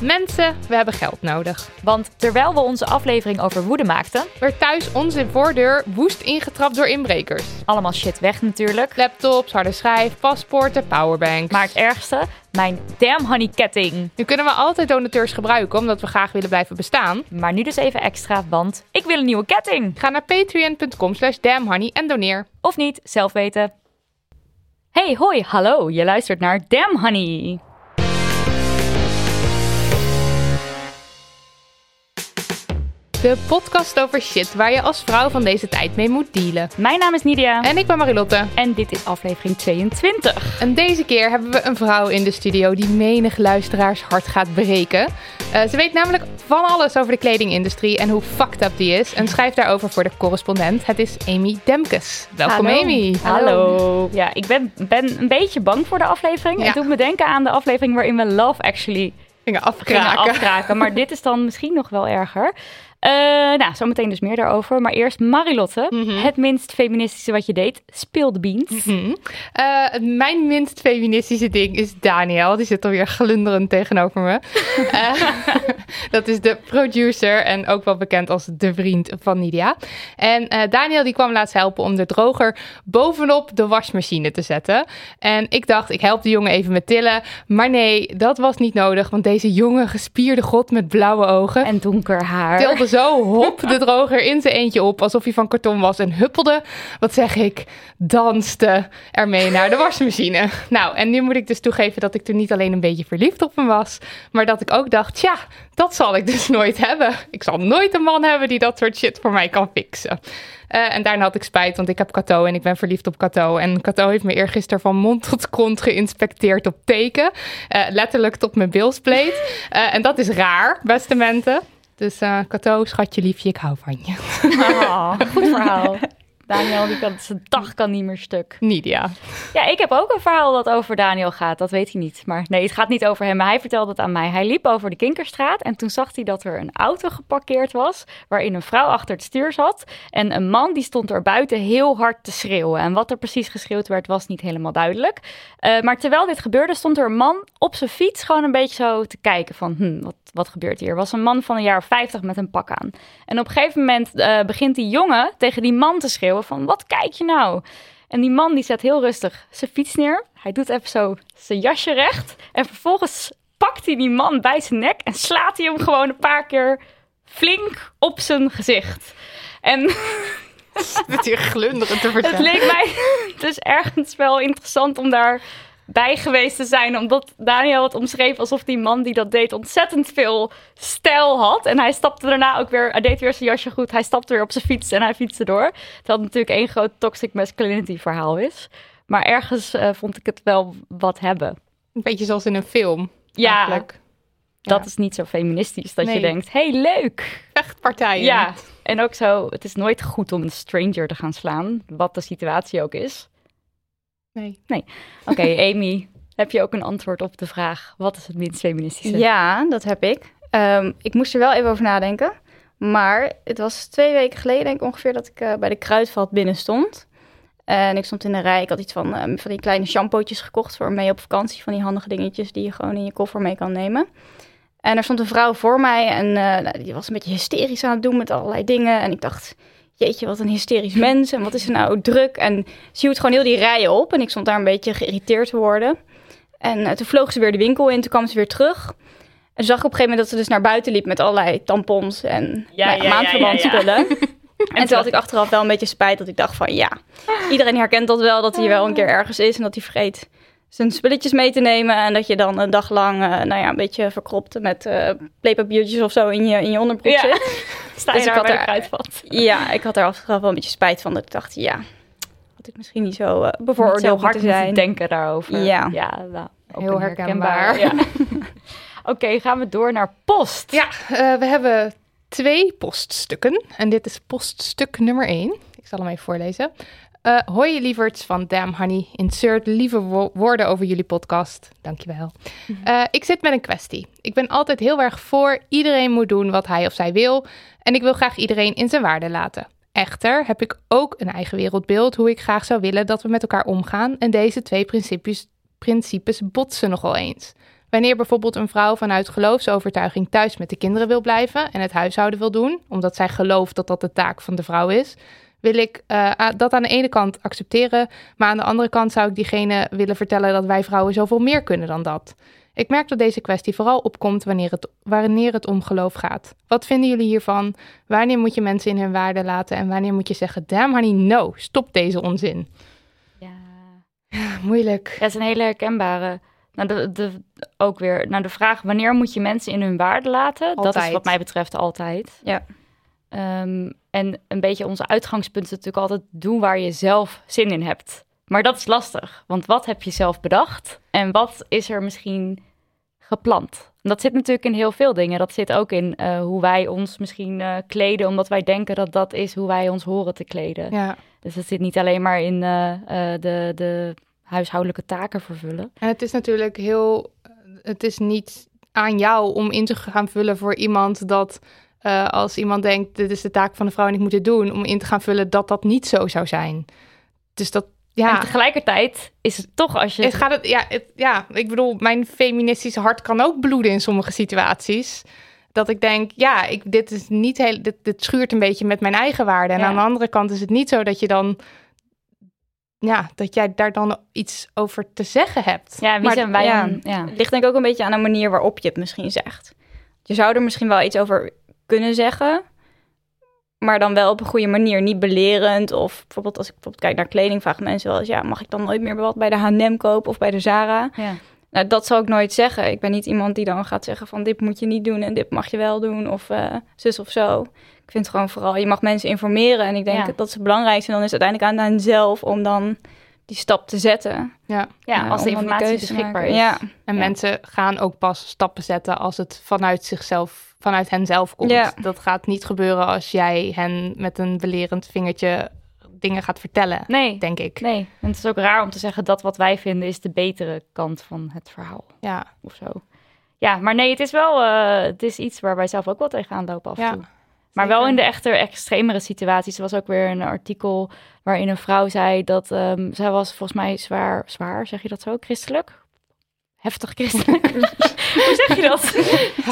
Mensen, we hebben geld nodig. Want terwijl we onze aflevering over woede maakten, Werd thuis onze voordeur woest ingetrapt door inbrekers. allemaal shit weg natuurlijk. Laptops, harde schijf, paspoorten, powerbanks. Maar het ergste, mijn damn honey ketting. nu kunnen we altijd donateurs gebruiken omdat we graag willen blijven bestaan. Maar nu dus even extra, want ik wil een nieuwe ketting. Ga naar patreon.com slash damnhoney en doneer. Of niet, zelf weten. Hey, hoi, hallo. Je luistert naar Damn Honey. De podcast over shit waar je als vrouw van deze tijd mee moet dealen. Mijn naam is Nidia En ik ben Marilotte. en dit is aflevering 22. En deze keer hebben we een vrouw in de studio die menig luisteraars hart gaat breken. Eh, ze weet namelijk van alles over de kledingindustrie en hoe fucked up die is. En schrijft daarover voor de correspondent. Het is Amy Demkes. Welkom Hallo. Amy. Hallo. Ja, ik ben, ben een beetje bang voor de aflevering. Ja. Het doet me denken aan de aflevering waarin we Love Actually Gingen gingen afkraken. afkraken. Maar dit is dan misschien nog wel erger. Eh nou, zometeen dus meer daarover. Maar eerst Marilotte. Mhm. Het minst feministische wat je deed. Speel de beans. Mhm. Eh, mijn minst feministische ding is Daniel. Die zit alweer glunderend tegenover me. Eh, dat is de producer en ook wel bekend als de vriend van Nidia. En Daniel die kwam laatst helpen om de droger bovenop de wasmachine te zetten. En ik dacht, ik help de jongen even met tillen. Maar nee, dat was niet nodig. Want deze jonge gespierde god met blauwe ogen En donker haar. Zo hop de droger in zijn eentje op alsof hij van karton was en huppelde, wat zeg ik, danste ermee naar de wasmachine. Nou, en nu moet ik dus toegeven dat ik toen niet alleen een beetje verliefd op hem was, maar dat ik ook dacht, ja, dat zal ik dus nooit hebben. Ik zal nooit een man hebben die dat soort shit voor mij kan fixen. Eh, en daarna had ik spijt, want ik heb Cato en ik ben verliefd op Cato. En Cato heeft me eergisteren van mond tot kont geïnspecteerd op teken. Eh, letterlijk tot mijn bilspleet. Eh, en dat is raar, beste mensen. Dus eh Cato, schatje liefje, ik hou van je. Ah, goed verhaal. Daniel, die kan, zijn dag kan niet meer stuk. Nidia. Ja, ik heb ook een verhaal dat over Daniel gaat. Dat weet hij niet. Maar nee, het gaat niet over hem. Maar hij vertelde het aan mij. Hij liep over de Kinkerstraat en toen zag hij dat er een auto geparkeerd was... waarin een vrouw achter het stuur zat. En een man die stond er buiten heel hard te schreeuwen. En wat er precies geschreeuwd werd, was niet helemaal duidelijk. Eh, maar terwijl dit gebeurde, stond er een man op zijn fiets... gewoon een beetje zo te kijken van, hm, wat, wat gebeurt hier? Er was een man van een jaar of 50 met een pak aan. En op een gegeven moment eh, begint die jongen tegen die man te schreeuwen van... wat kijk je nou? En die man die zet heel rustig zijn fiets neer. Hij doet even zo zijn jasje recht. En vervolgens pakt hij die man bij zijn nek en slaat hij hem gewoon een paar keer flink op zijn gezicht. En Dat hier glunderen te het vertellen. leek mij dus ergens wel interessant om daar bij geweest te zijn. Omdat Daniel het omschreef alsof die man die dat deed ontzettend veel stijl had. En hij stapte daarna ook weer, hij deed weer zijn jasje goed. Hij stapte weer op zijn fiets en hij fietste door. Terwijl het natuurlijk één groot toxic masculinity verhaal is. Maar ergens eh, vond ik het wel wat hebben. Een beetje zoals in een film. Ja, eigenlijk. dat Ja. is niet zo feministisch. Dat je denkt, hey, leuk. Vechtpartijen. Ja, en ook zo, het is nooit goed om een stranger te gaan slaan. Wat de situatie ook is. Nee. Oké, Amy, heb je ook een antwoord op de vraag: wat is het minst feministische? Ja, dat heb ik. Ehm, ik moest er wel even over nadenken. Maar het was twee weken geleden, denk ik ongeveer, dat ik eh, bij de kruidvat binnen stond. En ik stond in de rij. Ik had iets van, ehm, van die kleine shampootjes gekocht voor mee op vakantie. Van die handige dingetjes die je gewoon in je koffer mee kan nemen. En er stond een vrouw voor mij en eh, die was een beetje hysterisch aan het doen met allerlei dingen. En ik dacht, jeetje, wat een hysterisch mens. En wat is er nou druk? En ze hield gewoon heel die rijen op. En ik stond daar een beetje geïrriteerd te worden. En eh, toen vloog ze weer de winkel in. Toen kwam ze weer terug. En zag ik op een gegeven moment dat ze dus naar buiten liep met allerlei tampons en Ja, nou ja, ja, maandverbandspullen. En toen had ik achteraf wel een beetje spijt dat ik dacht van ja, iedereen herkent dat wel, dat hij wel een keer ergens is en dat hij vergeet zijn spulletjes mee te nemen. En dat je dan een dag lang, eh, nou ja, een beetje verkropt met eh playpapiertjes of zo in je, in je onderbroek Ja. zit. Sta Dus je ik daar had er- de kruidvat. Ja, ik had er achteraf wel een beetje spijt van dat ik dacht, ja, had ik misschien niet zo eh, Niet zo bevooroordeeld hard moeten zijn. moeten denken daarover. Ja. ja nou, Heel herkenbaar. Ja. Oké, gaan we door naar post. Ja, eh, we hebben twee poststukken. En dit is poststuk nummer één. Ik zal hem even voorlezen. Eh hoi lieverds van Damn Honey. Insert lieve wo- woorden over jullie podcast. Dankjewel. Eh ik zit met een kwestie. Ik ben altijd heel erg voor iedereen moet doen wat hij of zij wil. En ik wil graag iedereen in zijn waarde laten. Echter heb ik ook een eigen wereldbeeld hoe ik graag zou willen dat we met elkaar omgaan. En deze twee principes, principes botsen nogal eens. Wanneer bijvoorbeeld een vrouw vanuit geloofsovertuiging thuis met de kinderen wil blijven en het huishouden wil doen, omdat zij gelooft dat dat de taak van de vrouw is, wil ik eh, dat aan de ene kant accepteren, maar aan de andere kant zou ik diegene willen vertellen dat wij vrouwen zoveel meer kunnen dan dat. Ik merk dat deze kwestie vooral opkomt wanneer het, wanneer het om geloof gaat. Wat vinden jullie hiervan? Wanneer moet je mensen in hun waarde laten en wanneer moet je zeggen, damn honey, no, stop deze onzin? Ja. Moeilijk. Ja, het is een hele herkenbare. Nou, de, de, ook weer, nou, de vraag wanneer moet je mensen in hun waarde laten? Dat is wat mij betreft altijd. Ja. Ehm, en een beetje onze uitgangspunt is natuurlijk altijd doen waar je zelf zin in hebt. Maar dat is lastig, want wat heb je zelf bedacht en wat is er misschien gepland? En dat zit natuurlijk in heel veel dingen. Dat zit ook in eh, hoe wij ons misschien eh, kleden, omdat wij denken dat dat is hoe wij ons horen te kleden. Ja. Dus het zit niet alleen maar in eh, de, de huishoudelijke taken vervullen. En het is natuurlijk heel. Het is niet aan jou om in te gaan vullen voor iemand dat. Eh, als iemand denkt, dit is de taak van de vrouw en ik moet dit doen, om in te gaan vullen dat dat niet zo zou zijn. Dus dat, ja. En tegelijkertijd is het toch als je... Het gaat het, ja, het, ja, ik bedoel, mijn feministische hart kan ook bloeden in sommige situaties. Dat ik denk, ja, ik, dit is niet heel, dit, dit schuurt een beetje met mijn eigen waarde. En Ja. aan de andere kant is het niet zo dat je dan, ja, dat jij daar dan iets over te zeggen hebt. ja, wie Maar zijn wij ja, dan? Ja. Het ligt denk ik ook een beetje aan de manier waarop je het misschien zegt. Je zou er misschien wel iets over kunnen zeggen, maar dan wel op een goede manier, niet belerend. Of bijvoorbeeld als ik bijvoorbeeld kijk naar kleding, vragen mensen wel eens, ja, mag ik dan nooit meer wat bij de H&M kopen of bij de Zara? Ja. Nou, dat zal ik nooit zeggen. Ik ben niet iemand die dan gaat zeggen van dit moet je niet doen en dit mag je wel doen of eh, zus of zo. Ik vind gewoon vooral, je mag mensen informeren en ik denk Ja. dat is het belangrijkste. En dan is het uiteindelijk aan hen zelf om dan die stap te zetten. Ja. ja, Ja, als de informatie beschikbaar is. Ja. En Ja. mensen gaan ook pas stappen zetten als het vanuit zichzelf, vanuit hen zelf komt. Ja. Dat gaat niet gebeuren als jij hen met een belerend vingertje dingen gaat vertellen, Nee, denk ik. nee. En het is ook raar om te zeggen dat wat wij vinden is de betere kant van het verhaal Ja, of zo. Ja, maar nee, het is wel eh, het is iets waar wij zelf ook wel tegenaan lopen af en Ja, toe. Maar wel in de echte extremere situaties. Er was ook weer een artikel waarin een vrouw zei dat ehm, zij was volgens mij zwaar, zwaar, zeg je dat zo, christelijk? Heftig christelijk. Hoe zeg je dat?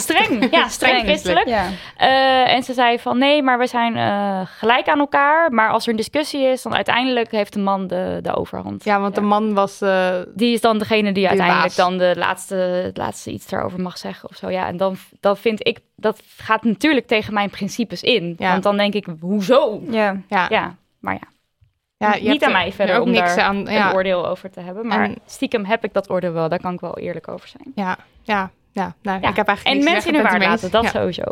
streng. Ja, streng christelijk. Ja. Eh, en ze zei van nee, maar we zijn eh, gelijk aan elkaar. Maar als er een discussie is, dan uiteindelijk heeft de man de, de overhand. ja want de man was... eh, Die is dan degene die uiteindelijk baas. dan de laatste, het laatste iets daarover mag zeggen of zo. Ja, en dan, dan vind ik, dat gaat natuurlijk tegen mijn principes in. Ja. Want dan denk ik, hoezo? Ja. ja, Ja, maar ja, ja, je niet aan mij verder er ook om niks daar aan. Ja, een oordeel over te hebben. Maar En- stiekem heb ik dat oordeel wel. Daar kan ik wel eerlijk over zijn. ja, ja, ja. Nou, Ja, ik heb eigenlijk En mensen in ben waarde laten, dat sowieso.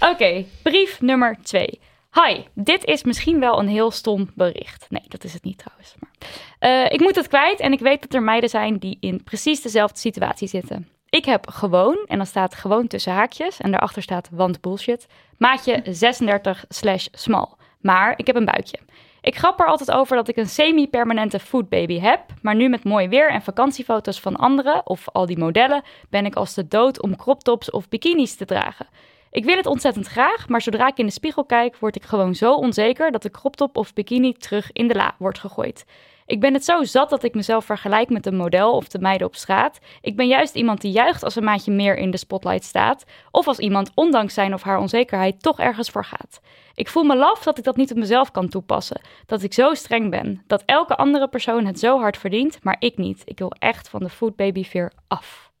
Oké, brief nummer twee. Hi, dit is misschien wel een heel stom bericht. Nee, dat is het niet trouwens. Maar, Eh, ik moet het kwijt en ik weet dat er meiden zijn die in precies dezelfde situatie zitten. Ik heb gewoon, en dan staat gewoon tussen haakjes en daarachter staat want bullshit, maatje 36 slash small. Maar ik heb een buikje. Ik grap er altijd over dat ik een semi-permanente foodbaby heb, maar nu met mooi weer en vakantiefoto's van anderen, of al die modellen, ben ik als de dood om crop tops of bikinis te dragen. Ik wil het ontzettend graag, maar zodra ik in de spiegel kijk, word ik gewoon zo onzeker dat de crop top of bikini terug in de la wordt gegooid. Ik ben het zo zat dat ik mezelf vergelijk met een model of de meiden op straat. Ik ben juist iemand die juicht als een maatje meer in de spotlight staat. Of als iemand, ondanks zijn of haar onzekerheid, toch ergens voor gaat. Ik voel me laf dat ik dat niet op mezelf kan toepassen. Dat ik zo streng ben. Dat elke andere persoon het zo hard verdient, maar ik niet. Ik wil echt van de food baby fear af.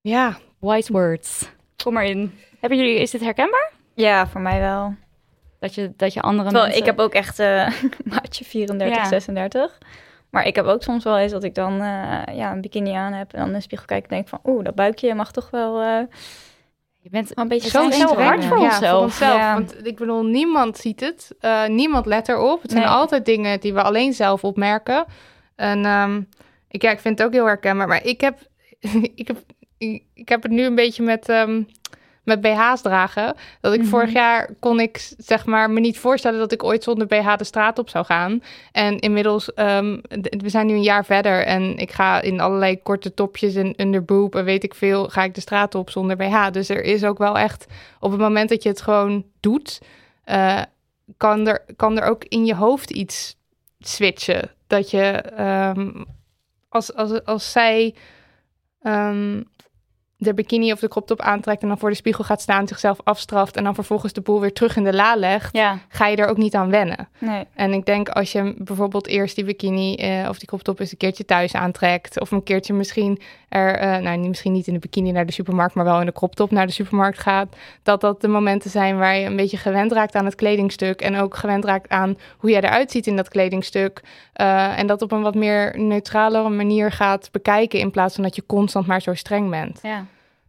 Ja, Wise words. Kom maar in. Hebben jullie, is dit herkenbaar? Ja, voor mij wel. Dat je, dat je andere Terwijl mensen... ik heb ook echt eh maatje 34, Ja. 36. Maar ik heb ook soms wel eens dat ik dan eh, ja, een bikini aan heb en dan in de spiegel kijk en denk van, oeh, dat buikje mag toch wel eh, Je bent een beetje Zo zo hard voor ja, onszelf. Voor onszelf. Ja. Want ik bedoel, niemand ziet het. Eh, niemand let erop. Het zijn Nee. altijd dingen die we alleen zelf opmerken. En ehm, ik, ja, ik vind het ook heel herkenbaar. Maar ik heb, ik heb, ik heb het nu een beetje met, ehm, met BH's dragen. Dat ik vorig jaar kon ik zeg maar me niet voorstellen dat ik ooit zonder BH de straat op zou gaan. En inmiddels, ehm, we zijn nu een jaar verder en ik ga in allerlei korte topjes en underboob en weet ik veel, ga ik de straat op zonder BH. Dus er is ook wel echt, op het moment dat je het gewoon doet, eh, kan, er, kan er ook in je hoofd iets switchen. Dat je, ehm, als, als, als zij ehm, de bikini of de crop top aantrekt en dan voor de spiegel gaat staan, zichzelf afstraft en dan vervolgens de boel weer terug in de la legt, Ja, ga je er ook niet aan wennen. Nee. En ik denk als je bijvoorbeeld eerst die bikini eh, of die crop top eens een keertje thuis aantrekt. Of een keertje misschien er, eh, nou niet- misschien niet in de bikini naar de supermarkt, maar wel in de crop top naar de supermarkt gaat. Dat dat de momenten zijn waar je een beetje gewend raakt aan het kledingstuk. En ook gewend raakt aan hoe jij eruit ziet in dat kledingstuk. Eh, en dat op een wat meer neutrale manier gaat bekijken. In plaats van dat je constant maar zo streng bent. ja.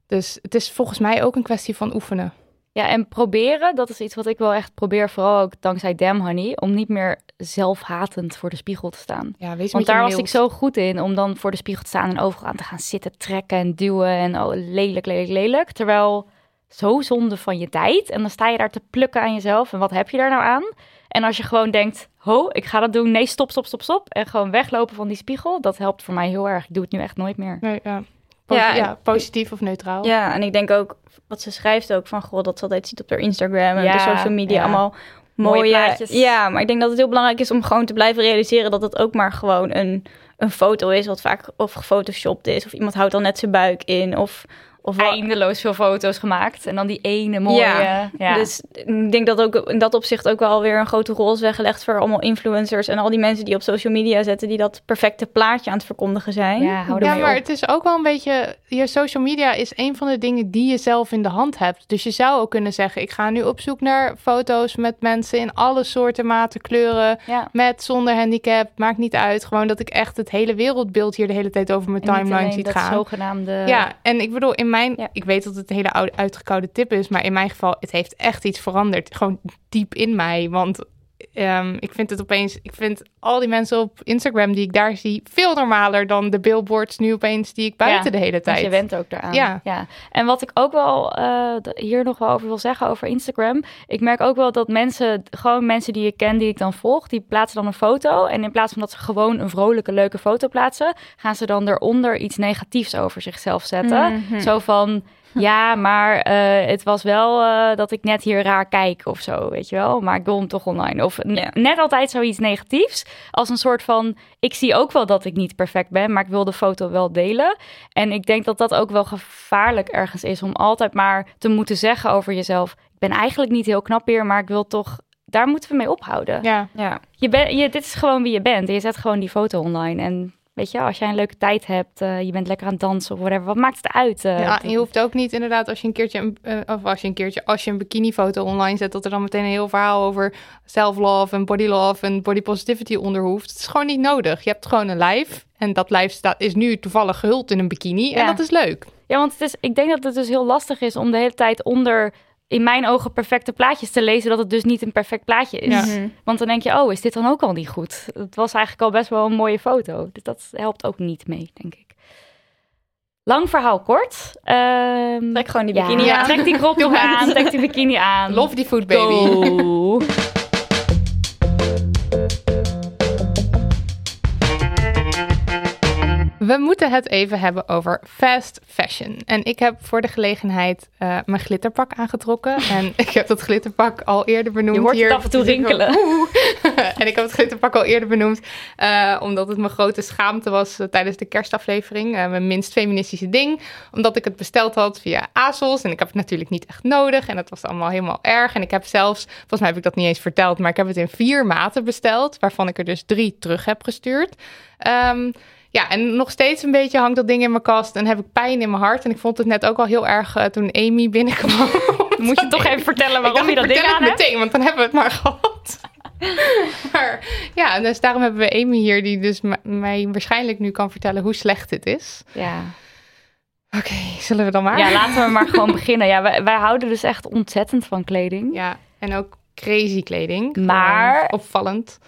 Dus het is volgens mij ook een kwestie van oefenen. Ja, en proberen, dat is iets wat ik wel echt probeer, vooral ook dankzij Damn Honey, om niet meer zelfhatend voor de spiegel te staan. Ja, wees Want daar was ik zo goed in, om dan voor de spiegel te staan en overal aan te gaan zitten, trekken en duwen en oh, lelijk, lelijk, lelijk. Terwijl, zo zonde van je tijd. En dan sta je daar te plukken aan jezelf en wat heb je daar nou aan? En als je gewoon denkt, ho, ik ga dat doen, nee, stop, stop, stop, stop. En gewoon weglopen van die spiegel, dat helpt voor mij heel erg. Ik doe het nu echt nooit meer. Nee, ja. Ja, positief of neutraal. Ja, en ik denk ook, wat ze schrijft ook van, goh, dat ze altijd ziet op haar Instagram en Ja, de social media allemaal Mooie mooie, plaatjes. Ja, maar ik denk dat het heel belangrijk is om gewoon te blijven realiseren dat het ook maar gewoon een, een foto is, wat vaak of gefotoshopt is, of iemand houdt dan net zijn buik in, of... of Eindeloos veel foto's gemaakt en dan die ene mooie. Ja, Ja, Dus ik denk dat ook in dat opzicht ook wel weer een grote rol is weggelegd voor allemaal influencers en al die mensen die op social media zetten, die dat perfecte plaatje aan het verkondigen zijn. Ja, maar op. het is ook wel een beetje... Je social media is een van de dingen die je zelf in de hand hebt. Dus je zou ook kunnen zeggen... ik ga nu op zoek naar foto's met mensen in alle soorten, maten, kleuren... Ja. met, zonder handicap, maakt niet uit. Gewoon dat ik echt het hele wereldbeeld hier de hele tijd over mijn timeline ziet dat gaan. zogenaamde... Ja, en ik bedoel, in mijn... Ja. Ik weet dat het een hele oude, uitgekoude tip is... maar in mijn geval, het heeft echt iets veranderd. Gewoon diep in mij, want... ehm, ik vind het opeens, ik vind al die mensen op Instagram die ik daar zie veel normaler dan de billboards nu opeens die ik buiten Ja, de hele tijd. je went ook daaraan. Ja. En wat ik ook wel eh, hier nog wel over wil zeggen over Instagram. Ik merk ook wel dat mensen, gewoon mensen die ik ken, die ik dan volg, die plaatsen dan een foto. En in plaats van dat ze gewoon een vrolijke, leuke foto plaatsen, gaan ze dan eronder iets negatiefs over zichzelf zetten. Mhm. Zo van. Ja, maar eh, het was wel eh, dat ik net hier raar kijk of zo, weet je wel. Maar ik wil hem toch online. Of net altijd zoiets negatiefs. Als een soort van, ik zie ook wel dat ik niet perfect ben, maar ik wil de foto wel delen. En ik denk dat dat ook wel gevaarlijk ergens is om altijd maar te moeten zeggen over jezelf. Ik ben eigenlijk niet heel knap hier, maar ik wil toch. Daar moeten we mee ophouden. Ja, Ja. Je ben, je, dit is gewoon wie je bent. En je zet gewoon die foto online. En weet je, als jij een leuke tijd hebt, eh, je bent lekker aan het dansen of whatever, wat maakt het uit? eh? ja, je hoeft ook niet inderdaad als je een keertje, een, eh, of als je een keertje, als je een bikinifoto online zet, dat er dan meteen een heel verhaal over self-love en body love en body positivity onder hoeft. Het is gewoon niet nodig. Je hebt gewoon een lijf en dat lijf staat, is nu toevallig gehuld in een bikini en dat is leuk. Ja, want het is, ik denk dat het dus heel lastig is om de hele tijd onder, in mijn ogen, perfecte plaatjes te lezen, dat het dus niet een perfect plaatje is. Ja. Mhm. Want dan denk je, oh, is dit dan ook al niet goed? Het was eigenlijk al best wel een mooie foto. Dus dat helpt ook niet mee, denk ik. Lang verhaal kort. Ehm, Trek gewoon die ja, bikini aan. Trek die crop aan, trek die bikini aan. Love die food baby. We moeten het even hebben over fast fashion. En ik heb voor de gelegenheid eh, mijn glitterpak aangetrokken. En ik heb dat glitterpak al eerder benoemd. Je hoort hier. het af en toe rinkelen. En ik heb het glitterpak al eerder benoemd. eh, omdat het mijn grote schaamte was eh, tijdens de kerstaflevering. mijn minst feministische ding. Omdat ik het besteld had via ASOS. En ik heb het natuurlijk niet echt nodig. En het was allemaal helemaal erg. En ik heb zelfs, volgens mij heb ik dat niet eens verteld. Maar ik heb het in vier maten besteld. Waarvan ik er dus drie terug heb gestuurd. Ehm, ja, en nog steeds een beetje hangt dat ding in mijn kast en heb ik pijn in mijn hart. En ik vond het net ook al heel erg eh, toen Amy binnenkwam. Moet je toch even vertellen waarom je dat ding vertel aan het hebt? meteen, want dan hebben we het maar gehad. maar ja, dus daarom hebben we Amy hier, die dus mij waarschijnlijk nu kan vertellen hoe slecht dit is. Ja. Oké, zullen we dan maar? ja, laten we maar gewoon beginnen. Ja, wij, wij houden dus echt ontzettend van kleding. Ja, en ook crazy kleding. Maar- opvallend.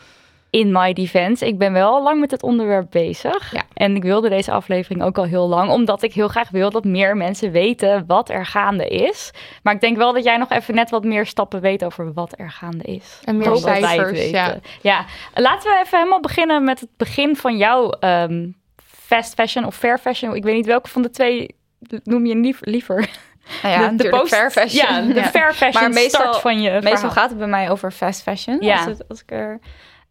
In my defense, ik ben wel lang met het onderwerp bezig. Ja. En ik wilde deze aflevering ook al heel lang, omdat ik heel graag wil dat meer mensen weten wat er gaande is. Maar ik denk wel dat jij nog even net wat meer stappen weet over wat er gaande is. En meer cijfers, ja. ja. Laten we even helemaal beginnen met het begin van jouw ehm, fast fashion of fair fashion. Ik weet niet welke van de twee noem je lief- liever. Nou ja, natuurlijk fair fashion. Ja, de fair fashion Maar meestal- start van je Meestal verhaal. gaat het bij mij over fast fashion. Ja. Als, het, als ik er...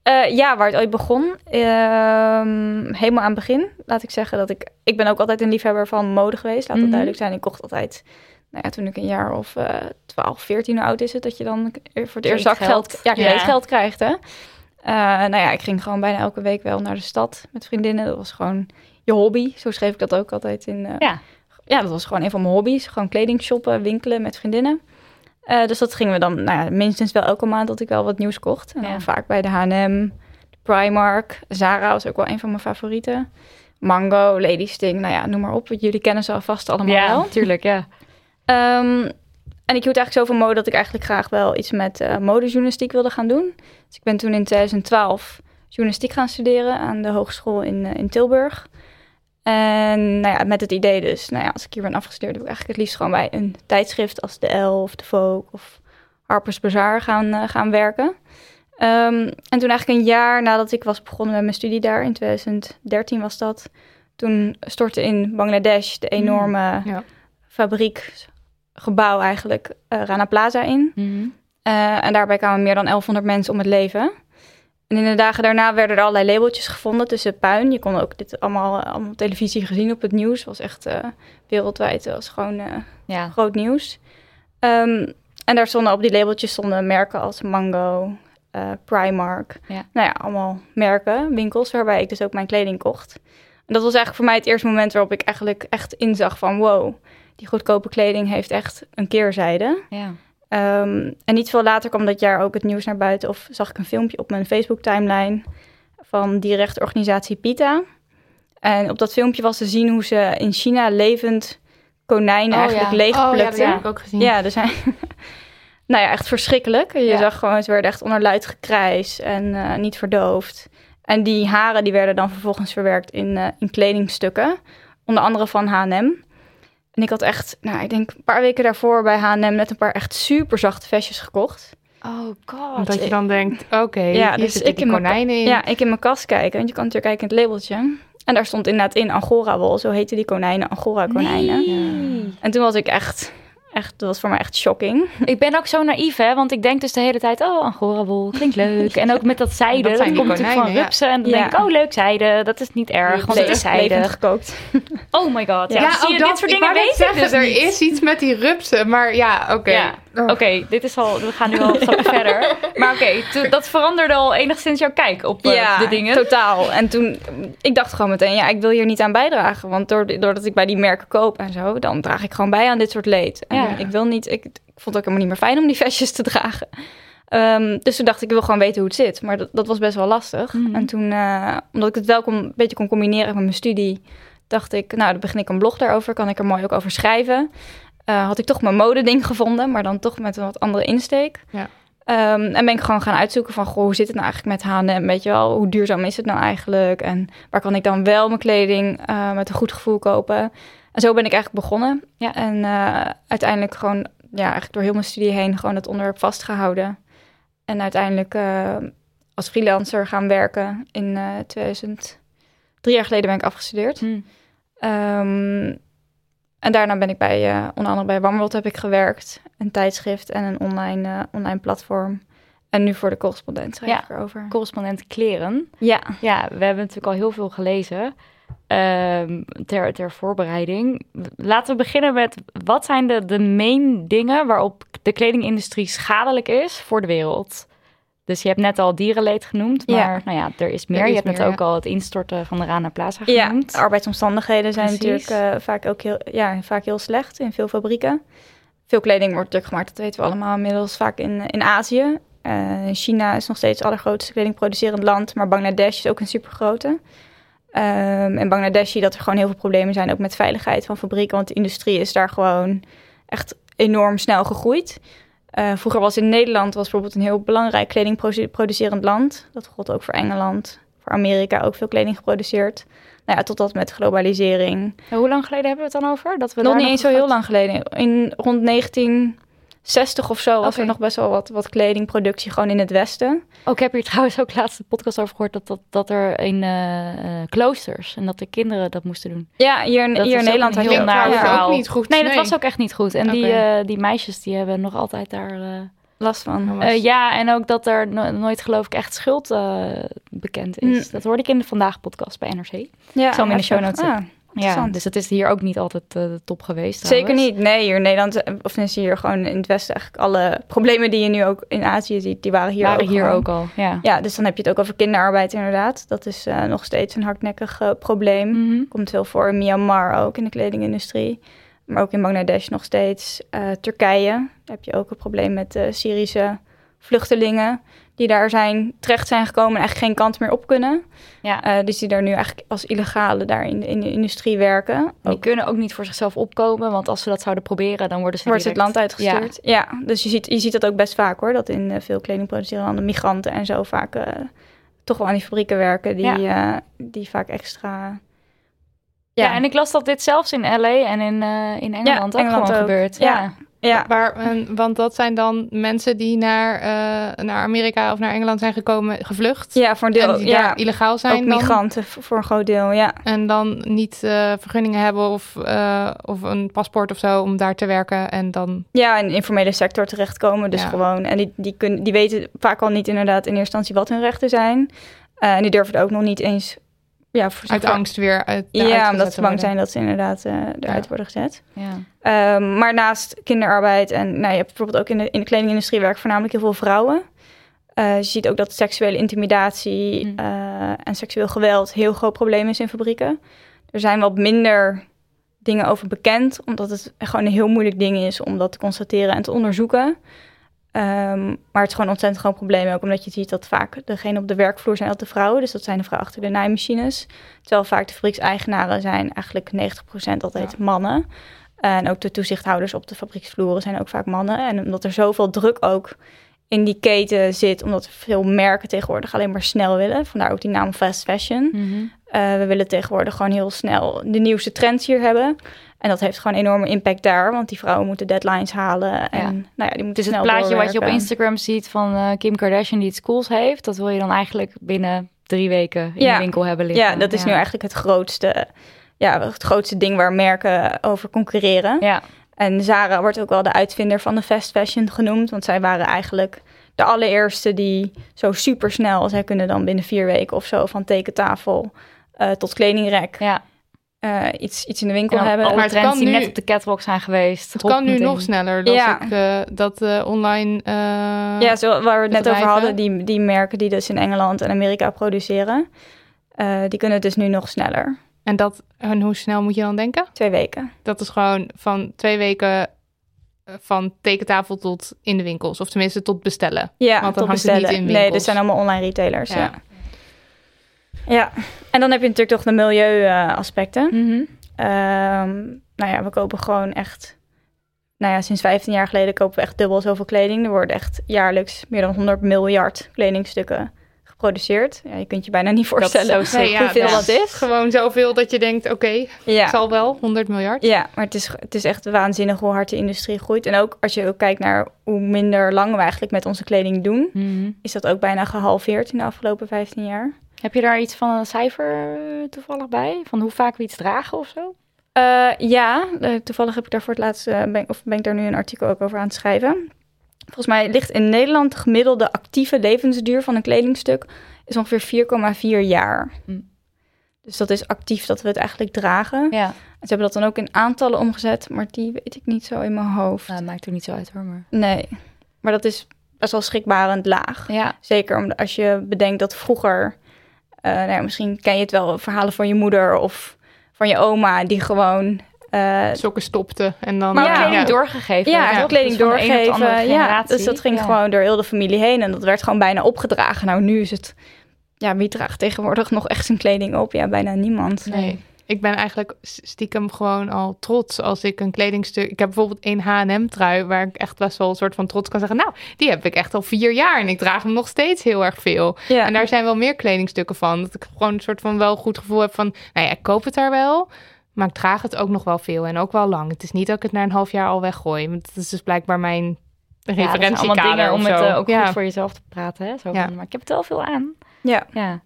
Eh, ja, waar het ooit begon. ehm, helemaal aan het begin. Laat ik zeggen dat ik... Ik ben ook altijd een liefhebber van mode geweest. Laat dat Mhm. duidelijk zijn. Ik kocht altijd... Nou ja, toen ik een jaar of eh 12, 14 hoe oud is het... dat je dan voor het eerst zakgeld... Ja, Ja. kleedgeld krijgt, hè. Eh, nou ja, ik ging gewoon bijna elke week wel naar de stad met vriendinnen. Dat was gewoon je hobby. Zo schreef ik dat ook altijd in... eh, Ja. ja, dat was gewoon een van mijn hobby's. Gewoon kleding shoppen, winkelen met vriendinnen. Eh, dus dat gingen we dan nou ja, minstens wel elke maand dat ik wel wat nieuws kocht. En Ja. dan vaak bij de H&M, Primark, Zara was ook wel een van mijn favorieten. Mango, Lady Sting, nou ja, noem maar op. Jullie kennen ze alvast allemaal Ja, wel. natuurlijk, ja. Ehm, en ik hield eigenlijk zoveel mode dat ik eigenlijk graag wel iets met eh modejournalistiek wilde gaan doen. Dus ik ben toen in 2012 journalistiek gaan studeren aan de hogeschool in, eh, in Tilburg. En nou ja, met het idee dus, nou ja, als ik hier ben afgestudeerd, wil ik eigenlijk het liefst gewoon bij een tijdschrift als de Elle of de Vogue of Harper's Bazaar gaan, eh, gaan werken. Ehm, en toen eigenlijk een jaar nadat ik was begonnen met mijn studie daar, in 2013 was dat, toen stortte in Bangladesh de enorme ja. fabriek, gebouw eigenlijk, eh, Rana Plaza in. Mhm. Eh, en daarbij kwamen meer dan 1100 mensen om het leven. En in de dagen daarna werden er allerlei labeltjes gevonden tussen puin. Je kon ook dit allemaal, eh, allemaal op televisie gezien op het nieuws. was echt eh, wereldwijd, het was gewoon eh, Ja. groot nieuws. Ehm, en daar stonden op die labeltjes stonden merken als Mango, eh, Primark. Ja. Nou ja, allemaal merken, winkels waarbij ik dus ook mijn kleding kocht. En dat was eigenlijk voor mij het eerste moment waarop ik eigenlijk echt inzag van wow, die goedkope kleding heeft echt een keerzijde. ja. Ehm, en niet veel later kwam dat jaar ook het nieuws naar buiten. Of zag ik een filmpje op mijn Facebook-timeline van die rechtorganisatie PITA. En op dat filmpje was te zien hoe ze in China levend konijnen Oh, eigenlijk ja. Oh ja, dat heb ik ook gezien. Ja, er zijn... nou ja, echt verschrikkelijk. Je Ja. zag gewoon, ze werden echt onder luid gekrijs en eh, niet verdoofd. En die haren die werden dan vervolgens verwerkt in, eh, in kledingstukken. Onder andere van H&M. En ik had echt, nou, ik denk een paar weken daarvoor bij H&M net een paar echt super zachte vestjes gekocht. Oh god. Omdat je dan denkt, oké, Ja, dus ik die in mijn konijnen in. Ja, ik in mijn kast kijken, want je kan natuurlijk kijken in het labeltje. En daar stond inderdaad in Angora wol, zo heten die konijnen, Angora konijnen. En toen was ik echt, echt, dat was voor mij echt shocking. Ik ben ook zo naïef, hè? Want ik denk dus de hele tijd, oh, angora wol, klinkt leuk. En ook met dat zijde, Dat dat, komt natuurlijk van ja. rupsen. En dan Ja. denk ik, oh, leuk zijde, dat is niet erg, want het is zijde. gekookt. Oh my god, ja. Ja, zie je, dat- dit soort dingen weet ik zeggen, dus Er niet. is iets met die rupsen, maar ja, oké. Ja, Oh. oké, dit is al, we gaan nu al een stapje verder. Maar oké, dat veranderde al enigszins jouw kijk op eh, de dingen. totaal. En toen, ik dacht gewoon meteen, ja, ik wil hier niet aan bijdragen. Want door, doordat ik bij die merken koop en zo, dan draag ik gewoon bij aan dit soort leed. En Ja. Ik wil niet, ik, ik vond het ook helemaal niet meer fijn om die vestjes te dragen. Ehm, dus toen dacht ik, ik wil gewoon weten hoe het zit. Maar dat, dat was best wel lastig. Mhm. En toen, eh, omdat ik het wel kon, een beetje kon combineren met mijn studie, dacht ik, nou, dan begin ik een blog daarover. Kan ik er mooi ook over schrijven. Eh, had ik toch mijn modeding gevonden, maar dan toch met een wat andere insteek. Ja. Ehm, en ben ik gewoon gaan uitzoeken van, goh, hoe zit het nou eigenlijk met H&M? Weet je wel, hoe duurzaam is het nou eigenlijk? En waar kan ik dan wel mijn kleding eh, met een goed gevoel kopen? En zo ben ik eigenlijk begonnen. Ja. En eh, uiteindelijk gewoon, ja, eigenlijk door heel mijn studie heen gewoon het onderwerp vastgehouden. En uiteindelijk eh, als freelancer gaan werken in 2013 Drie jaar geleden ben ik afgestudeerd. Hm. Ehm, en daarna ben ik bij, onder andere bij Warmworld heb ik gewerkt. Een tijdschrift en een online, online platform. En nu voor de correspondent schrijf Ja. ik erover. Correspondent kleren. Ja, Ja, we hebben natuurlijk al heel veel gelezen ehm, ter, ter voorbereiding. Laten we beginnen met wat zijn de, de main dingen waarop de kledingindustrie schadelijk is voor de wereld? Dus je hebt net al dierenleed genoemd, maar Ja. nou ja, er is meer. Er is je hebt net ook al het instorten van de Rana Plaza ja genoemd. de arbeidsomstandigheden zijn natuurlijk eh, vaak ook heel, ja, vaak heel slecht in veel fabrieken. Veel kleding wordt natuurlijk gemaakt, dat weten we allemaal inmiddels, vaak in, in Azië. Eh, China is nog steeds het allergrootste kledingproducerend land, maar Bangladesh is ook een supergrote. Ehm en Bangladesh zie je dat er gewoon heel veel problemen zijn, ook met veiligheid van fabrieken, want de industrie is daar gewoon echt enorm snel gegroeid. Eh, vroeger was in Nederland was bijvoorbeeld een heel belangrijk kledingproducerend land. Dat gold ook voor Engeland, voor Amerika ook veel kleding geproduceerd. Nou ja, totdat met globalisering En Hoe lang geleden hebben we het dan over? Dat we nog niet eens zo heel lang geleden. In rond 1960 of zo was er nog best wel wat, wat kledingproductie gewoon in het Westen. Oh, ik heb hier trouwens ook laatst een podcast over gehoord dat, dat, dat er in eh, eh, kloosters en dat de kinderen dat moesten doen. Ja, hier, in- Dat hier in ook Nederland had heel je naar ja, verhaal. ook niet goed. Nee, dat was ook echt niet goed. En die, eh, die meisjes die hebben nog altijd daar. eh, last van. ja, en ook dat er no- nooit geloof ik echt schuld eh, bekend is. Mm. Dat hoorde ik in de Vandaag podcast bij NRC. ja, zal hem in de show notes Ah, Ja, dus het is hier ook niet altijd eh, de top geweest. Zeker niet. Nee, hier in Nederland, eh, of tenminste hier gewoon in het Westen, eigenlijk alle problemen die je nu ook in Azië ziet, die waren hier Waren ook hier gewoon. ook al. Ja. Ja, dus dan heb je het ook over kinderarbeid inderdaad. Dat is eh, nog steeds een hardnekkig probleem. Mhm. Komt veel voor in Myanmar ook in de kledingindustrie. Maar ook in Bangladesh nog steeds. Turkije, daar heb je ook een probleem met Syrische vluchtelingen. Die daar zijn, terecht zijn gekomen en eigenlijk geen kant meer op kunnen. Ja. Eh, dus die daar nu eigenlijk als illegale daar in de, in de industrie werken. En die Ook kunnen ook niet voor zichzelf opkomen, want als ze dat zouden proberen, dan worden ze wordt het land uitgestuurd. Ja, dus je ziet, je ziet dat ook best vaak hoor. Dat in eh, veel kledingproducerende landen migranten en zo vaak eh, toch wel aan die fabrieken werken. Die, eh, die vaak extra... Ja. en ik las dat dit zelfs in LA en in, eh, in Engeland ook Engeland gewoon ook. gebeurt. Ja. Ja. Waar, want dat zijn dan mensen die naar, eh, naar Amerika of naar Engeland zijn gekomen, gevlucht. ja voor een deel. en die ja, daar illegaal zijn. ook dan, migranten voor een groot deel, ja. En dan niet eh, vergunningen hebben of, eh, of een paspoort of zo om daar te werken. En dan. Ja, in de informele sector terechtkomen. Dus Ja. gewoon. En die, die, kunnen, die weten vaak al niet inderdaad in eerste instantie wat hun rechten zijn. En die durven er ook nog niet eens. Ja, Uit angst weer uit Ja, omdat ze bang worden. zijn dat ze inderdaad eh, eruit Ja. worden gezet. Ja. Ehm, maar naast kinderarbeid en nou, je hebt bijvoorbeeld ook in de, in de kledingindustrie werken voornamelijk heel veel vrouwen. Eh, je ziet ook dat seksuele intimidatie Mm. eh, en seksueel geweld heel groot probleem is in fabrieken. Er zijn wat minder dingen over bekend, omdat het gewoon een heel moeilijk ding is om dat te constateren en te onderzoeken. Ehm, maar het is gewoon een ontzettend groot probleem ook, omdat je ziet dat vaak degene op de werkvloer zijn altijd de vrouwen. Dus dat zijn de vrouwen achter de naaimachines. Terwijl vaak de fabriekseigenaren zijn eigenlijk 90% altijd mannen. En ook de toezichthouders op de fabrieksvloeren zijn ook vaak mannen. En omdat er zoveel druk ook in die keten zit, omdat veel merken tegenwoordig alleen maar snel willen. Vandaar ook die naam fast fashion. Mhm. Eh, we willen tegenwoordig gewoon heel snel de nieuwste trends hier hebben. En dat heeft gewoon enorme impact daar, want die vrouwen moeten deadlines halen. En Ja. nou ja, die moeten Het is het plaatje wat je op. Instagram ziet van eh, Kim Kardashian die iets cools heeft. Dat wil je dan eigenlijk binnen drie weken in Ja. de winkel hebben liggen. Ja, dat is nu eigenlijk het grootste, ja, het grootste ding waar merken over concurreren. Ja, En Zara wordt ook wel de uitvinder van de fast fashion genoemd. Want zij waren eigenlijk de allereerste die zo super snel... zij kunnen dan binnen vier weken of zo van tekentafel eh, tot kledingrek... ja. Eh, iets, iets in de winkel hebben. Maar het trends kan die nu- net op de catwalk zijn geweest. Het kan nu nog sneller. Dat Ja. ik eh, dat eh, online. ja, zo, waar we het net over hadden, die, die merken die dus in Engeland en Amerika produceren... die kunnen dus nu nog sneller. En, dat, en hoe snel moet je dan denken? Twee weken. Dat is gewoon van twee weken van tekentafel tot in de winkels. Of tenminste tot bestellen. Ja, Want dan tot het niet bestellen. in nee, winkels. dit zijn allemaal online retailers. Ja. Ja. Ja. En dan heb je natuurlijk toch de milieuaspecten. Ehm, nou ja, we kopen gewoon echt... Nou ja, sinds 15 jaar geleden kopen we echt dubbel zoveel kleding. Er worden echt jaarlijks meer dan 100 miljard kledingstukken geproduceerd. Ja, je kunt je bijna niet voorstellen zo Nee, sick. ja, hoeveel dat dat is. Gewoon zoveel dat je denkt, oké, Ja. het zal wel, 100 miljard. Ja, maar het is, het is echt waanzinnig hoe hard de industrie groeit. En ook als je ook kijkt naar hoe minder lang we eigenlijk met onze kleding doen... Mhm. is dat ook bijna gehalveerd in de afgelopen 15 jaar. Heb je daar iets van een cijfer eh, toevallig bij? Van hoe vaak we iets dragen of zo? Eh, ja, eh, toevallig heb ik daar voor het laatst, ben, of ben ik daar nu een artikel ook over aan het schrijven. Volgens mij ligt in Nederland de gemiddelde actieve levensduur van een kledingstuk is ongeveer 4,4 jaar. Hm. Dus dat is actief dat we het eigenlijk dragen. Ja, Ze hebben dat dan ook in aantallen omgezet, maar die weet ik niet zo in mijn hoofd. nou, maakt er niet zo uit hoor. Maar... Nee, maar dat is best wel schrikbarend laag. Ja, Zeker omdat als je bedenkt dat vroeger, eh, nou ja, misschien ken je het wel, verhalen van je moeder of van je oma, die gewoon. eh, Sokken stopte en dan... maar Ja. kleding ja. doorgegeven. ja, kleding Dus doorgeven. Ja, generatie. dus dat ging Ja. gewoon door heel de familie heen en dat werd gewoon bijna opgedragen. Nou, nu is het. Ja, wie draagt tegenwoordig nog echt zijn kleding op? Ja, bijna niemand. Nee. Ik ben eigenlijk stiekem gewoon al trots als ik een kledingstuk... Ik heb bijvoorbeeld een H&M-trui waar ik echt best wel een soort van trots kan zeggen... Nou, die heb ik echt al vier jaar en ik draag hem nog steeds heel erg veel. Ja. En daar zijn wel meer kledingstukken van. Dat ik gewoon een soort van wel goed gevoel heb van... Nou ja, ik koop het daar wel, maar ik draag het ook nog wel veel en ook wel lang. Het is niet dat ik het na een half jaar al weggooi. Want dat is dus blijkbaar mijn Ja, dat zijn referentiekader allemaal dingen om het eh, ook ja. goed voor jezelf te praten. Hè? Zo Ja. maar ik heb het wel veel aan. Ja. Ja.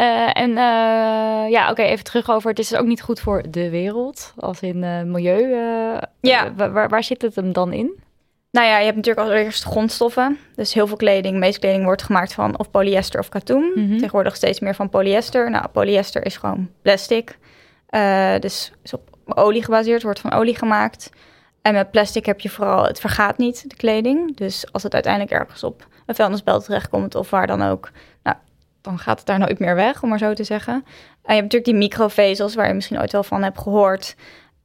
Eh, en eh, ja, oké, even terug over. Het is ook niet goed voor de wereld, als in eh, milieu. Ja. wa- waar, waar zit het hem dan in? Nou ja, je hebt natuurlijk allereerst grondstoffen. Dus heel veel kleding, meeste kleding wordt gemaakt van of polyester of katoen. Mhm. Tegenwoordig steeds meer van polyester. Nou, polyester is gewoon plastic. Dus is op olie gebaseerd, wordt van olie gemaakt. En met plastic heb je vooral, het vergaat niet, de kleding. Dus als het uiteindelijk ergens op een vuilnisbelt terechtkomt of waar dan ook, nou, dan gaat het daar nooit meer weg, om maar zo te zeggen. En je hebt natuurlijk die microvezels, waar je misschien ooit wel van hebt gehoord,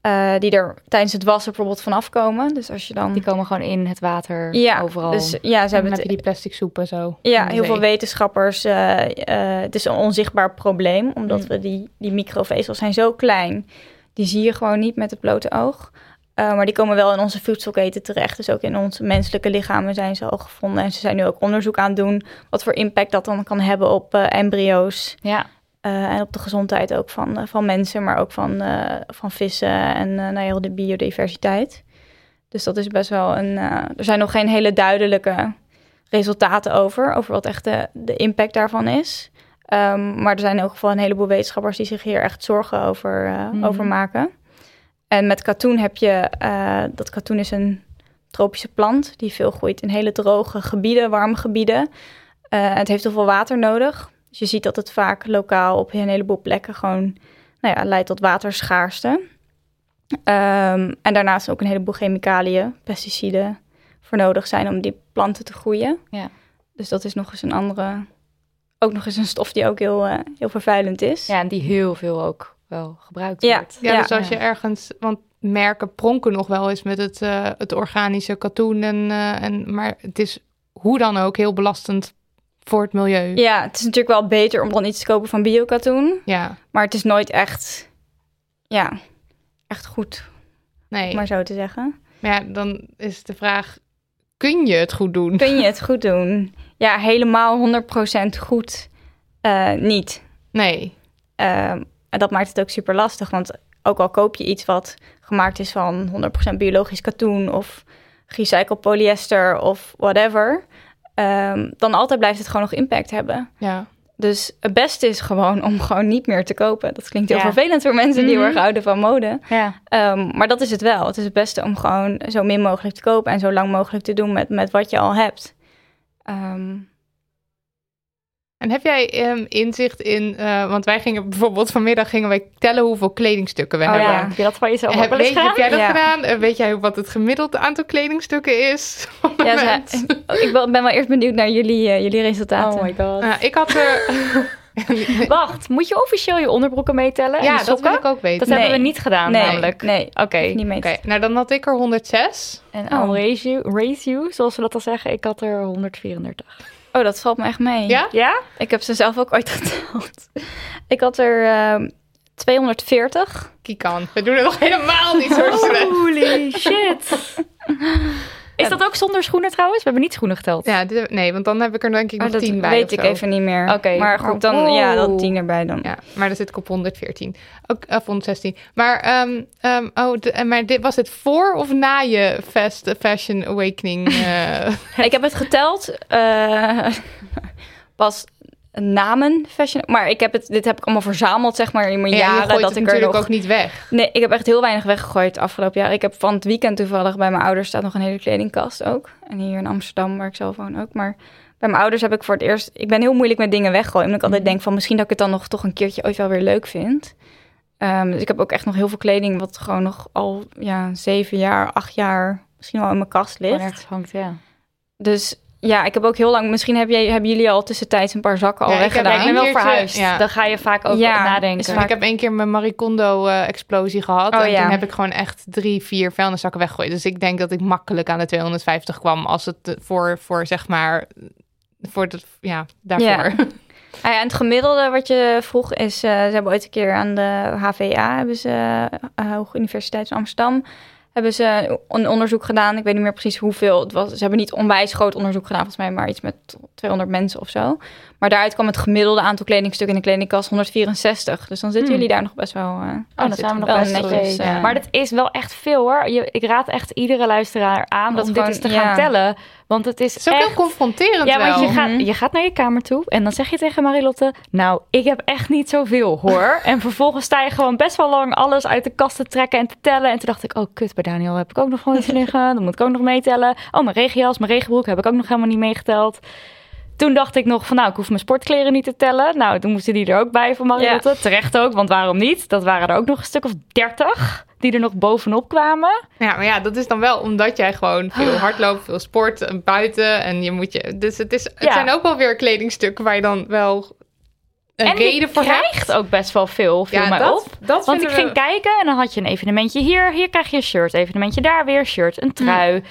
eh, die er tijdens het wassen bijvoorbeeld vanaf komen. Dus als je dan... Die komen gewoon in het water ja, overal. Dus ja, ze hebben heb het je die plastic soep en zo. ja, heel veel wetenschappers. eh, eh, het is een onzichtbaar probleem, omdat Mm. we die, die microvezels zijn zo klein. Die zie je gewoon niet met het blote oog. Eh, maar die komen wel in onze voedselketen terecht. Dus ook in onze menselijke lichamen zijn ze al gevonden. En ze zijn nu ook onderzoek aan het doen wat voor impact dat dan kan hebben op eh, embryo's. ja, eh, en op de gezondheid ook van, van mensen, maar ook van, van vissen en nou ja, heel de biodiversiteit. Dus dat is best wel een. er zijn nog geen hele duidelijke resultaten over, over wat echt de, de impact daarvan is. Ehm, maar er zijn in elk geval een heleboel wetenschappers die zich hier echt zorgen over, eh, Mhm. over maken. En met katoen heb je, eh, dat katoen is een tropische plant die veel groeit in hele droge gebieden, warme gebieden. Eh, het heeft heel veel water nodig. Dus je ziet dat het vaak lokaal op een heleboel plekken gewoon nou ja, leidt tot waterschaarste. Ehm, en daarnaast ook een heleboel chemicaliën, pesticiden voor nodig zijn om die planten te groeien. Ja. Dus dat is nog eens een andere, ook nog eens een stof die ook heel, eh, heel vervuilend is. ja, en die heel veel ook wel gebruikt Ja. wordt. Ja, Ja. dus als je ergens... Want merken pronken nog wel eens met het, eh, het organische katoen. En, eh, en, maar het is hoe dan ook heel belastend voor het milieu. Ja, het is natuurlijk wel beter om dan iets te kopen van biokatoen. Ja, Maar het is nooit echt, ja, echt goed, nee. om maar zo te zeggen. Maar ja, dan is de vraag... Kun je het goed doen? Kun je het goed doen? Ja, helemaal 100% goed eh, niet. Nee. En dat maakt het ook super lastig. Want ook al koop je iets wat gemaakt is van 100% biologisch katoen of gerecycled polyester of whatever, ehm, dan altijd blijft het gewoon nog impact hebben. Ja. Dus het beste is gewoon om gewoon niet meer te kopen. Dat klinkt heel Ja. vervelend voor mensen die heel Mhm. erg houden van mode. Ja. Ehm, maar dat is het wel. Het is het beste om gewoon zo min mogelijk te kopen en zo lang mogelijk te doen met, met wat je al hebt. Ehm, En heb jij ehm, inzicht in... eh, want wij gingen bijvoorbeeld vanmiddag gingen wij tellen hoeveel kledingstukken we Oh hebben. ja, heb je dat van jezelf ook Heb, wel eens weet, heb gedaan? jij dat Ja. gedaan? Eh, Weet jij wat het gemiddelde aantal kledingstukken is? ja, ze- ik ben wel eerst benieuwd naar jullie, eh, jullie resultaten. Oh my god. Nou, ik had er... Wacht, moet je officieel je onderbroeken meetellen? en ja, dat wil ik ook weten. Dat Nee. hebben we niet gedaan nee, namelijk. Nee, Oké. niet mee. Oké, nou dan had ik er 106. En Oh. al raise you, raise you, zoals we dat al zeggen, ik had er 134. Oh, dat valt me echt mee. Ja? Ja? Ik heb ze zelf ook ooit geteld. Ik had er ehm 240. Kikan. We doen het nog helemaal niet zo slecht. Holy shit. Is dat ook zonder schoenen trouwens? We hebben niet schoenen geteld. Ja, nee, want dan heb ik er denk ik Oh, nog dat 10 bij. weet of ik zo. even niet meer. Oké. Maar goed, dan Oh. ja, dan 10 erbij dan. Ja, maar dan zit ik op 114. Ook, of 116. Maar, ehm, ehm, oh, de- maar dit, was het voor of na je fast, Fashion Awakening? eh? Ik heb het geteld. eh, pas namen fashion. Maar ik heb het, dit heb ik allemaal verzameld, zeg maar, in mijn Ja, jaren. dat ik er natuurlijk nog... ook niet weg. Nee, ik heb echt heel weinig weggegooid afgelopen jaar. Ik heb van het weekend toevallig bij mijn ouders staat nog een hele kledingkast ook. En hier in Amsterdam, waar ik zelf woon ook. Maar bij mijn ouders heb ik voor het eerst... Ik ben heel moeilijk met dingen weggooien. Omdat ik altijd denk van misschien dat ik het dan nog toch een keertje ooit wel weer leuk vind. Ehm, dus ik heb ook echt nog heel veel kleding wat gewoon nog al ja, zeven jaar, acht jaar misschien wel in mijn kast ligt. ergens hangt, ja. Dus ja, ik heb ook heel lang... Misschien heb jij, hebben jullie al tussentijds een paar zakken al Ja, ik heb weggedaan. Ik ben wel verhuisd. ja. Dan ga je vaak ook Ja, nadenken. is Ik heb één keer mijn Marie Kondo-explosie gehad. Oh, en ja. toen heb ik gewoon echt drie, vier vuilniszakken weggegooid. Dus ik denk dat ik makkelijk aan de 250 kwam als het eh, voor, voor zeg maar, voor het, ja, daarvoor. Ja. Ah ja, en het gemiddelde wat je vroeg is, eh, ze hebben ooit een keer aan de HVA, hebben ze, uh, Hoge Universiteit van Amsterdam, hebben ze een onderzoek gedaan. Ik weet niet meer precies hoeveel het was. Ze hebben niet onwijs groot onderzoek gedaan, volgens mij maar iets met 200 mensen of zo. Maar daaruit kwam het gemiddelde aantal kledingstukken in de kledingkast 164. Dus dan zitten Hmm. jullie daar nog best wel... eh, Oh, dat zijn we nog wel best netjes, netjes. eh. Maar dat is wel echt veel hoor. Je, ik raad echt iedere luisteraar aan Dat om dit eens te ja. gaan tellen. Want het is Het is ook echt... heel confronterend Ja, want je gaat, Mhm. je gaat naar je kamer toe en dan zeg je tegen Marilotte... Nou, ik heb echt niet zoveel hoor. en vervolgens sta je gewoon best wel lang alles uit de kast te trekken en te tellen. En toen dacht ik, oh kut, bij Daniel heb ik ook nog gewoon iets liggen. Dan moet ik ook nog meetellen. Oh, mijn regenjas, mijn regenbroek heb ik ook nog helemaal niet meegeteld. Toen dacht ik nog van, nou, ik hoef mijn sportkleren niet te tellen. Nou, toen moesten die er ook bij van Marilotte. Terecht ook, want waarom niet? Dat waren er ook nog een stuk of dertig die er nog bovenop kwamen. Ja, maar ja, dat is dan wel omdat jij gewoon veel Ah. hardloopt, veel sport en buiten. En je moet je. Dus het, is, het Ja. zijn ook wel weer kledingstukken waar je dan wel een en reden voor hebt. krijgt ook best wel veel, viel Ja, mij dat, op. dat Want ik ging kijken en dan had je een evenementje hier. Hier krijg je een shirt. Evenementje daar weer shirt. Een trui. Eh,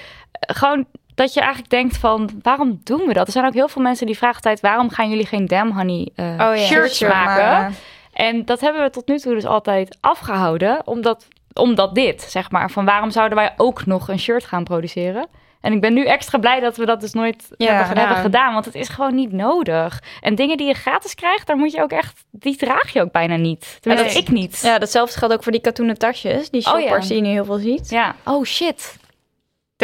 Gewoon dat je eigenlijk denkt van, waarom doen we dat? Er zijn ook heel veel mensen die vragen altijd... waarom gaan jullie geen Damn Honey oh ja, shirts shirt maken? En dat hebben we tot nu toe dus altijd afgehouden. Omdat, omdat dit, zeg maar. Van waarom zouden wij ook nog een shirt gaan produceren? En ik ben nu extra blij dat we dat dus nooit Ja, hebben, gedaan. hebben gedaan. Want het is gewoon niet nodig. En dingen die je gratis krijgt, daar moet je ook echt... Die draag je ook bijna niet. Tenminste, Nee. ik niet. Ja, datzelfde geldt ook voor die katoenen tasjes. Die Oh, ja. shoppers die je nu heel veel ziet. Ja. Oh shit.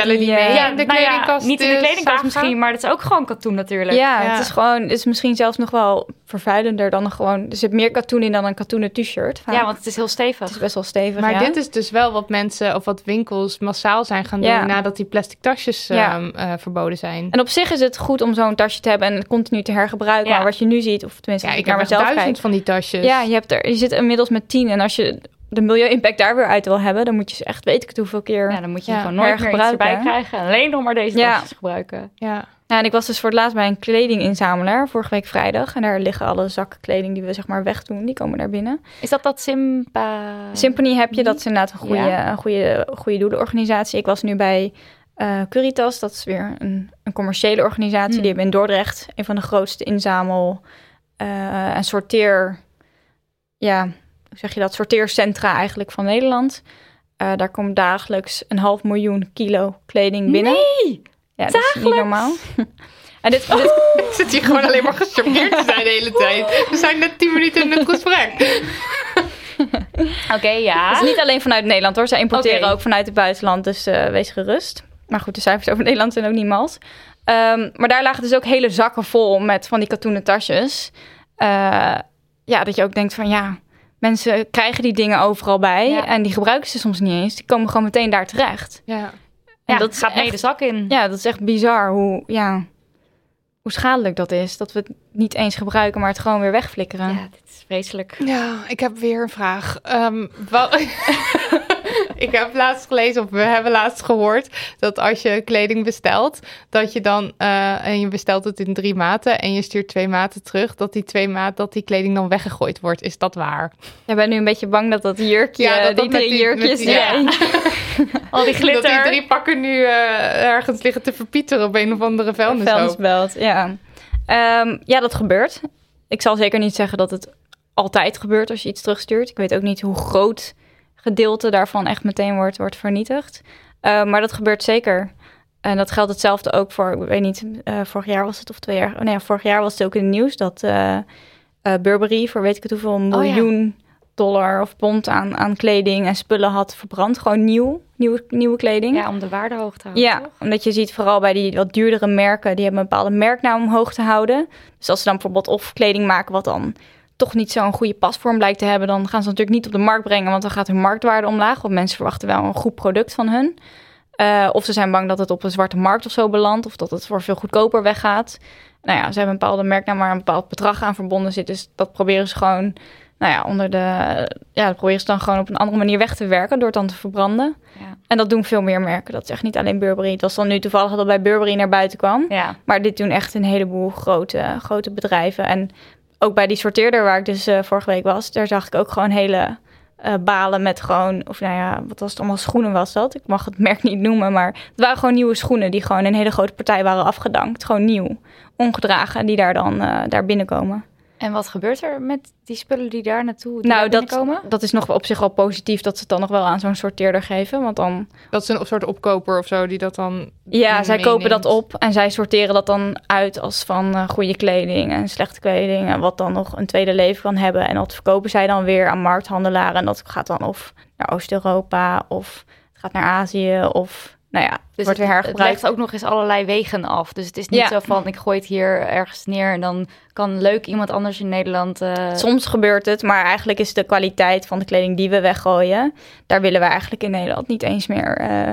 Tellen die Ja. mee Ja, in de nou ja, kledingkast? niet in de eh, kledingkast misschien, maar dat is ook gewoon katoen natuurlijk. Ja, Ja. het is gewoon, het is misschien zelfs nog wel vervuilender dan gewoon. Er zit meer katoen in dan een katoenen t-shirt. vaak. Ja, want het is heel stevig. het is best wel stevig. Maar ja. dit is dus wel wat mensen of wat winkels massaal zijn gaan doen Ja. nadat die plastic tasjes Ja. ehm, eh, verboden zijn. En op zich is het goed om zo'n tasje te hebben en het continu te hergebruiken. Ja. Maar wat je nu ziet, of tenminste, Ja, ik naar heb mezelf duizend kijk. van die tasjes. Ja, je, hebt er, je zit inmiddels met tien. En als je de milieu-impact daar weer uit wil hebben, dan moet je ze echt weten ik het hoeveel keer. Ja, dan moet je Ja. gewoon nooit meer iets Hergebruiken, erbij krijgen. Alleen nog maar deze Ja. tasjes gebruiken. ja. Ja, en ik was dus voor het laatst bij een kledinginzamelaar vorige week vrijdag. En daar liggen alle zakken kleding die we zeg maar wegdoen. Die komen daar binnen. Is dat dat Simpa? Symphony heb je, dat is inderdaad een goede, Ja. een goede, goede doelenorganisatie. Ik was nu bij eh Curitas, dat is weer een, een commerciële organisatie. Hmm. Die hebben in Dordrecht een van de grootste inzamel- eh, en sorteer... Ja, zeg je dat? Sorteercentra eigenlijk van Nederland. Eh, daar komt dagelijks een half miljoen kilo kleding binnen. Nee! Ja, dat is niet normaal. en dit, dit, Ik zit hier gewoon alleen maar gecharmeerd te zijn de hele tijd. We zijn net tien minuten in het gesprek. Oké, ja. Het is niet alleen vanuit Nederland hoor. Zij importeren ook vanuit het buitenland, dus eh, wees gerust. Maar goed, de cijfers over Nederland zijn ook niet mals. Ehm, maar daar lagen dus ook hele zakken vol met van die katoenen tasjes. Eh, ja, dat je ook denkt van ja, mensen krijgen die dingen overal bij. Ja. En die gebruiken ze soms niet eens. Die komen gewoon meteen daar terecht. Ja. En Ja, dat gaat mee echt- de zak in. Ja, dat is echt bizar hoe, ja, hoe schadelijk dat is. Dat we het niet eens gebruiken, maar het gewoon weer wegflikkeren. Ja, dit is vreselijk. Ja, ik heb weer een vraag. Ehm, wel- ik heb laatst gelezen, of we hebben laatst gehoord, dat als je kleding bestelt, dat je dan, eh, en je bestelt het in drie maten en je stuurt twee maten terug, dat die twee maten, dat die kleding dan weggegooid wordt. Is dat waar? Jij bent nu een beetje bang dat dat jurkje, Ja, dat dat die drie jurkjes die- ja. zijn. Al die Dat glitter. die drie pakken nu eh, ergens liggen te verpieteren op een of andere vuilnishoop. Vuilnisbelt, ja. Ehm, ja, dat gebeurt. Ik zal zeker niet zeggen dat het altijd gebeurt als je iets terugstuurt. Ik weet ook niet hoe groot gedeelte daarvan echt meteen wordt, wordt vernietigd. Eh, maar dat gebeurt zeker. En dat geldt hetzelfde ook voor, ik weet niet, eh, vorig jaar was het of twee jaar. Oh nee, vorig jaar was het ook in het nieuws dat eh, Burberry voor weet ik het hoeveel ja. miljoen dollar of pond aan, aan kleding en spullen had verbrand. Gewoon nieuw. nieuwe, nieuwe kleding. Ja, om de waarde hoog te houden. Ja, toch? omdat je ziet vooral bij die wat duurdere merken, die hebben een bepaalde merknaam om hoog te houden. Dus als ze dan bijvoorbeeld of kleding maken wat dan toch niet zo'n goede pasvorm blijkt te hebben, dan gaan ze natuurlijk niet op de markt brengen, want dan gaat hun marktwaarde omlaag. Want mensen verwachten wel een goed product van hun. Eh, of ze zijn bang dat het op een zwarte markt of zo belandt, of dat het voor veel goedkoper weggaat. Nou ja, ze hebben een bepaalde merknaam waar een bepaald bedrag aan verbonden zit. Dus dat proberen ze gewoon, nou ja, onder de. Ja, dat proberen ze dan gewoon op een andere manier weg te werken door het dan te verbranden. Ja. En dat doen veel meer merken. Dat is echt niet alleen Burberry. Het was dan nu toevallig dat bij Burberry naar buiten kwam. Ja. Maar dit doen echt een heleboel grote, grote bedrijven. En ook bij die sorteerder waar ik dus eh, vorige week was, daar zag ik ook gewoon hele eh, balen met gewoon, of nou ja, wat was het allemaal, schoenen was dat. Ik mag het merk niet noemen, maar het waren gewoon nieuwe schoenen die gewoon een hele grote partij waren afgedankt. Gewoon nieuw, ongedragen, die daar dan eh, daar binnenkomen. En wat gebeurt er met die spullen die daar naartoe die nou, daar dat, komen? dat is nog op zich wel positief dat ze het dan nog wel aan zo'n sorteerder geven. Want dan Dat is een soort opkoper of zo die dat dan. Ja, zij kopen dat op en zij sorteren dat dan uit als van eh, goede kleding en slechte kleding. En wat dan nog een tweede leven kan hebben. En dat verkopen zij dan weer aan markthandelaren. En dat gaat dan of naar Oost-Europa of het gaat naar Azië of nou ja, het Dus wordt weer het, het hergebruikt. legt ook nog eens allerlei wegen af. Dus het is niet Ja. zo van ik gooi het hier ergens neer en dan kan leuk iemand anders in Nederland. eh, Soms gebeurt het, maar eigenlijk is de kwaliteit van de kleding die we weggooien, daar willen we eigenlijk in Nederland niet eens meer. eh,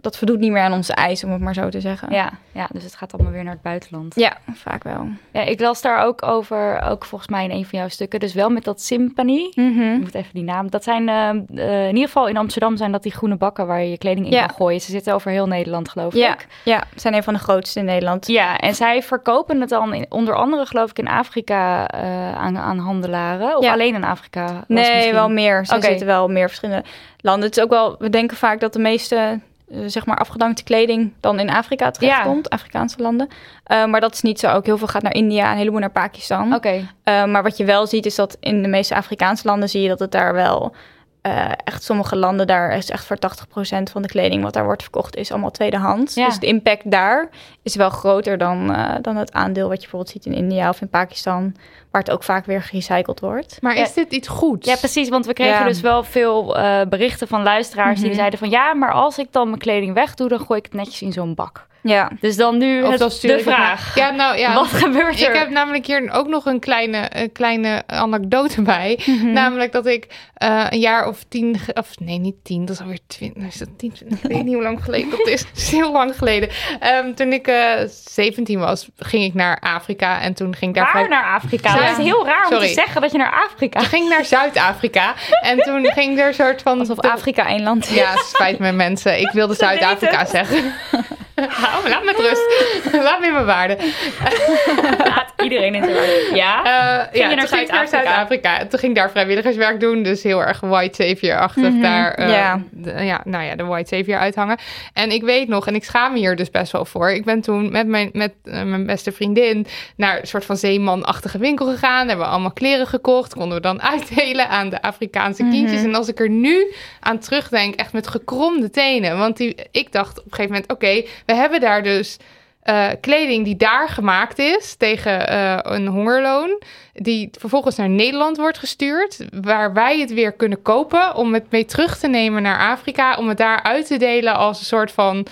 dat voldoet niet meer aan onze eisen, om het maar zo te zeggen. ja, ja, dus het gaat allemaal weer naar het buitenland. Ja, vaak wel. Ja, ik las daar ook over, ook volgens mij in een van jouw stukken. Dus wel met dat Symphony. Ik Mhm. moet even die naam. Dat zijn eh, eh, in ieder geval in Amsterdam zijn dat die groene bakken waar je je kleding in Ja. kan gooien. Ze zitten over heel Nederland, geloof Ja, ik. ja, ze zijn een van de grootste in Nederland. Ja, en zij verkopen het dan in, onder andere, geloof ik, in Afrika eh, aan, aan handelaren. Of Ja. alleen in Afrika? Nee, misschien? wel meer. Ze Oké. zitten wel meer verschillende landen. Het is ook wel, we denken vaak dat de meeste zeg maar afgedankte kleding dan in Afrika terechtkomt, Afrikaanse landen. Eh, maar dat is niet zo. Ook heel veel gaat naar India, een heleboel naar Pakistan. Oké, Eh, maar wat je wel ziet is dat in de meeste Afrikaanse landen zie je dat het daar wel eh, echt sommige landen daar is echt voor 80% van de kleding wat daar wordt verkocht is allemaal tweedehands. Ja. Dus de impact daar is wel groter dan, eh, dan het aandeel wat je bijvoorbeeld ziet in India of in Pakistan, waar het ook vaak weer gerecycled wordt. Maar Ja. is dit iets goeds? Ja, precies. Want we kregen Ja. dus wel veel eh, berichten van luisteraars die Mhm. zeiden van... ja, maar als ik dan mijn kleding wegdoe, dan gooi ik het netjes in zo'n bak. Ja, Dus dan nu het- de ik vraag. Ja, nou ja. Wat gebeurt er? Ik heb namelijk hier ook nog een kleine, een kleine anekdote bij. Namelijk dat ik eh, een jaar of tien, of nee, niet tien, dat is alweer twintig, is dat tien, twintig, ik weet niet hoe lang geleden dat is. Het is heel lang geleden. Ehm, toen ik eh 17 was, ging ik naar Afrika en toen ging ik daar Waar vrij- naar Afrika? Ja. Dat is heel raar om Sorry. te zeggen dat je naar Afrika... Toen ging ik naar Zuid-Afrika en toen ging er een soort van... alsof Afrika één land is. Ja, spijt me mensen. Ik wilde Zuid-Afrika zeggen. Hou laat me met rust. Laat me in mijn waarde. Laat iedereen in zijn waarde. Ja? Eh, ja, je naar ging Zuid-Afrika? Zuid-Afrika. Toen ging ik daar vrijwilligerswerk doen. Dus heel erg white savior-achtig daar. eh, ja. de- ja, nou ja, de white savior uithangen. En ik weet nog, en ik schaam me hier dus best wel voor. Ik ben toen met mijn, met, eh, mijn beste vriendin naar een soort van zeemanachtige winkel gegaan. Hebben we allemaal kleren gekocht. Konden we dan uitdelen aan de Afrikaanse kindjes. En als ik er nu aan terugdenk, echt met gekromde tenen. Want die, ik dacht op een gegeven moment, oké, we hebben daar dus eh, kleding die daar gemaakt is tegen eh, een hongerloon, die vervolgens naar Nederland wordt gestuurd, waar wij het weer kunnen kopen om het mee terug te nemen naar Afrika, om het daar uit te delen als een soort van.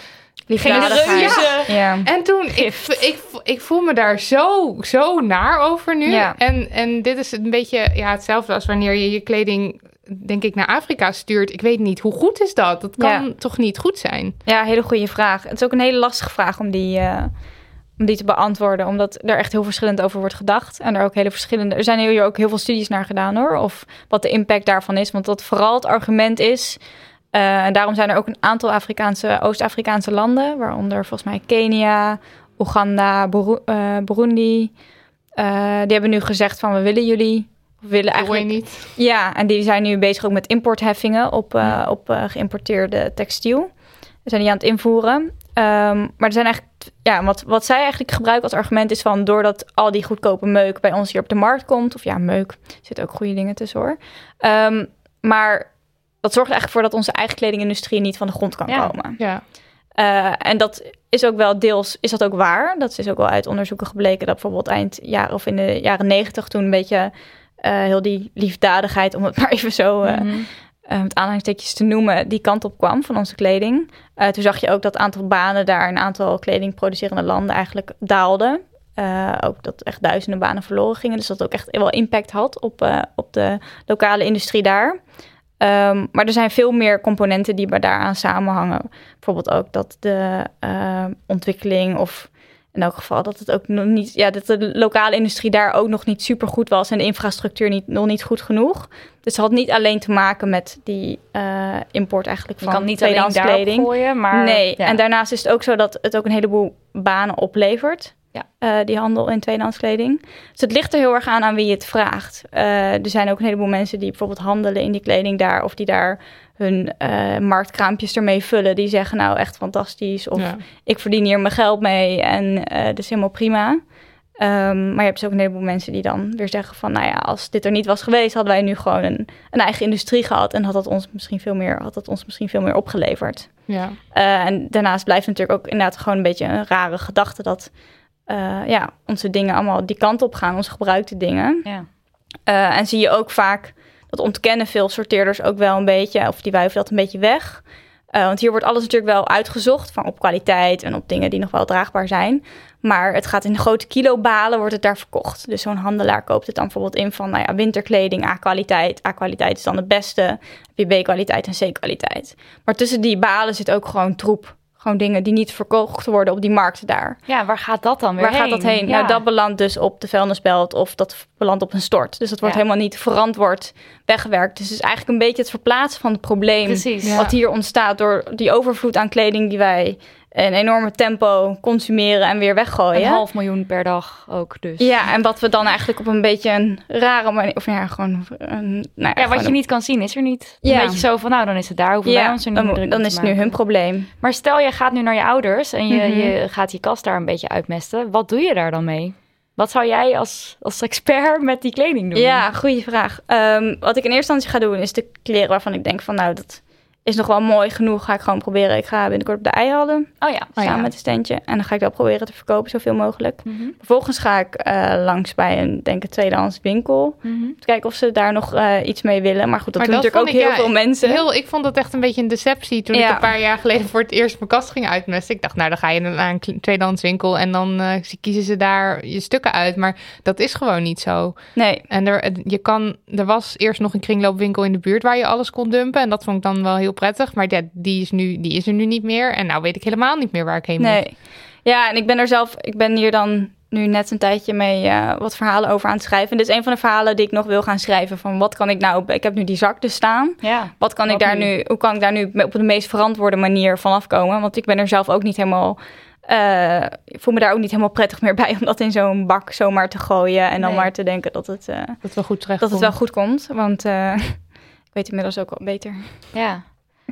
Ja. Ja. en toen, ik, ik, ik voel me daar zo, zo naar over nu. Ja. En, en dit is een beetje ja, hetzelfde als wanneer je je kleding, denk ik, naar Afrika stuurt. Ik weet niet, hoe goed is dat? Dat kan Ja. toch niet goed zijn? Ja, hele goede vraag. Het is ook een hele lastige vraag om die, eh, om die te beantwoorden. Omdat er echt heel verschillend over wordt gedacht. En er ook hele verschillende. Er zijn hier ook heel veel studies naar gedaan hoor. Of wat de impact daarvan is. Want dat vooral het argument is. eh, en daarom zijn er ook een aantal Afrikaanse, Oost-Afrikaanse landen. Waaronder volgens mij Kenia, Oeganda, eh, Burundi. Die hebben nu gezegd van we willen jullie. We willen eigenlijk niet. ja, en die zijn nu bezig ook met importheffingen op, eh, op eh, geïmporteerde textiel. We zijn die aan het invoeren. Ehm, maar er zijn eigenlijk, ja, wat, wat zij eigenlijk gebruiken als argument is van doordat al die goedkope meuk bij ons hier op de markt komt, of ja, meuk, zitten ook goede dingen tussen hoor. Ehm, maar dat zorgt eigenlijk voor dat onze eigen kledingindustrie niet van de grond kan Ja. komen. Ja. Eh, en dat is ook wel deels, is dat ook waar. Dat is ook wel uit onderzoeken gebleken dat bijvoorbeeld eind jaren of in de jaren negentig toen een beetje heel die liefdadigheid, om het maar even zo eh, Mhm. uh, met aanhalingstekens te noemen, die kant op kwam van onze kleding. Uh, toen zag je ook dat het aantal banen daar, een aantal kledingproducerende landen eigenlijk daalde. Uh, ook dat echt duizenden banen verloren gingen. Dus dat ook echt wel impact had op, uh, op de lokale industrie daar. Um, maar er zijn veel meer componenten die daaraan samenhangen. Bijvoorbeeld ook dat de ontwikkeling of in elk geval dat het ook nog niet, ja, dat de lokale industrie daar ook nog niet super goed was en de infrastructuur niet, nog niet goed genoeg. Dus het had niet alleen te maken met die uh, import eigenlijk van kan niet tweedehands alleen kleding. Gooien, maar nee, ja. en daarnaast is het ook zo dat het ook een heleboel banen oplevert. Ja. Uh, die handel in tweedehands kleding. Dus het ligt er heel erg aan aan wie je het vraagt. Uh, er zijn ook een heleboel mensen die bijvoorbeeld handelen in die kleding daar of die daar hun uh, marktkraampjes ermee vullen. Die zeggen nou echt fantastisch. Of Ja. ik verdien hier mijn geld mee en uh, dat is helemaal prima. Um, maar je hebt dus ook een heleboel mensen die dan weer zeggen van... nou ja, als dit er niet was geweest... hadden wij nu gewoon een, een eigen industrie gehad... en had dat ons misschien veel meer, had dat ons misschien veel meer opgeleverd. Ja. Uh, en daarnaast blijft natuurlijk ook inderdaad gewoon een beetje een rare gedachte... dat uh, ja, onze dingen allemaal die kant op gaan, onze gebruikte dingen. Ja. Uh, en zie je ook vaak, dat ontkennen veel sorteerders ook wel een beetje... of die wuiven dat een beetje weg... Uh, want hier wordt alles natuurlijk wel uitgezocht van op kwaliteit en op dingen die nog wel draagbaar zijn. Maar het gaat in grote kilobalen, wordt het daar verkocht. Dus zo'n handelaar koopt het dan bijvoorbeeld in van nou ja, winterkleding, A-kwaliteit. A-kwaliteit is dan het beste, heb je B-kwaliteit en C-kwaliteit. Maar tussen die balen zit ook gewoon troep. Gewoon dingen die niet verkocht worden op die markten daar. Ja, waar gaat dat dan weer waar heen? gaat dat heen? Ja. Nou, dat belandt dus op de vuilnisbelt of dat belandt op een stort. Dus dat wordt Ja. helemaal niet verantwoord weggewerkt. Dus het is eigenlijk een beetje het verplaatsen van het probleem Precies. Ja. wat hier ontstaat door die overvloed aan kleding die wij een enorme tempo consumeren en weer weggooien. Een half miljoen per dag ook dus. Ja, en wat we dan eigenlijk op een beetje een rare manier, of ja, gewoon een, nou ja, Ja, wat je niet kan zien is er niet. Ja. Een beetje zo van, nou dan is het daar, hoeven wij ja, ons er niet dan, druk dan is het nu hun probleem. Maar stel, je gaat nu naar je ouders en je, Mhm. je gaat die kast daar een beetje uitmesten. Wat doe je daar dan mee? Wat zou jij als, als expert met die kleding doen? Ja, goede vraag. Ehm, wat ik in eerste instantie ga doen is de kleren waarvan ik denk van nou dat is nog wel mooi genoeg. Ga ik gewoon proberen. Ik ga binnenkort op de eihallen Oh ja. samen ja. met een standje. En dan ga ik dat proberen te verkopen zoveel mogelijk. Mhm. Vervolgens ga ik eh, langs bij een denk ik tweedehands winkel. Om te kijken of ze daar nog eh, iets mee willen. Maar goed, dat Maar doen dat natuurlijk ook heel ja, veel mensen. Heel, ik vond dat echt een beetje een deceptie toen ik een paar jaar geleden voor het eerst mijn kast ging uitmesten. Ik dacht, nou dan ga je naar een kle- tweedehandswinkel en dan eh, kiezen ze daar je stukken uit. Maar dat is gewoon niet zo. Nee, En er, je kan, er was eerst nog een kringloopwinkel in de buurt waar je alles kon dumpen. En dat vond ik dan wel heel prettig. Maar die, is nu, die is er nu niet meer. En nou weet ik helemaal niet meer waar ik heen moet. nee. Ja, en ik ben er zelf, ik ben hier dan nu net een tijdje mee eh, wat verhalen over aan het schrijven. En dit is een van de verhalen die ik nog wil gaan schrijven. Van wat kan ik nou, ik heb nu die zak dus staan. Ja. Wat kan ik daar nu? nu, hoe kan ik daar nu op de meest verantwoorde manier van afkomen? Want ik ben er zelf ook niet helemaal, eh, ik voel me daar ook niet helemaal prettig meer bij om dat in zo'n bak zomaar te gooien en dan Nee. maar te denken dat het, Dat wel goed terecht dat het wel goed komt. Want eh, ik weet inmiddels ook wel beter. ja.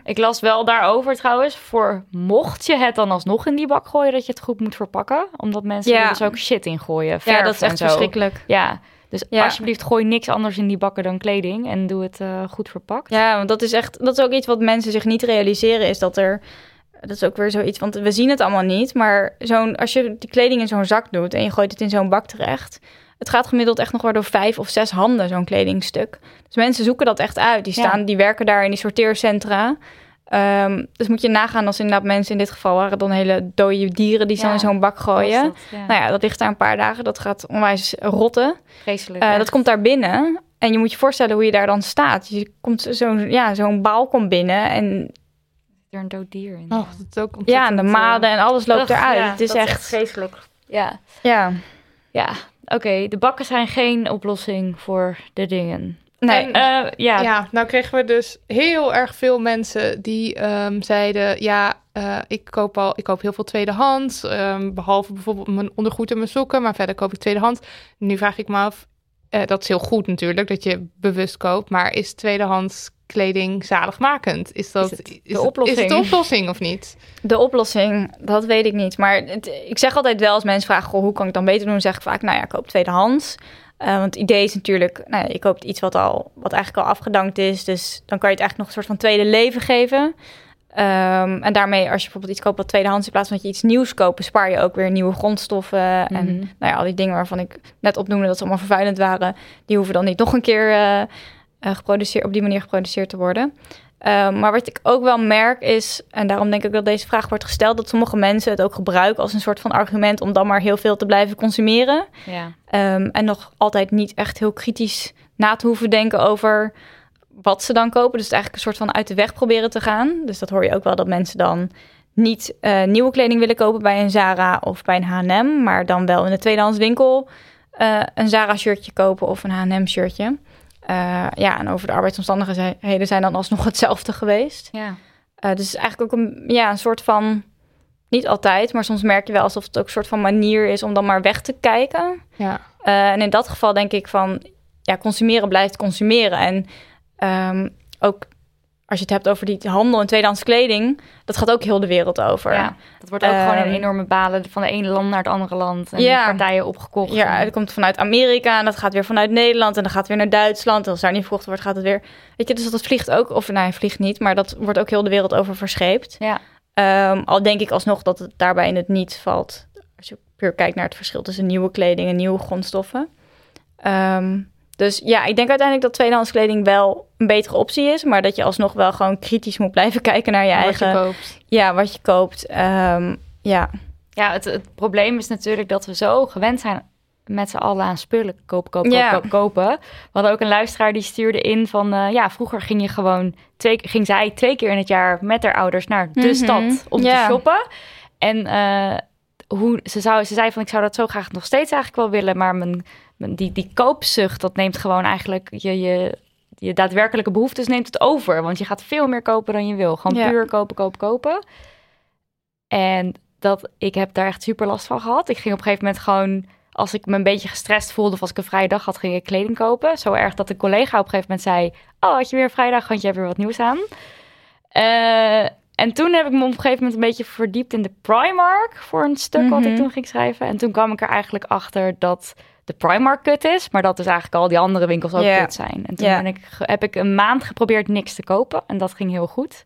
Ik las wel daarover trouwens, voor mocht je het dan alsnog in die bak gooien, dat je het goed moet verpakken. Omdat mensen Ja. er dus ook shit in gooien. Ja, dat is echt zo. verschrikkelijk. Ja, dus Ja. alsjeblieft gooi niks anders in die bakken dan kleding en doe het eh, goed verpakt. Ja, want dat is echt, dat is ook iets wat mensen zich niet realiseren, is dat er, dat is ook weer zoiets, want we zien het allemaal niet, maar zo'n, als je die kleding in zo'n zak doet en je gooit het in zo'n bak terecht, het gaat gemiddeld echt nog wel door vijf of zes handen, zo'n kledingstuk. Dus mensen zoeken dat echt uit. Die Ja. staan, die werken daar in die sorteercentra. Ehm, dus moet je nagaan als inderdaad mensen in dit geval waren dan hele dode dieren die ze Ja, in zo'n bak gooien. Was dat, ja. Nou ja, dat ligt daar een paar dagen. Dat gaat onwijs rotten. Vreselijk. Eh, echt. dat komt daar binnen. En je moet je voorstellen hoe je daar dan staat. Je komt zo'n ja, zo'n baal komt binnen. En er een dood dier in. Oh, dat is ook ja, en de eh, maden en alles loopt Ugh, eruit. ja, het is dat echt... vreselijk. Ja, Ja, ja. Oké. De bakken zijn geen oplossing voor de dingen. nee. En- Eh, ja, Ja. nou kregen we dus heel erg veel mensen die ehm, zeiden: Ja, eh, ik, koop al, ik koop heel veel tweedehands. ehm, behalve bijvoorbeeld mijn ondergoed en mijn sokken. Maar verder koop ik tweedehands. Nu vraag ik me af: eh, dat is heel goed natuurlijk dat je bewust koopt. Maar is tweedehands kleding zaligmakend? Is dat Is het de is het- oplossing? Is het de oplossing of niet? De oplossing, dat weet ik niet. Maar het- ik zeg altijd wel als mensen vragen... Goh, hoe kan ik dan beter doen? Zeg ik vaak, nou ja, koop tweedehands. Eh, want het idee is natuurlijk... Nou ja, je koopt iets wat, al, wat eigenlijk al afgedankt is. Dus dan kan je het eigenlijk nog een soort van tweede leven geven. Ehm, en daarmee, als je bijvoorbeeld iets koopt wat tweedehands... in plaats van dat je iets nieuws koopt... bespaar je ook weer nieuwe grondstoffen. En Mhm. nou ja, al die dingen waarvan ik net opnoemde... dat ze allemaal vervuilend waren... die hoeven dan niet nog een keer... eh, eh, geproduceerd, op die manier geproduceerd te worden. Ehm, maar wat ik ook wel merk is, en daarom denk ik dat deze vraag wordt gesteld, dat sommige mensen het ook gebruiken als een soort van argument om dan maar heel veel te blijven consumeren. Ja. Ehm, en nog altijd niet echt heel kritisch na te hoeven denken over wat ze dan kopen. Dus het eigenlijk een soort van uit de weg proberen te gaan. Dus dat hoor je ook wel dat mensen dan niet eh, nieuwe kleding willen kopen bij een Zara of bij een H&M, maar dan wel in de tweedehands winkel eh, een Zara shirtje kopen of een H&M shirtje. Eh, ja, en over de arbeidsomstandigheden zijn dan alsnog hetzelfde geweest. Ja. Uh, dus eigenlijk ook een, ja, een soort van, niet altijd, maar soms merk je wel alsof het ook een soort van manier is om dan maar weg te kijken. Ja. Uh, en in dat geval denk ik van, ja, consumeren blijft consumeren. En um, ook als je het hebt over die handel en tweedehands kleding, dat gaat ook heel de wereld over. Ja, dat wordt ook um, gewoon een enorme balen van de ene land naar het andere land. En ja, partijen opgekocht. Ja, het komt vanuit Amerika en dat gaat weer vanuit Nederland en dan gaat weer naar Duitsland. En als daar niet verkocht wordt, gaat het weer. Weet je, dus dat vliegt ook, of nee, vliegt niet, maar dat wordt ook heel de wereld over verscheept. Ja. Um, al denk ik alsnog dat het daarbij in het niet valt. Als je puur kijkt naar het verschil tussen nieuwe kleding en nieuwe grondstoffen. Um, dus ja, ik denk uiteindelijk dat tweedehands kleding wel een betere optie is. Maar dat je alsnog wel gewoon kritisch moet blijven kijken naar je wat eigen. Je koopt. Ja, wat je koopt. Um, ja, ja het, het, probleem is natuurlijk dat we zo gewend zijn met z'n allen aan spullen kopen, kopen, Ja. kopen, kopen. We hadden ook een luisteraar die stuurde in van... uh, ja, vroeger ging je gewoon... Twee, ging zij twee keer in het jaar met haar ouders naar de Mhm. stad om Ja. te shoppen. En uh, hoe, ze, zou, ze zei van, ik zou dat zo graag nog steeds eigenlijk wel willen... maar mijn, die, die koopzucht, dat neemt gewoon eigenlijk je... je je daadwerkelijke behoeftes neemt het over. Want je gaat veel meer kopen dan je wil. Gewoon Ja. puur kopen, kopen, kopen. En dat, ik heb daar echt super last van gehad. Ik ging op een gegeven moment gewoon... Als ik me een beetje gestrest voelde of als ik een vrije dag had, ging ik kleding kopen. Zo erg dat een collega op een gegeven moment zei... Oh, had je weer een vrije dag, want je hebt weer wat nieuws aan. Eh, en toen heb ik me op een gegeven moment een beetje verdiept in de Primark... voor een stuk wat ik Mhm. toen ging schrijven. En toen kwam ik er eigenlijk achter dat de Primark kut is... maar dat dus eigenlijk al die andere winkels ook Ja. kut zijn. En toen ben ik, heb ik een maand geprobeerd niks te kopen. En dat ging heel goed.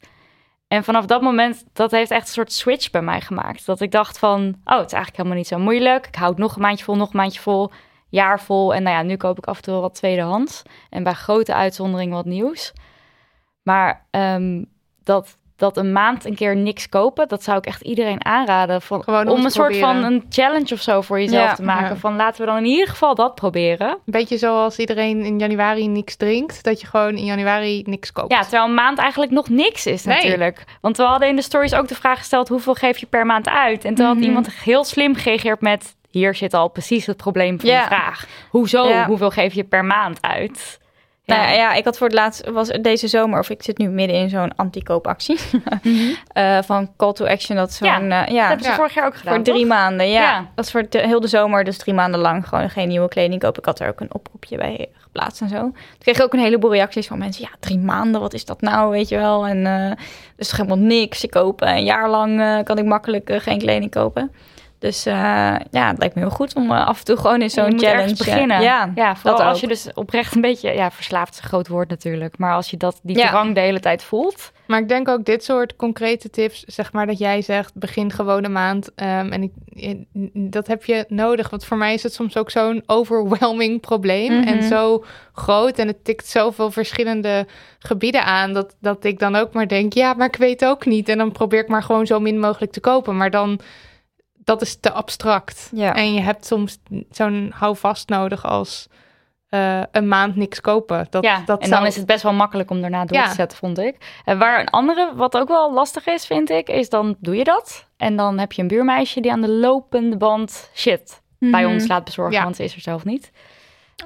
En vanaf dat moment, dat heeft echt een soort switch bij mij gemaakt. Dat ik dacht van, oh, het is eigenlijk helemaal niet zo moeilijk. Ik houd nog een maandje vol, nog een maandje vol, jaar vol. En nou ja, nu koop ik af en toe wel wat tweedehands. En bij grote uitzonderingen wat nieuws. Maar ehm, dat, dat een maand een keer niks kopen, dat zou ik echt iedereen aanraden. Van, Gewoon om om een soort van een challenge of zo voor jezelf Ja, te maken. ja. Van laten we dan in ieder geval dat proberen. Een beetje zoals iedereen in januari niks drinkt. Dat je gewoon in januari niks koopt. Ja, terwijl een maand eigenlijk nog niks is Nee. natuurlijk. Want we hadden in de stories ook de vraag gesteld... hoeveel geef je per maand uit? En toen had Mhm. iemand heel slim gereageerd met... hier zit al precies het probleem van Ja. de vraag. Hoezo? Hoeveel geef je per maand uit? Nou ja, ja, ik had voor het laatst, was deze zomer, of ik zit nu midden in zo'n anti-koopactie. Eh, van Call to Action, dat zo'n, Ja, ja, Dat ja hebben ze Ja. vorig jaar ook gedaan, voor drie toch? maanden. Ja. Ja. dat is voor de, heel de zomer, dus drie maanden lang gewoon geen nieuwe kleding kopen. Ik had er ook een oproepje bij geplaatst en zo. Toen kreeg ik ook een heleboel reacties van mensen. Ja, drie maanden, wat is dat nou, weet je wel? En eh dus helemaal niks. Ik koop een jaar lang eh, kan ik makkelijk eh, geen kleding kopen. Dus eh, ja, het lijkt me heel goed om eh, af en toe gewoon in zo'n challenge... ergens eh, beginnen. ja, ja vooral dat als je dus oprecht een beetje... Ja, verslaafd is een groot woord natuurlijk. Maar als je dat, die Ja. drang de hele tijd voelt... Maar ik denk ook dit soort concrete tips, zeg maar dat jij zegt, begin gewoon een maand. ehm, en ik, dat heb je nodig, want voor mij is het soms ook zo'n overwhelming probleem. Mhm. En zo groot en het tikt zoveel verschillende gebieden aan, dat, dat ik dan ook maar denk, ja, maar ik weet ook niet. En dan probeer ik maar gewoon zo min mogelijk te kopen. Maar dan, dat is te abstract. Ja. En je hebt soms zo'n houvast nodig als eh, een maand niks kopen. Dat, ja, dat en zou- dan is het best wel makkelijk om daarna door Ja. te zetten, vond ik. En waar een andere, wat ook wel lastig is, vind ik, is dan doe je dat. En dan heb je een buurmeisje die aan de lopende band shit bij Mhm. ons laat bezorgen, Ja. want ze is er zelf niet.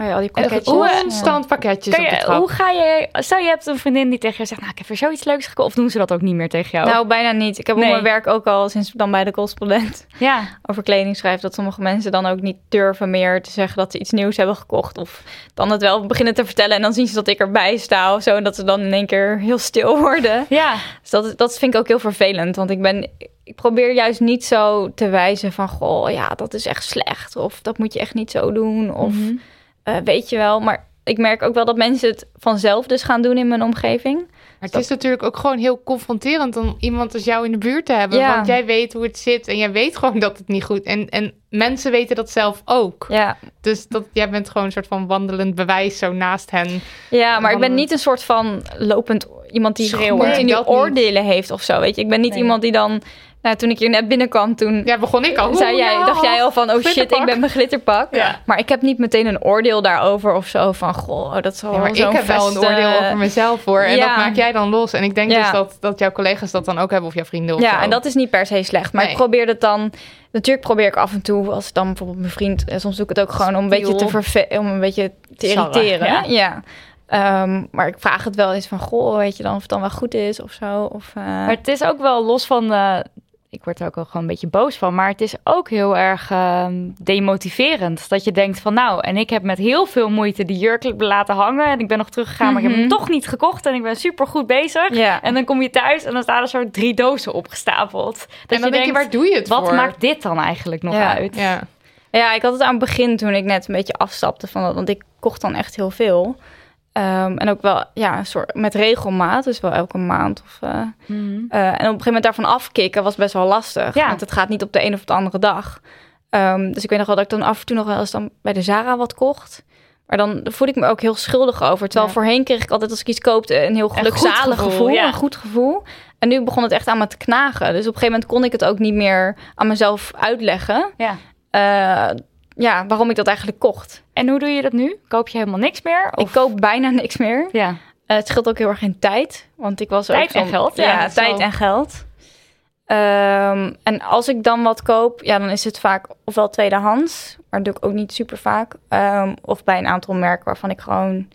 Oh ja, al die pakketjes. hoe, Ja. Constant pakketjes Kan op de trap. hoe ga je, stel je hebt een vriendin die tegen je zegt, nou ik heb weer zoiets leuks gekocht, of doen ze dat ook niet meer tegen jou? Nou, bijna niet. Ik heb Nee. op mijn werk ook al sinds dan bij de correspondent ja, over kleding schrijf dat sommige mensen dan ook niet durven meer te zeggen dat ze iets nieuws hebben gekocht. Of dan het wel beginnen te vertellen en dan zien ze dat ik erbij sta of zo. En dat ze dan in één keer heel stil worden. ja, Dus dat, dat vind ik ook heel vervelend. Want ik ben. Ik probeer juist niet zo te wijzen van goh, ja, dat is echt slecht. Of dat moet je echt niet zo doen. Of Mhm. Eh, weet je wel. Maar ik merk ook wel dat mensen het vanzelf dus gaan doen in mijn omgeving. Maar het is natuurlijk ook gewoon heel confronterend om iemand als jou in de buurt te hebben. Ja. Want jij weet hoe het zit en jij weet gewoon dat het niet goed En, en mensen weten dat zelf ook. Ja, Dus dat, jij bent gewoon een soort van wandelend bewijs zo naast hen. ja maar ik ben niet een soort van lopend iemand die continu Nee, dat niet. oordelen heeft of zo. Weet je, ik ben niet Nee. iemand die dan. Nou, toen ik hier net binnenkwam, toen Ja, begon ik al. zei jij, dacht jij al van, oh shit, ik ben mijn glitterpak. Ja. Maar ik heb niet meteen een oordeel daarover of zo van, goh, dat zal Ja, maar wel ik heb wel een oordeel over mezelf hoor. En ja. dat maak jij dan los. En ik denk dus dat, dat jouw collega's dat dan ook hebben of jouw vrienden of Ja, zo. en dat is niet per se slecht. Maar Nee. ik probeer het dan... Natuurlijk probeer ik af en toe, als dan bijvoorbeeld mijn vriend... Soms doe ik het ook gewoon om een beetje te, verve om een beetje te irriteren. ja. Ja. Ehm, maar ik vraag het wel eens van, goh, weet je dan of het dan wel goed is of zo? Of, eh, Maar het is ook wel los van. eh, ik word er ook wel gewoon een beetje boos van. Maar het is ook heel erg ehm, demotiverend. Dat je denkt van nou, en ik heb met heel veel moeite die jurk laten hangen. En ik ben nog teruggegaan, maar ik heb hem toch niet gekocht. En ik ben super goed bezig. ja. En dan kom je thuis en dan staan er zo drie dozen opgestapeld. Dat en dan denk je, waar doe je het wat voor? maakt dit dan eigenlijk nog Ja. uit? Ja. ja, ik had het aan het begin toen ik net een beetje afstapte van dat. Want ik kocht dan echt heel veel. Ehm, en ook wel ja, soort met regelmaat, dus wel elke maand. Of, eh, Mhm. Eh, en op een gegeven moment daarvan afkicken was best wel lastig. Ja. Want het gaat niet op de een of de andere dag. Ehm, dus ik weet nog wel dat ik dan af en toe nog wel eens dan bij de Zara wat kocht. Maar dan voelde ik me ook heel schuldig over. Terwijl Ja. voorheen kreeg ik altijd als ik iets koopte een heel gelukzalig gevoel, gevoel. ja. Een goed gevoel. En nu begon het echt aan me te knagen. Dus op een gegeven moment kon ik het ook niet meer aan mezelf uitleggen. Ja. eh, ja, waarom ik dat eigenlijk kocht. En hoe doe je dat nu? Koop je helemaal niks meer? Of... Ik koop bijna niks meer. Ja. Eh, het scheelt ook heel erg in tijd. Want ik was Tijd ook en geld, Ja, tijd en geld. En als ik dan wat koop, ja, dan is het vaak ofwel tweedehands, maar dat doe ik ook niet super vaak. Ehm, of bij een aantal merken waarvan ik gewoon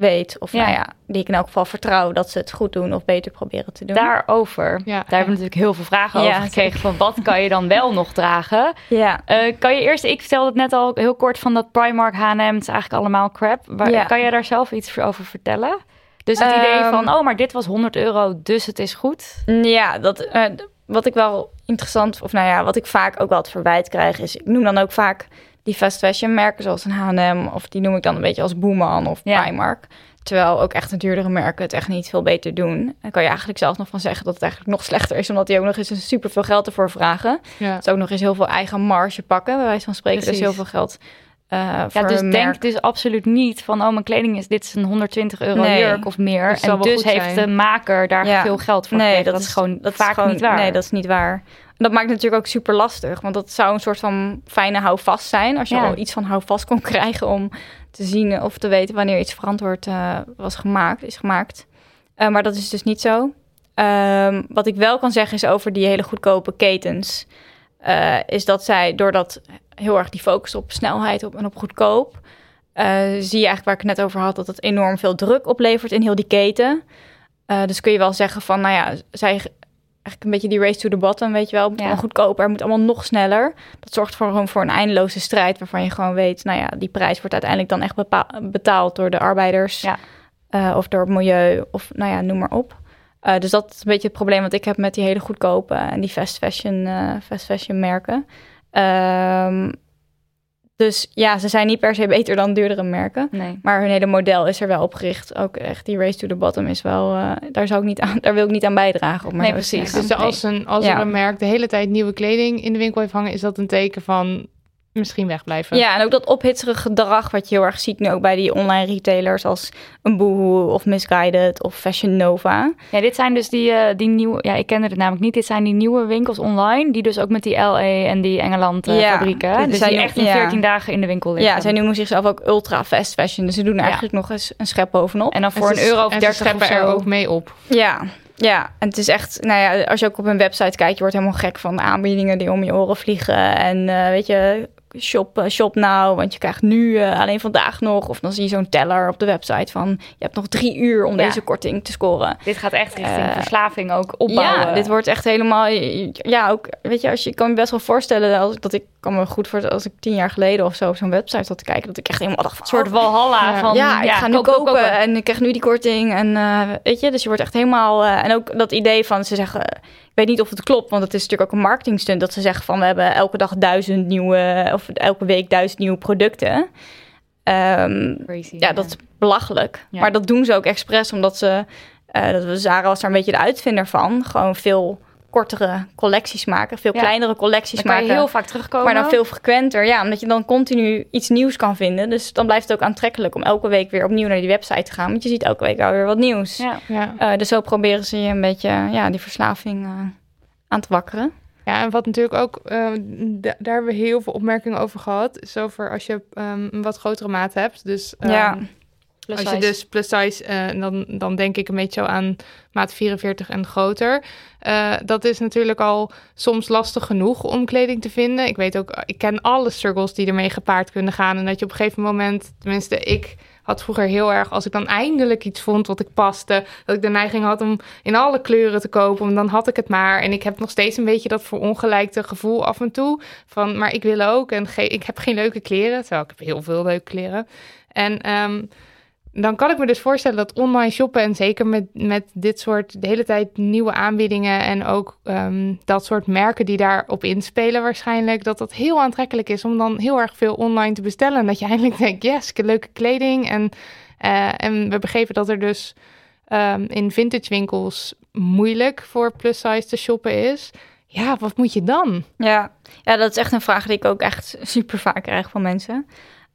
weet, of Ja. nou ja, die ik in elk geval vertrouw dat ze het goed doen of beter proberen te doen. Daarover. Ja. Daar hebben we natuurlijk heel veel vragen Ja, over gekregen. Van wat kan je dan wel nog dragen? Ja. Eh, kan je eerst, ik vertelde het net al heel kort van dat Primark, H&M, het is eigenlijk allemaal crap. Waar, Ja. Kan jij daar zelf iets over vertellen? Dus het idee Ehm, van, oh, maar dit was 100 euro, dus het is goed. Ja, dat, eh, wat ik wel interessant, of nou ja, wat ik vaak ook wel het verwijt krijg, is ik noem dan ook vaak die fast fashion merken zoals een H&M of die noem ik dan een beetje als Boeman of Ja. Primark. Terwijl ook echt de duurdere merken het echt niet veel beter doen. Dan kan je eigenlijk zelfs nog van zeggen dat het eigenlijk nog slechter is, omdat die ook nog eens super veel geld ervoor vragen. Ja. Dus ook nog eens heel veel eigen marge pakken, bij wijze van spreken. Dus Precies. heel veel geld eh voor Ja, dus denk merk. dus absoluut niet van, oh, mijn kleding is, dit is een 120 euro Nee. jurk of meer. Dus en dus heeft zijn. de maker daar Ja. veel geld voor Nee, gekregen. dat, is gewoon dat is vaak gewoon- niet waar. Nee, dat is niet waar. Dat maakt het natuurlijk ook super lastig. Want dat zou een soort van fijne houvast zijn. Als je Ja. al iets van houvast kon krijgen om te zien of te weten wanneer iets verantwoord eh, was gemaakt, is gemaakt. Eh, maar dat is dus niet zo. Ehm, wat ik wel kan zeggen is over die hele goedkope ketens. eh, is dat zij, doordat heel erg die focus op snelheid op, en op goedkoop, zie je eigenlijk waar ik het net over had, dat het enorm veel druk oplevert in heel die keten. Dus kun je wel zeggen van, nou ja, zij eigenlijk een beetje die race to the bottom, weet je wel. Het moet Ja. allemaal goedkoper, het moet allemaal nog sneller. Dat zorgt voor, gewoon voor een eindeloze strijd waarvan je gewoon weet, nou ja, die prijs wordt uiteindelijk dan echt betaald door de arbeiders. Ja. eh, of door het milieu, of nou ja, noem maar op. Eh, dus dat is een beetje het probleem wat ik heb met die hele goedkope en die fast fashion, eh, fast fashion merken. Ehm, dus ja, ze zijn niet per se beter dan duurdere merken. Nee. Maar hun hele model is er wel op gericht. Ook echt die race to the bottom is wel. eh, daar, zou ik niet aan, daar wil ik niet aan bijdragen. Om maar Nee, precies. zeggen. Dus als, een, als Ja. er een merk de hele tijd nieuwe kleding in de winkel heeft hangen, is dat een teken van misschien wegblijven. Ja, en ook dat ophitserige gedrag wat je heel erg ziet nu ook bij die online retailers als een Boohoo of Misguided of Fashion Nova. Ja, dit zijn dus die, eh, die nieuwe... Ja, ik kende het namelijk niet. Dit zijn die nieuwe winkels online... die dus ook met die LA en die Engeland eh, Ja, fabrieken... dus Dus zij die echt in ja. 14 dagen in de winkel liggen. Ja, zij noemen zichzelf ook ultra fast fashion. Dus ze doen er eigenlijk nog eens een schep bovenop. En dan voor ze- een euro of en ze 30 of scheppen er ook mee op. Ja, ja, en het is echt, nou ja, als je ook op hun website kijkt, je wordt helemaal gek van de aanbiedingen die om je oren vliegen. En eh, weet je, shop, eh, shop nou, want je krijgt nu eh, alleen vandaag nog. Of dan zie je zo'n teller op de website van, je hebt nog drie uur om Ja. deze korting te scoren. Dit gaat echt richting Eh, verslaving ook opbouwen. Ja, dit wordt echt helemaal, ja, ook, weet je, als je ik kan me best wel voorstellen als, dat ik kan me goed voor als ik tien jaar geleden of zo op zo'n website zat te kijken, dat ik echt helemaal dacht van, Een soort oh, walhalla Ja. van... ja, ik ga nu kopen kopen. en ik krijg nu die korting. En weet je, dus je wordt echt helemaal... en ook dat idee van, ze zeggen... Ik weet niet of het klopt, want het is natuurlijk ook een marketingstunt... dat ze zeggen van, we hebben elke dag duizend nieuwe... of elke week duizend nieuwe producten. Ehm, Crazy, ja, dat is belachelijk. Ja. Maar dat doen ze ook expres, omdat ze... eh dat we Zara was daar een beetje de uitvinder van. Gewoon veel kortere collecties maken. Veel Ja. kleinere collecties Dan kan maken. je heel vaak terugkomen. maar dan veel frequenter. Ja, omdat je dan continu iets nieuws kan vinden. Dus dan blijft het ook aantrekkelijk om elke week weer opnieuw naar die website te gaan. Want je ziet elke week wel weer wat nieuws. Ja. Ja. Eh, dus zo proberen ze je een beetje ja, die verslaving eh, aan te wakkeren. Ja, en wat natuurlijk ook, eh, da- daar hebben we heel veel opmerkingen over gehad, is over als je ehm, een wat grotere maat hebt. Dus ehm, ja, Plus als je size. dus plus size, eh, dan, dan denk ik een beetje zo aan maat 44 en groter. Eh, dat is natuurlijk al soms lastig genoeg om kleding te vinden. Ik weet ook, ik ken alle struggles die ermee gepaard kunnen gaan. En dat je op een gegeven moment, tenminste ik had vroeger heel erg, als ik dan eindelijk iets vond wat ik paste, dat ik de neiging had om in alle kleuren te kopen, want dan had ik het maar. En ik heb nog steeds een beetje dat verongelijkte gevoel af en toe van, maar ik wil ook en ge- ik heb geen leuke kleren, terwijl ik heb heel veel leuke kleren. En ehm, dan kan ik me dus voorstellen dat online shoppen en zeker met, met dit soort de hele tijd nieuwe aanbiedingen en ook ehm, dat soort merken die daarop inspelen waarschijnlijk, dat dat heel aantrekkelijk is om dan heel erg veel online te bestellen. En dat je eindelijk denkt, yes, ik heb leuke kleding. En, eh, en we begrepen dat er dus ehm, in vintage winkels moeilijk voor plus size te shoppen is. Ja, wat moet je dan? ja. ja, dat is echt een vraag die ik ook echt super vaak krijg van mensen.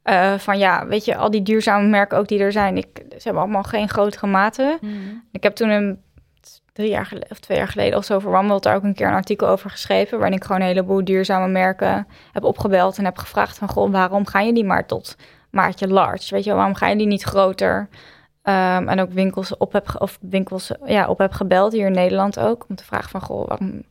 Eh, van ja, weet je, al die duurzame merken ook die er zijn, ik, ze hebben allemaal geen grotere maten. Mhm. Ik heb toen een drie jaar geleden of twee jaar geleden of zo voor World daar ook een keer een artikel over geschreven, waarin ik gewoon een heleboel duurzame merken heb opgebeld en heb gevraagd van goh, waarom ga je die maar tot maatje large? Weet je, waarom ga je die niet groter? Ehm, en ook winkels op heb of winkels ja, op heb gebeld hier in Nederland ook om te vragen van goh, waarom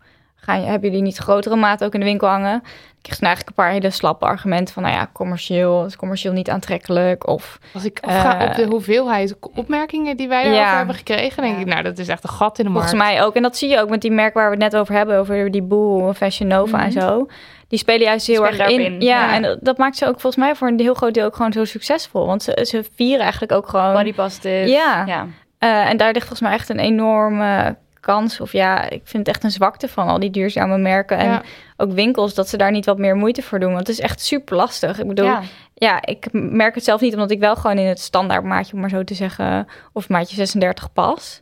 gaan je, hebben jullie niet grotere maten ook in de winkel hangen? Ik kreeg toen eigenlijk een paar hele slappe argumenten van nou ja, commercieel, is commercieel niet aantrekkelijk of Als ik afga Eh, op de hoeveelheid opmerkingen die wij daarover ja. hebben gekregen, denk Ja. ik, nou, dat is echt een gat in de markt. Volgens mij ook. En dat zie je ook met die merken waar we het net over hebben. Over die Boo, Fashion Nova en Mhm. zo. Die spelen juist heel spelen erg in. Ja, ja. en dat- dat maakt ze ook volgens mij voor een heel groot deel ook gewoon zo succesvol. Want ze, ze vieren eigenlijk ook gewoon... Body positive. Ja. ja. Eh, en daar ligt volgens mij echt een enorme kans. Of ja, ik vind het echt een zwakte van al die duurzame merken. En Ja. ook winkels, dat ze daar niet wat meer moeite voor doen. Want het is echt super lastig. Ik bedoel, Ja. ja, ik merk het zelf niet, omdat ik wel gewoon in het standaard maatje, om maar zo te zeggen, of maatje 36 pas.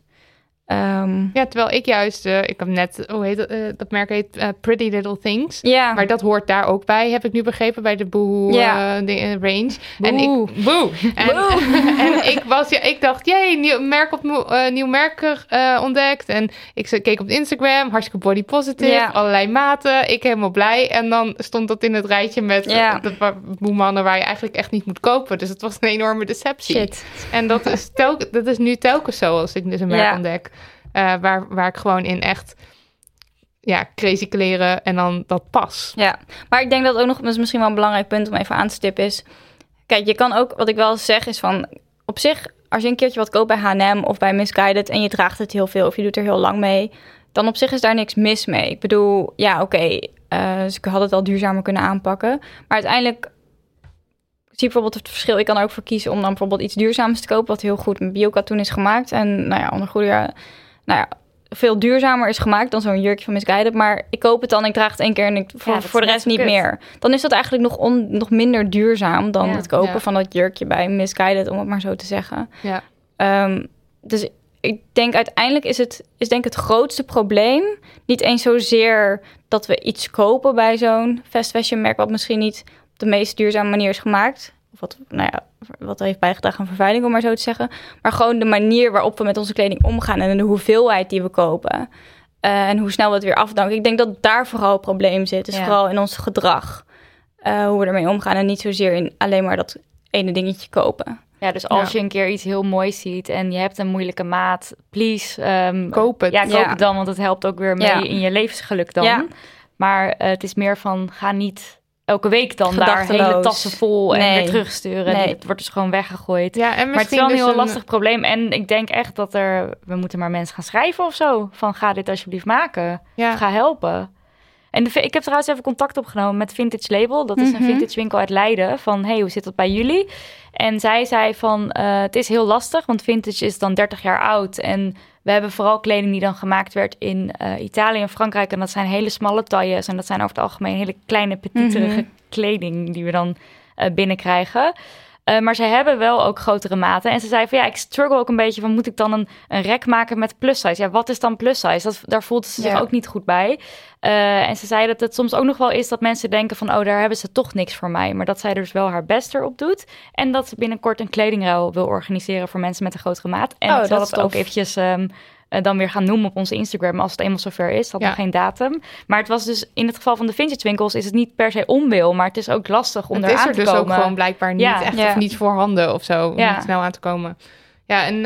Ehm, Ja, terwijl ik juist, eh, ik heb net, hoe heet dat, eh, dat merk heet eh, Pretty Little Things. ja, Maar dat hoort daar ook bij, heb ik nu begrepen, bij de Boohoo eh, de, range. En Boe. ik, boe. En, en ik was, ja, ik dacht, jee, nieuw merk, op, eh, nieuw merk eh, ontdekt. En ik keek op Instagram, hartstikke body positive, allerlei maten. Ik helemaal blij. En dan stond dat in het rijtje met de boemannen waar je eigenlijk echt niet moet kopen. Dus het was een enorme deceptie. shit. En dat is, telk, dat is nu telkens zo als ik dus een merk ontdek. Eh, waar, waar ik gewoon in echt ja, crazy kleren en dan dat pas. Ja, maar ik denk dat ook nog, dat is misschien wel een belangrijk punt om even aan te stippen, is... Kijk, je kan ook, wat ik wel zeg, is van... Op zich, als je een keertje wat koopt bij H&M of bij Misguided... en je draagt het heel veel of je doet er heel lang mee... dan op zich is daar niks mis mee. Ik bedoel, ja, oké, eh, ze hadden het al duurzamer kunnen aanpakken. Maar uiteindelijk zie bijvoorbeeld het verschil. Ik kan er ook voor kiezen om dan bijvoorbeeld iets duurzaams te kopen... wat heel goed met biokatoen is gemaakt. En nou ja, onder goede... Nou ja, veel duurzamer is gemaakt dan zo'n jurkje van Misguided. Maar ik koop het dan, ik draag het één keer en ik, voor, voor de rest niet kut. meer. Dan is dat eigenlijk nog, on, nog minder duurzaam dan Ja. het kopen Ja. van dat jurkje bij Misguided, om het maar zo te zeggen. Ja. Ehm, dus ik denk uiteindelijk is het is denk het grootste probleem niet eens zozeer dat we iets kopen bij zo'n fast fashion merk wat misschien niet op de meest duurzame manier is gemaakt. Of wat, nou ja, wat heeft bijgedragen aan vervuiling, om maar zo te zeggen. Maar gewoon de manier waarop we met onze kleding omgaan en de hoeveelheid die we kopen. Eh, en hoe snel we het weer afdanken. Ik denk dat daar vooral het probleem zit. Dus Ja. vooral in ons gedrag. eh, hoe we ermee omgaan. En niet zozeer in alleen maar dat ene dingetje kopen. Ja, dus als Ja. je een keer iets heel moois ziet en je hebt een moeilijke maat, please ehm, Koop het. Ja, koop Ja. het dan, want het helpt ook weer mee Ja. in je levensgeluk dan. Ja. Maar eh, het is meer van, ga niet elke week dan daar hele tassen vol en Nee. weer terugsturen. Nee. Het wordt dus gewoon weggegooid. Ja, en Maar het is wel een dus heel lastig probleem. En ik denk echt dat er... We moeten maar mensen gaan schrijven of zo. Van ga dit alsjeblieft maken. Ja. Of ga helpen. En de, ik heb trouwens even contact opgenomen met Vintage Label. Dat is Mhm. een vintage winkel uit Leiden. Van, hey, hoe zit dat bij jullie? En zij zei van, eh, het is heel lastig. Want vintage is dan 30 jaar oud. En we hebben vooral kleding die dan gemaakt werd in eh, Italië en Frankrijk. En dat zijn hele smalle tailles. En dat zijn over het algemeen hele kleine, petiterige Mhm. kleding die we dan eh, binnenkrijgen. Eh, maar ze hebben wel ook grotere maten. En ze zei van ja, ik struggle ook een beetje van moet ik dan een, een rek maken met plus size? Ja, wat is dan plus size? Dat, daar voelt ze zich Ja. ook niet goed bij. Eh, en ze zei dat het soms ook nog wel is dat mensen denken van oh, daar hebben ze toch niks voor mij. Maar dat zij er dus wel haar best erop doet. En dat ze binnenkort een kledingruil wil organiseren voor mensen met een grotere maat. En Oh, dat dat het ook eventjes ehm, eh, dan weer gaan noemen op onze Instagram als het eenmaal zover is. Dat Ja. nog geen datum. Maar het was dus in het geval van de vintage winkels is het niet per se onwil, maar het is ook lastig om het eraan is er te dus komen. ook gewoon blijkbaar niet Ja. echt of niet voorhanden of zo. Om Ja. niet snel aan te komen. Ja, en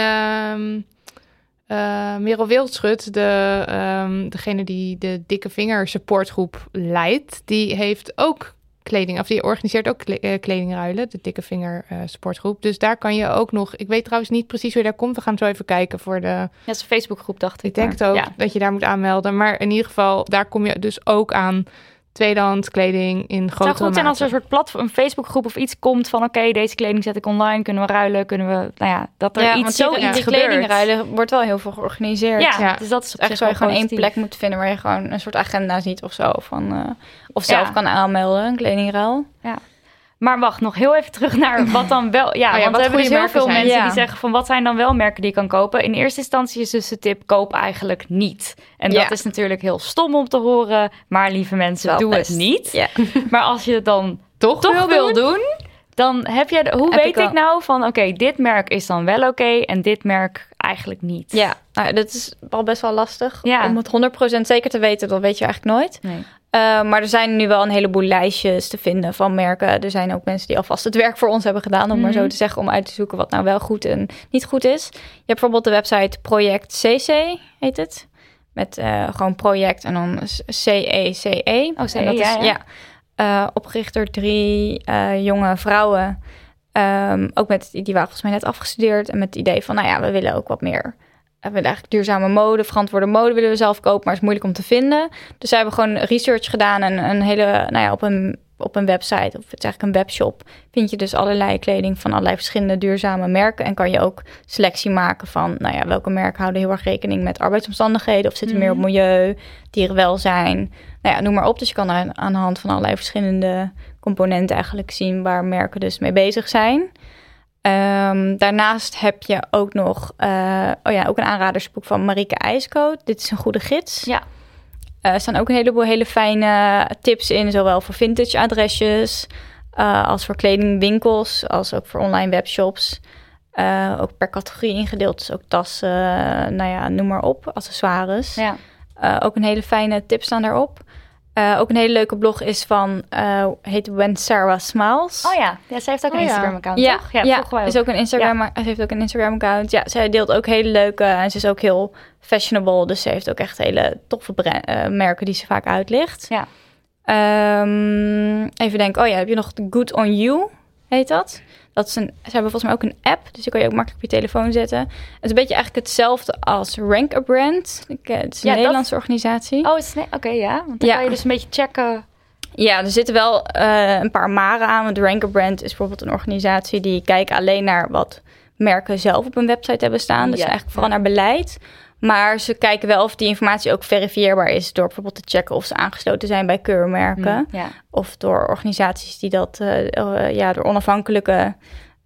eh, Merel Wildschut, de, ehm, degene die de dikke vinger supportgroep leidt, die heeft ook kleding, of die organiseert ook eh, kledingruilen, de dikke vinger eh, supportgroep. Dus daar kan je ook nog, ik weet trouwens niet precies hoe je daar komt. We gaan zo even kijken voor de, Ja, dat is een Facebookgroep, dacht ik. ik denk het maar- ook Ja. dat je daar moet aanmelden. Maar in ieder geval, daar kom je dus ook aan tweedehands kleding in Het grotere zou goed zijn als er een soort platform, een Facebookgroep of iets komt van oké, deze kleding zet ik online, kunnen we ruilen, kunnen we, nou ja, dat er Ja, iets zoiets die, die gebeurt. kledingruilen wordt wel heel veel georganiseerd. Ja, Ja. dus dat is op Echt zich zou je gewoon één plek moet vinden waar je gewoon een soort agenda ziet of zo. Van, eh, of Ja. zelf kan aanmelden, een kledingruil. Maar wacht, nog heel even terug naar wat dan wel. Ja, Oh ja, want wat we hebben dus heel veel zijn. mensen Ja. die zeggen van wat zijn dan wel merken die je kan kopen. In eerste instantie is dus de tip koop eigenlijk niet. En dat is natuurlijk heel stom om te horen, maar lieve mensen, Wel doe best. het niet. Maar als je het dan toch, toch wil wil doen? dan heb je de, hoe Heb weet ik ik nou van oké, dit merk is dan wel oké en dit merk eigenlijk niet. Ja, nou, dat is al best wel lastig. Ja. Om het 100% zeker te weten, dat weet je eigenlijk nooit. Nee. Uh, maar er zijn nu wel een heleboel lijstjes te vinden van merken. Er zijn ook mensen die alvast het werk voor ons hebben gedaan, om maar Mhm. zo te zeggen, om uit te zoeken wat nou wel goed en niet goed is. Je hebt bijvoorbeeld de website Project CC, heet het. Met uh, gewoon project en dan C-E-C-E. Oh, CE, en dat ja, is, ja. uh, opgericht door drie jonge vrouwen. Um, ook met, die waren volgens mij net afgestudeerd. En met het idee van, nou ja, we willen ook wat meer we willen eigenlijk duurzame mode, verantwoorde mode willen we zelf kopen, maar is moeilijk om te vinden. Dus zij hebben gewoon research gedaan en een hele, nou ja, op een, op een website, of het is eigenlijk een webshop, vind je dus allerlei kleding van allerlei verschillende duurzame merken. En kan je ook selectie maken van, nou ja, welke merken houden heel erg rekening met arbeidsomstandigheden, of zitten Mhm. meer op milieu, dierenwelzijn, nou ja, noem maar op. Dus je kan aan de hand van allerlei verschillende componenten eigenlijk zien waar merken dus mee bezig zijn. Um, daarnaast heb je ook nog uh, oh ja, ook een aanradersboek van Marieke IJskoot. Dit is een goede gids. Ja. Uh, er staan ook een heleboel hele fijne tips in, zowel voor vintage adresjes uh, als voor kledingwinkels, als ook voor online webshops. Ook per categorie ingedeeld, dus ook tassen, nou ja, noem maar op, accessoires. Ja. Ook een hele fijne tips staan daarop. Uh, ook een hele leuke blog is van, uh, heet When Sarah Smiles. Oh ja, ja ze heeft ook een oh, ja. Instagram-account, ja, toch? Ja, ja is ook een Instagram, ja. ze heeft ook een Instagram-account. Ja, zij deelt ook hele leuke en ze is ook heel fashionable. Dus ze heeft ook echt hele toffe uh, merken die ze vaak uitlicht. Ja. Um, even denken, oh ja, heb je nog Good On You, heet dat? Dat is een, ze hebben volgens mij ook een app, dus die kan je ook makkelijk op je telefoon zetten. Het is een beetje eigenlijk hetzelfde als Rank a Brand. Het is een ja, Nederlandse dat... organisatie. Oh, oké, okay, ja. Want dan ja. kan je dus een beetje checken. Ja, er zitten wel uh, een paar maren aan. Want Rank a Brand is bijvoorbeeld een organisatie die kijkt alleen naar wat merken zelf op een website hebben staan. Dus ja. eigenlijk vooral naar beleid. Maar ze kijken wel of die informatie ook verifieerbaar is door bijvoorbeeld te checken of ze aangesloten zijn bij keurmerken. Mm, ja. Of door organisaties die dat, uh, uh, ja, door onafhankelijke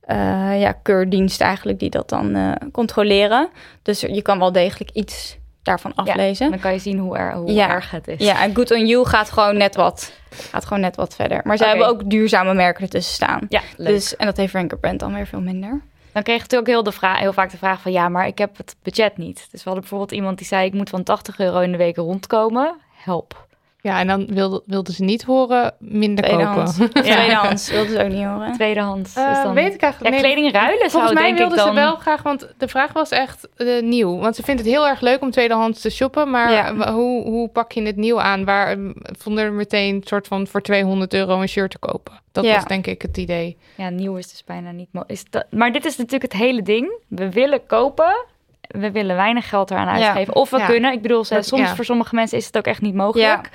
uh, ja, keurdiensten eigenlijk, die dat dan controleren. Dus je kan wel degelijk iets daarvan aflezen. Ja, dan kan je zien hoe, er, hoe ja. erg het is. Ja, en Good On You gaat gewoon net wat, gaat gewoon net wat verder. Maar ze okay. hebben ook duurzame merken ertussen staan. Ja, leuk. Dus, en dat heeft Ranker Brand dan weer veel minder. Dan kreeg je natuurlijk heel, de vraag, heel vaak de vraag van... ja, maar ik heb het budget niet. Dus we hadden bijvoorbeeld iemand die zei... ik moet van 80 euro in de week rondkomen. Help. Ja, en dan wilden wilde ze niet horen minder Tweedehands. kopen. Ja. Tweedehands wilden ze ook niet horen. Tweedehands uh, is dan... Weet ik eigenlijk ja, kleding ruilen Volgens zou mij denk wilden ik dan... ze wel graag, want de vraag was echt uh, nieuw. Want ze vindt het heel erg leuk om tweedehands te shoppen. Maar ja. hoe, hoe pak je het nieuw aan? Waar vonden er meteen soort van voor 200 euro een shirt te kopen? Dat ja. was denk ik het idee. Ja, nieuw is dus bijna niet... Is dat... Maar dit is natuurlijk het hele ding. We willen kopen we willen weinig geld eraan uitgeven. Ja. Of we ja. kunnen. Ik bedoel, soms voor sommige mensen is het ook echt niet mogelijk.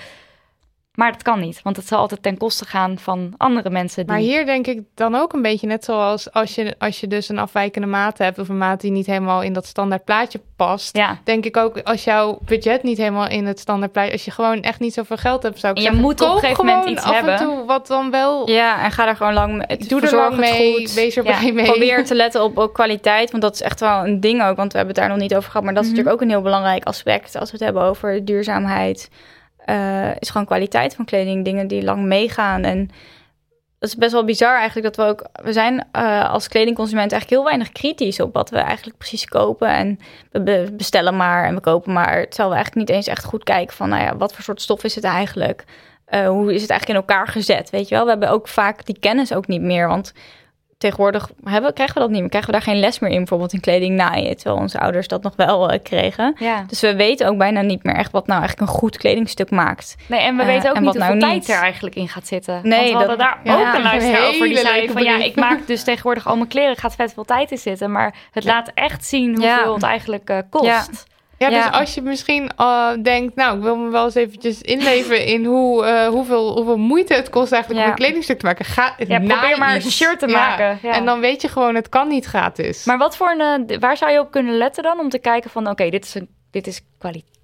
Maar dat kan niet, want het zal altijd ten koste gaan van andere mensen. Die... Maar hier denk ik dan ook een beetje net zoals als je, als je dus een afwijkende maat hebt of een maat die niet helemaal in dat standaard plaatje past. Ja. Denk ik ook als jouw budget niet helemaal in het standaard plaatje, als je gewoon echt niet zoveel geld hebt, zou ik En je zeggen, moet op een gegeven moment iets af hebben. en toe wat dan wel. Ja, en ga daar gewoon lang mee. Doe er lang mee, goed. wees er Ja, mee. Probeer te letten op ook kwaliteit, want dat is echt wel een ding ook. Want we hebben het daar nog niet over gehad, maar dat is Mhm. natuurlijk ook een heel belangrijk aspect als we het hebben over duurzaamheid. Eh, is gewoon kwaliteit van kleding, dingen die lang meegaan. En dat is best wel bizar eigenlijk dat we ook, we zijn eh, als kledingconsument eigenlijk heel weinig kritisch op wat we eigenlijk precies kopen. En we be- bestellen maar en we kopen maar. Terwijl we eigenlijk niet eens echt goed kijken van, nou ja, wat voor soort stof is het eigenlijk? Eh, hoe is het eigenlijk in elkaar gezet? Weet je wel, we hebben ook vaak die kennis ook niet meer. Want tegenwoordig hebben, krijgen we dat niet meer. Krijgen we daar geen les meer in, bijvoorbeeld in kleding naaien. Terwijl onze ouders dat nog wel eh, kregen. Ja. Dus we weten ook bijna niet meer echt wat nou eigenlijk een goed kledingstuk maakt. Nee, en we Eh, weten ook niet wat hoeveel nou tijd niet. er eigenlijk in gaat zitten. Nee, Want we hadden dat- daar ja, ook een luisteraar over die zei van ja, ik maak dus tegenwoordig al mijn kleren, gaat vet veel tijd in zitten, maar het laat echt zien hoeveel het eigenlijk eh, kost. Ja. Ja, dus als je misschien eh, denkt, nou, ik wil me wel eens eventjes inleven in hoe, eh, hoeveel, hoeveel moeite het kost eigenlijk om een kledingstuk te maken. Ga, Ja, probeer maar iets. een shirt te maken. Ja. En dan weet je gewoon, het kan niet gratis. Maar wat voor een, eh, waar zou je op kunnen letten dan om te kijken van oké, dit is een, dit is kwaliteit.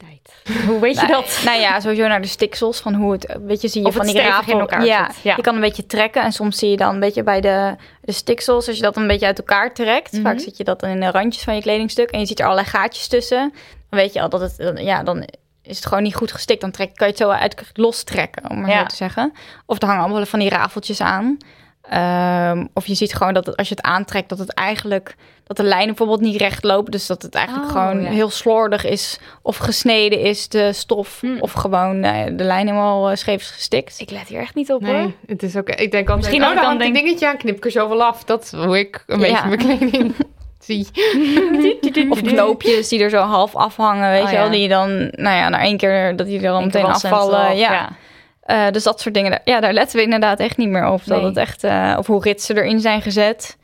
Hoe weet je dat? Nou ja, sowieso naar de stiksels van hoe het, weet je, zie je Of van die rafel. in elkaar ja, zit. Ja. je kan een beetje trekken en soms zie je dan een beetje bij de, de stiksels, als je dat een beetje uit elkaar trekt. Mhm. Vaak zit je dat dan in de randjes van je kledingstuk en je ziet er allerlei gaatjes tussen. Dan weet je al dat het, eh, ja, dan is het gewoon niet goed gestikt. Dan trek, kan je het zo uit lostrekken, om maar Ja. zo te zeggen. Of er hangen allemaal van die rafeltjes aan. Ehm, of je ziet gewoon dat het, als je het aantrekt, dat het eigenlijk dat de lijnen bijvoorbeeld niet recht lopen. Dus dat het eigenlijk Oh, gewoon ja. heel slordig is. Of gesneden is de stof. Hm. Of gewoon nou de lijn helemaal eh, scheef is gestikt. Ik let hier echt niet op hoor. Nee, het is ook. Ik denk altijd, Misschien oh, dan denk- dingetje aan, knip ik er zoveel af. Dat is hoe ik een Ja. beetje mijn kleding zie. Of knoopjes die er zo half afhangen, weet Oh, je wel. Die dan, nou ja, na één keer dat die er al meteen afvallen. Ja. Eh, dus dat soort dingen, ja, daar letten we inderdaad echt niet meer op. Dat het echt, eh, of hoe ritsen erin zijn gezet.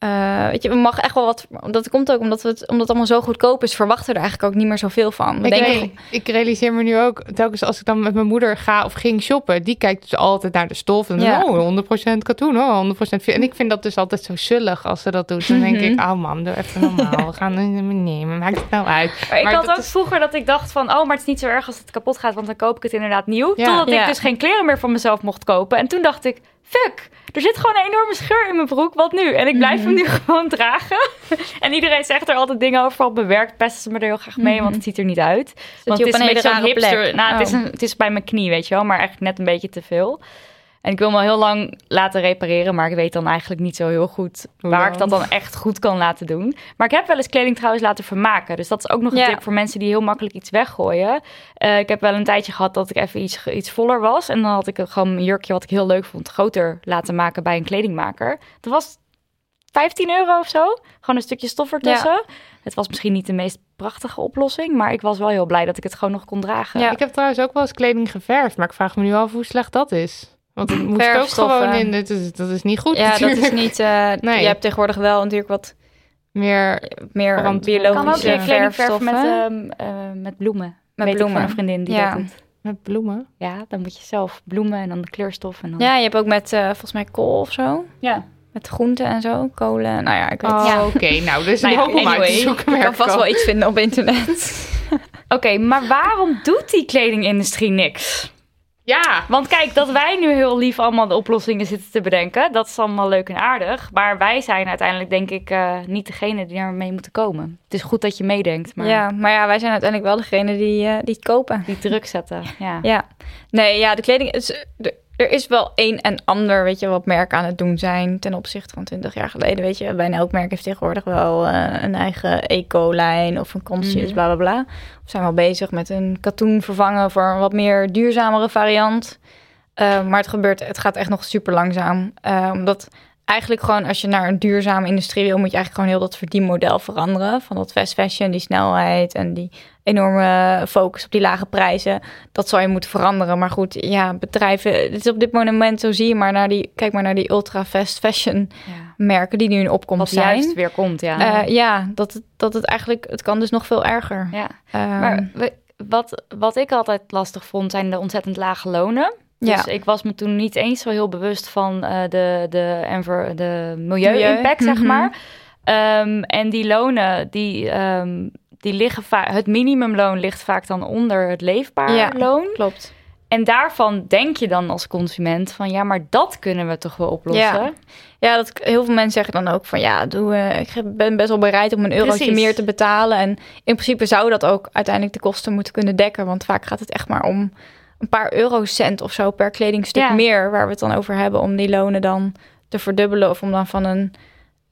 Eh, weet je, we mag echt wel wat. Dat komt ook omdat, we het, omdat het allemaal zo goedkoop is, verwachten we er eigenlijk ook niet meer zoveel van. We Ik, denken, re- ik realiseer me nu ook, telkens als ik dan met mijn moeder ga of ging shoppen, die kijkt dus altijd naar de stof. En Ja. oh, 100% katoen, oh, 100% vi- En ik vind dat dus altijd zo zullig als ze dat doet. Dan denk ik, Mhm. oh mam, doe even normaal. We gaan het nemen, maakt het nou uit. Maar ik Maar had ook is- vroeger dat ik dacht van, oh, maar het is niet zo erg als het kapot gaat, want dan koop ik het inderdaad nieuw. Ja. Totdat Ja. ik dus geen kleren meer van mezelf mocht kopen. En toen dacht ik, fuck, er zit gewoon een enorme scheur in mijn broek, wat nu? En ik blijf hem nu gewoon dragen. en iedereen zegt er altijd dingen over, vooral bewerkt pesten ze me er heel graag mee, want het ziet er niet uit. Want je op het is een een beetje zo'n hipster. Nou, het, is Oh. een, het is bij mijn knie, weet je wel, maar eigenlijk net een beetje te veel. En ik wil me al heel lang laten repareren, maar ik weet dan eigenlijk niet zo heel goed waar ik dat dan echt goed kan laten doen. Maar ik heb wel eens kleding trouwens laten vermaken. Dus dat is ook nog een Ja. tip voor mensen die heel makkelijk iets weggooien. Eh, ik heb wel een tijdje gehad dat ik even iets, iets voller was. En dan had ik gewoon een jurkje wat ik heel leuk vond groter laten maken bij een kledingmaker. Dat was 15 euro of zo. Gewoon een stukje stof ertussen. Het was misschien niet de meest prachtige oplossing, maar ik was wel heel blij dat ik het gewoon nog kon dragen. Ja. Ik heb trouwens ook wel eens kleding geverfd, maar ik vraag me nu af hoe slecht dat is. Want het moet ook gewoon in, dat is, dat is niet goed ja, dat is niet. eh Nee. Je hebt tegenwoordig wel natuurlijk wat Meer, meer kan ook biologische met, verfstoffen. ehm, eh, met bloemen. Met Weet ik bloemen. van een vriendin die Ja. dat doet. met bloemen. Ja, dan moet je zelf bloemen en dan de kleurstof. En dan... Ja, je hebt ook met eh, volgens mij kool of zo. ja. Met groenten en zo, kolen. Nou ja, ik weet Oh, ja. oké. Nou, dus Nou ja, te zoeken. merk kan ik vast wel iets vinden op internet. Oké, maar waarom doet die kledingindustrie niks? Ja, Want kijk, dat wij nu heel lief allemaal de oplossingen zitten te bedenken, dat is allemaal leuk en aardig. Maar wij zijn uiteindelijk, denk ik, eh, niet degene die daarmee moeten komen. Het is goed dat je meedenkt, maar Ja, maar ja, wij zijn uiteindelijk wel degene die, eh, die het kopen. die druk zetten. Ja. Ja, nee, ja, de kleding is. Er, er is wel een en ander, weet je, wat merken aan het doen zijn ten opzichte van 20 jaar geleden. Weet je, bijna elk merk heeft tegenwoordig wel eh, een eigen eco-lijn of een conscious, Mhm. bla bla bla. Of zijn wel bezig met een katoen vervangen voor een wat meer duurzamere variant. Eh, maar het gebeurt, het gaat echt nog super langzaam. Eh, omdat eigenlijk gewoon als je naar een duurzame industrie wil, moet je eigenlijk gewoon heel dat verdienmodel veranderen. Van dat fast fashion, die snelheid en die enorme focus op die lage prijzen. Dat zou je moeten veranderen. Maar goed, ja, bedrijven, het is op dit moment zo zie je maar naar die, kijk maar naar die ultra fast fashion Ja. merken die nu in opkomst Wat zijn. juist weer komt, ja. Eh, ja, dat het, dat het eigenlijk, het kan dus nog veel erger. ja. Ehm, Maar we, wat, wat ik altijd lastig vond, zijn de ontzettend lage lonen. Ja. Dus ik was me toen niet eens zo heel bewust van eh, de, de, enver, de milieu-impact, Milieu. zeg maar. Ehm, en die lonen, die, em, die liggen vaak... Het minimumloon ligt vaak dan onder het leefbaar Ja. loon. Klopt. En daarvan denk je dan als consument van... ja, maar dat kunnen we toch wel oplossen? Ja. Ja, dat, heel veel mensen zeggen dan ook van ja, doe, eh, ik ben best wel bereid om een eurotje Precies. meer te betalen. En in principe zou dat ook uiteindelijk de kosten moeten kunnen dekken. Want vaak gaat het echt maar om een paar eurocent of zo per kledingstuk Ja. meer. Waar we het dan over hebben om die lonen dan te verdubbelen. Of om dan van een,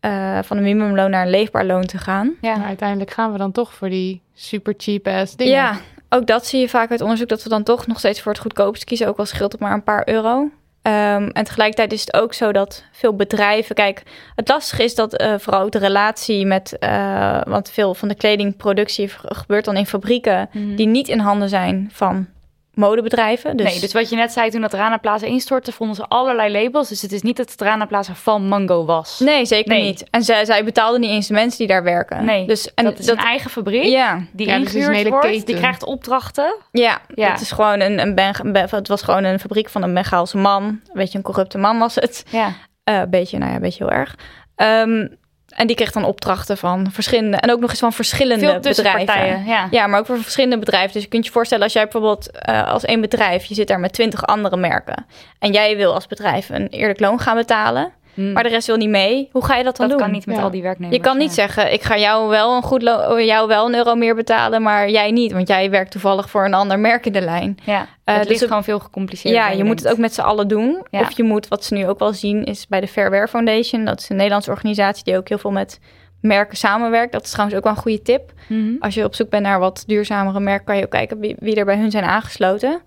eh, van een minimumloon naar een leefbaar loon te gaan. Ja. Maar uiteindelijk gaan we dan toch voor die super cheap ass dingen. Ja, ook dat zie je vaak uit onderzoek dat we dan toch nog steeds voor het goedkoopst kiezen. Ook al scheelt het maar een paar euro. Ehm, en tegelijkertijd is het ook zo dat veel bedrijven. Kijk, het lastige is dat eh, vooral ook de relatie met. eh, want veel van de kledingproductie gebeurt dan in fabrieken Mhm. die niet in handen zijn van modebedrijven. Dus, Nee, dus wat je net zei toen dat Rana Plaza instortte, vonden ze allerlei labels. Dus het is niet dat het Rana Plaza van Mango was. nee, zeker Nee. niet. En zij, zij betaalden niet eens de mensen die daar werken. Nee, dus, en dat is een eigen fabriek Ja, die Ja, dus een hele wordt. keten. Die krijgt opdrachten. Ja, Ja. het is gewoon een, een Beng- Be- het was gewoon een fabriek van een Bengaalse man. Een beetje een corrupte man was het. Ja. Eh, Een beetje, nou ja, een beetje heel erg. Ehm, en die kreeg dan opdrachten van verschillende, en ook nog eens van verschillende bedrijven. Ja. Ja, maar ook voor verschillende bedrijven. Dus je kunt je voorstellen als jij bijvoorbeeld eh, als één bedrijf, je zit daar met twintig andere merken. En jij wil als bedrijf een eerlijk loon gaan betalen, Hm. maar de rest wil niet mee. Hoe ga je dat dan dat doen? kan niet met Ja. al die werknemers. Je kan niet ja. zeggen, ik ga jou wel een goed lo- jou wel een euro meer betalen, maar jij niet. Want jij werkt toevallig voor een ander merk in de lijn. Ja, Eh, het dus ligt het- gewoon veel gecompliceerder. Ja, je moet het ook met z'n allen doen. Ja. Of je moet, wat ze nu ook wel zien, is bij de Fair Wear Foundation. Dat is een Nederlandse organisatie die ook heel veel met merken samenwerkt. Dat is trouwens ook wel een goede tip. Mhm. Als je op zoek bent naar wat duurzamere merken, kan je ook kijken wie, wie er bij hun zijn aangesloten.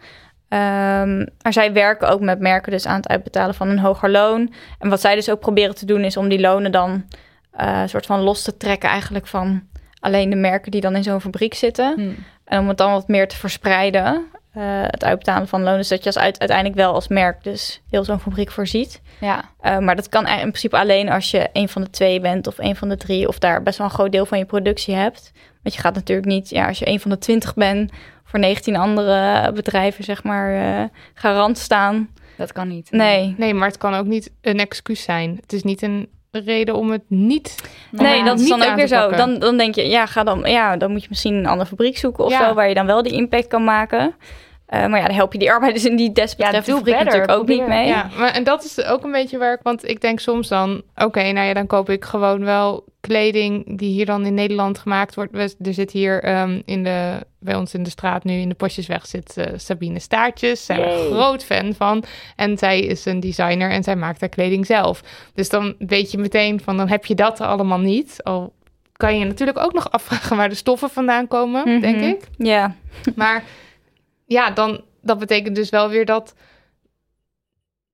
Ehm, maar zij werken ook met merken dus aan het uitbetalen van een hoger loon. En wat zij dus ook proberen te doen is om die lonen dan een soort van los te trekken eigenlijk van alleen de merken die dan in zo'n fabriek zitten. Hm. En om het dan wat meer te verspreiden, eh, het uitbetalen van lonen, zodat je als uit, uiteindelijk wel als merk dus heel zo'n fabriek voorziet. Ja, Eh, maar dat kan in principe alleen als je een van de twee bent of een van de drie, of daar best wel een groot deel van je productie hebt. Want je gaat natuurlijk niet, ja, als je een van de twintig bent, voor 19 andere bedrijven, zeg maar, eh, garant staan. dat kan niet. Nee. Nee, maar het kan ook niet een excuus zijn. Het is niet een reden om het niet... Nee, dat is dan ook weer zo. Dan, dan denk je, ja, ga dan, ja, dan moet je misschien een andere fabriek zoeken of Ja. zo, waar je dan wel die impact kan maken. Eh, maar ja, dan help je die arbeiders in die desbetreffende doe fabriek better, natuurlijk ook niet mee. Ja, maar en dat is ook een beetje waar ik... Want ik denk soms dan... Oké, nou ja, dan koop ik gewoon wel kleding die hier dan in Nederland gemaakt wordt. We, er zit hier ehm, in de, bij ons in de straat nu in de Postjesweg zit eh, Sabine Staartjes. Zijn we Yay. een groot fan van. En zij is een designer en zij maakt haar kleding zelf. Dus dan weet je meteen van, dan heb je dat allemaal niet. Al kan je natuurlijk ook nog afvragen waar de stoffen vandaan komen, denk Mhm. ik. Ja, Maar ja, dan, dat betekent dus wel weer dat,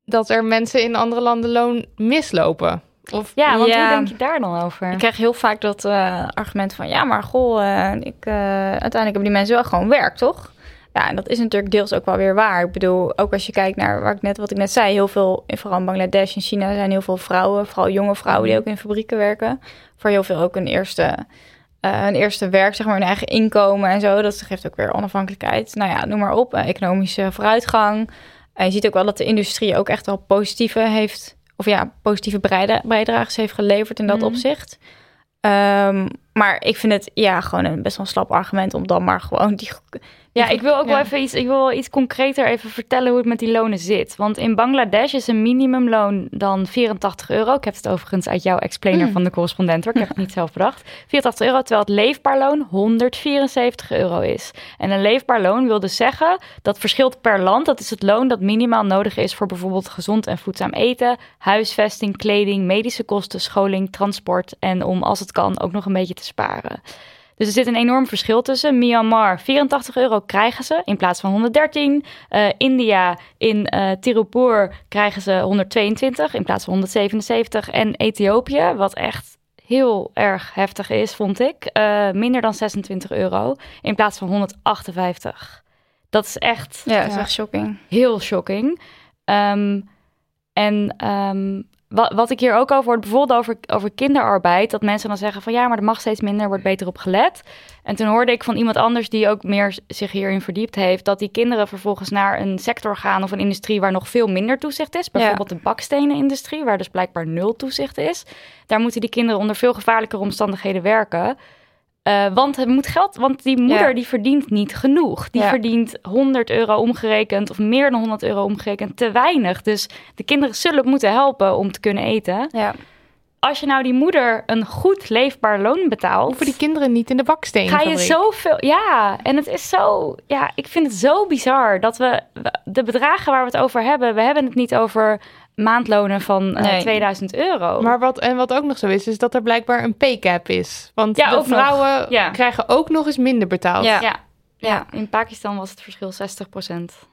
dat er mensen in andere landen loon mislopen. Of Ja, want Ja. hoe denk je daar dan over? ik krijg heel vaak dat eh, argument van, ja, maar goh, eh, ik, eh, uiteindelijk hebben die mensen wel gewoon werk, toch? Ja, en dat is natuurlijk deels ook wel weer waar. Ik bedoel, ook als je kijkt naar waar ik net, wat ik net zei, heel veel, in vooral in Bangladesh en China zijn heel veel vrouwen, vooral jonge vrouwen die ook in fabrieken werken. Voor heel veel ook een eerste, eh, een eerste werk, zeg maar, een eigen inkomen en zo. Dat geeft ook weer onafhankelijkheid. Nou ja, noem maar op, eh, economische vooruitgang. En je ziet ook wel dat de industrie ook echt wel positieve heeft, of ja, positieve bijdrages heeft geleverd in dat Mhm. opzicht. Ehm, maar ik vind het ja gewoon een best wel een slap argument om dan maar gewoon die. Ja, ik wil ook wel even iets, ik wil wel iets concreter even vertellen hoe het met die lonen zit. Want in Bangladesh is een minimumloon dan 84 euro. Ik heb het overigens uit jouw explainer Mm. van de correspondent hoor. Ik heb het niet zelf bedacht. 84 euro, terwijl het leefbaar loon 174 euro is. En een leefbaar loon wil dus zeggen dat verschilt per land. Dat is het loon dat minimaal nodig is voor bijvoorbeeld gezond en voedzaam eten, huisvesting, kleding, medische kosten, scholing, transport en om als het kan ook nog een beetje te sparen. Dus er zit een enorm verschil tussen. Myanmar, 84 euro krijgen ze in plaats van 113. Eh, India, in eh Tirupur krijgen ze 122 in plaats van 177. En Ethiopië, wat echt heel erg heftig is, vond ik, eh, minder dan 26 euro in plaats van 158. Dat is echt Ja, dat is Ja. echt shocking. heel shocking. Ehm, en ehm, wat, wat ik hier ook over hoor, bijvoorbeeld over, over kinderarbeid, dat mensen dan zeggen van ja, maar er mag steeds minder, er wordt beter op gelet. En toen hoorde ik van iemand anders die ook meer zich hierin verdiept heeft, dat die kinderen vervolgens naar een sector gaan of een industrie waar nog veel minder toezicht is. Bijvoorbeeld de bakstenenindustrie, waar dus blijkbaar nul toezicht is. Daar moeten die kinderen onder veel gevaarlijkere omstandigheden werken. Eh, want het moet geld, want die moeder Ja. die verdient niet genoeg. Die Ja. verdient 100 euro omgerekend of meer dan 100 euro omgerekend te weinig. Dus de kinderen zullen moeten helpen om te kunnen eten. Ja. Als je nou die moeder een goed leefbaar loon betaalt, Hoeven die kinderen niet in de baksteen. ga je zoveel. Ja, en het is zo. Ja, ik vind het zo bizar dat we- de bedragen waar we het over hebben, we hebben het niet over maandlonen van eh, Nee. 2000 euro. Maar wat, en wat ook nog zo is, is dat er blijkbaar een pay cap is. Want Ja, de vrouwen Ja. krijgen ook nog eens minder betaald. Ja. ja, ja, in Pakistan was het verschil 60%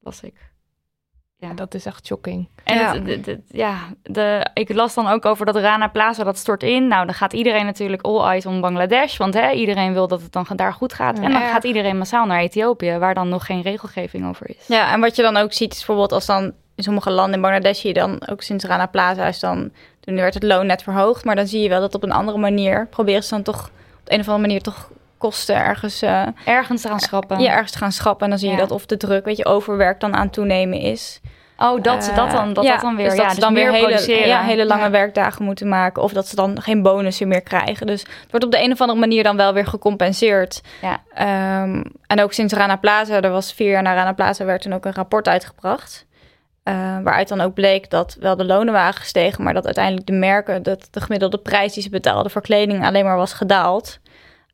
Was ik. Ja, dat is echt shocking. En Ja. het- de, de- ja, de, ik las dan ook over dat Rana Plaza, dat stort in. Nou, dan gaat iedereen natuurlijk all eyes on Bangladesh. Want hè, iedereen wil dat het dan daar goed gaat. Ja. en dan gaat iedereen massaal naar Ethiopië, waar dan nog geen regelgeving over is. Ja, en wat je dan ook ziet is bijvoorbeeld als dan in sommige landen in Bangladesh zie je dan ook sinds Rana Plaza is dan toen werd het loon net verhoogd, maar dan zie je wel dat op een andere manier proberen ze dan toch op de een of andere manier toch kosten ergens eh, Ergens eraan schrappen. ja, ergens te gaan schrappen en dan zie je Ja. dat of de druk, weet je, overwerk dan aan toenemen is. Oh, dat, Eh, dat dan, dat, ja, dat dan weer. Dus ja, dat ze dus dan weer hele, ja, hele lange Ja. werkdagen moeten maken. Of dat ze dan geen bonussen meer krijgen. Dus het wordt op de een of andere manier dan wel weer gecompenseerd. Ja. Ehm, en ook sinds Rana Plaza, er was vier jaar na Rana Plaza, werd toen ook een rapport uitgebracht. Eh, waaruit dan ook bleek dat wel de lonen waren gestegen, maar dat uiteindelijk de merken, dat de gemiddelde prijs die ze betaalden voor kleding alleen maar was gedaald.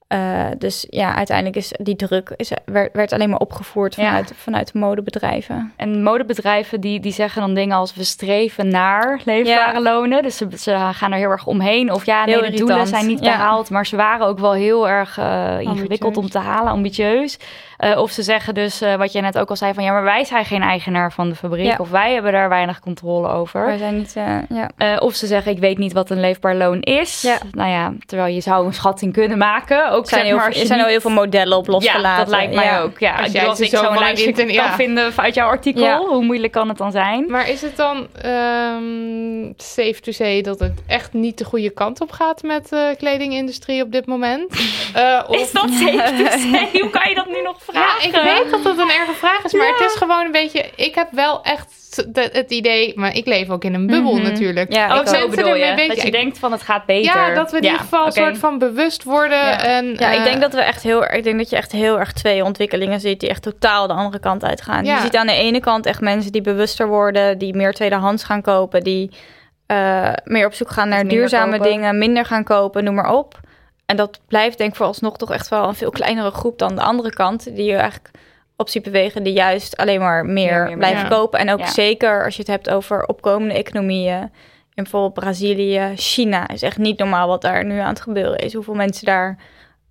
Eh, dus ja, uiteindelijk is die druk is, werd, werd alleen maar opgevoerd Ja. vanuit, vanuit de modebedrijven. En modebedrijven die, die zeggen dan dingen als we streven naar leefbare Ja. lonen. Dus ze, ze gaan er heel erg omheen. Of ja, nee, de doelen zijn niet Ja. behaald. Maar ze waren ook wel heel erg eh, ingewikkeld om te halen, ambitieus. Eh, of ze zeggen dus, eh, wat jij net ook al zei, van ja, maar wij zijn geen eigenaar van de fabriek. Ja. Of wij hebben daar weinig controle over. Wij zijn niet, eh, ja. Eh, of ze zeggen, ik weet niet wat een leefbaar loon is. Ja. Nou ja, terwijl je zou een schatting kunnen maken. Ook Er zijn, zeg maar, er zijn al heel veel modellen op losgelaten. ja, dat lijkt mij Ja. ook. Ja, Als als, jij als ik zo zo'n lijstje kan ja. vinden uit jouw artikel, Ja. hoe moeilijk kan het dan zijn? Maar is het dan ehm, safe to say dat het echt niet de goede kant op gaat met de kledingindustrie op dit moment? Eh, of- Is dat safe to say? Hoe kan je dat nu nog Ja, ik weet dat dat een erge vraag is, maar het is gewoon een beetje... Ik heb wel echt de- het idee, maar ik leef ook in een bubbel Mhm. natuurlijk. Ja, ik zo mensen bedoel je? bezig- Dat je ik- denkt van het gaat beter. Ja, dat we in Ja, ieder geval een soort van bewust worden. Ja. En, Ja, ik eh, denk dat we echt heel ik denk dat je echt heel erg twee ontwikkelingen ziet die echt totaal de andere kant uitgaan. Ja. Je ziet aan de ene kant echt mensen die bewuster worden, die meer tweedehands gaan kopen, die eh, meer op zoek gaan naar duurzame kopen. dingen, minder gaan kopen, noem maar op. En dat blijft denk ik vooralsnog toch echt wel een veel kleinere groep dan de andere kant, die je eigenlijk op ziet bewegen, die juist alleen maar meer, Meer, meer, blijven ja. kopen. En ook Ja. zeker als je het hebt over opkomende economieën. In bijvoorbeeld Brazilië, China is echt niet normaal wat daar nu aan het gebeuren is. Hoeveel mensen daar,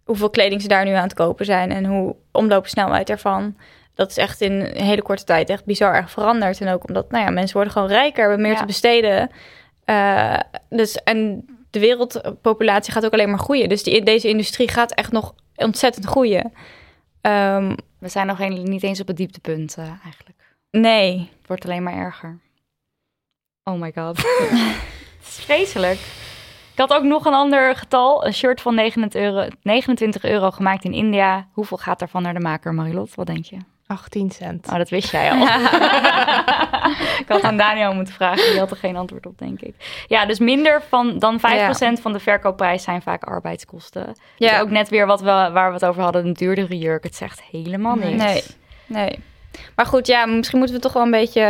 hoeveel kleding ze daar nu aan het kopen zijn en hoe omloopsnelheid ervan. Dat is echt in een hele korte tijd echt bizar erg veranderd. En ook omdat, nou ja, mensen worden gewoon rijker, hebben meer te besteden. Eh, dus, en de wereldpopulatie gaat ook alleen maar groeien. Dus die, deze industrie gaat echt nog ontzettend groeien. Ehm, We zijn nog geen, niet eens op het dieptepunt eh, eigenlijk. nee, Het wordt alleen maar erger. Oh my god. het is vreselijk. Ik had ook nog een ander getal. Een shirt van 29 euro, 29 euro gemaakt in India. Hoeveel gaat daarvan naar de maker, Marilot? Wat denk je? 18 cent. Oh, dat wist jij al. ik had aan Daniel moeten vragen. Die had er geen antwoord op, denk ik. Ja, dus minder van, dan 5% van de verkoopprijs zijn vaak arbeidskosten. Dus Ja. ook net weer wat we, waar we het over hadden. Een duurdere jurk. Het zegt helemaal niks. Nee. nee. Maar goed, ja, misschien moeten we toch wel een beetje...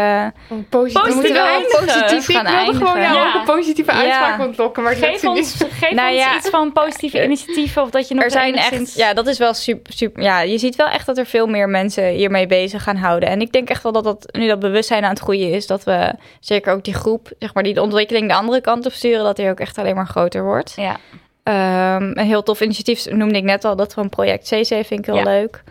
Een positief, Positief we positief Ik gaan wilde eindigen. gewoon jou Ja. ook een positieve Ja. uitspraak ontlokken, maar Geef ons, geef Nou ons ja. iets van positieve initiatieven. Of dat je nog er zijn echt, ja, dat is wel super, super. Ja, je ziet wel echt dat er veel meer mensen hiermee bezig gaan houden. En ik denk echt wel dat dat nu dat bewustzijn aan het groeien is, dat we zeker ook die groep, zeg maar, die de ontwikkeling de andere kant op sturen, dat die ook echt alleen maar groter wordt. Ja. Ehm, een heel tof initiatief noemde ik net al, dat van Project CC vind ik heel Ja. leuk.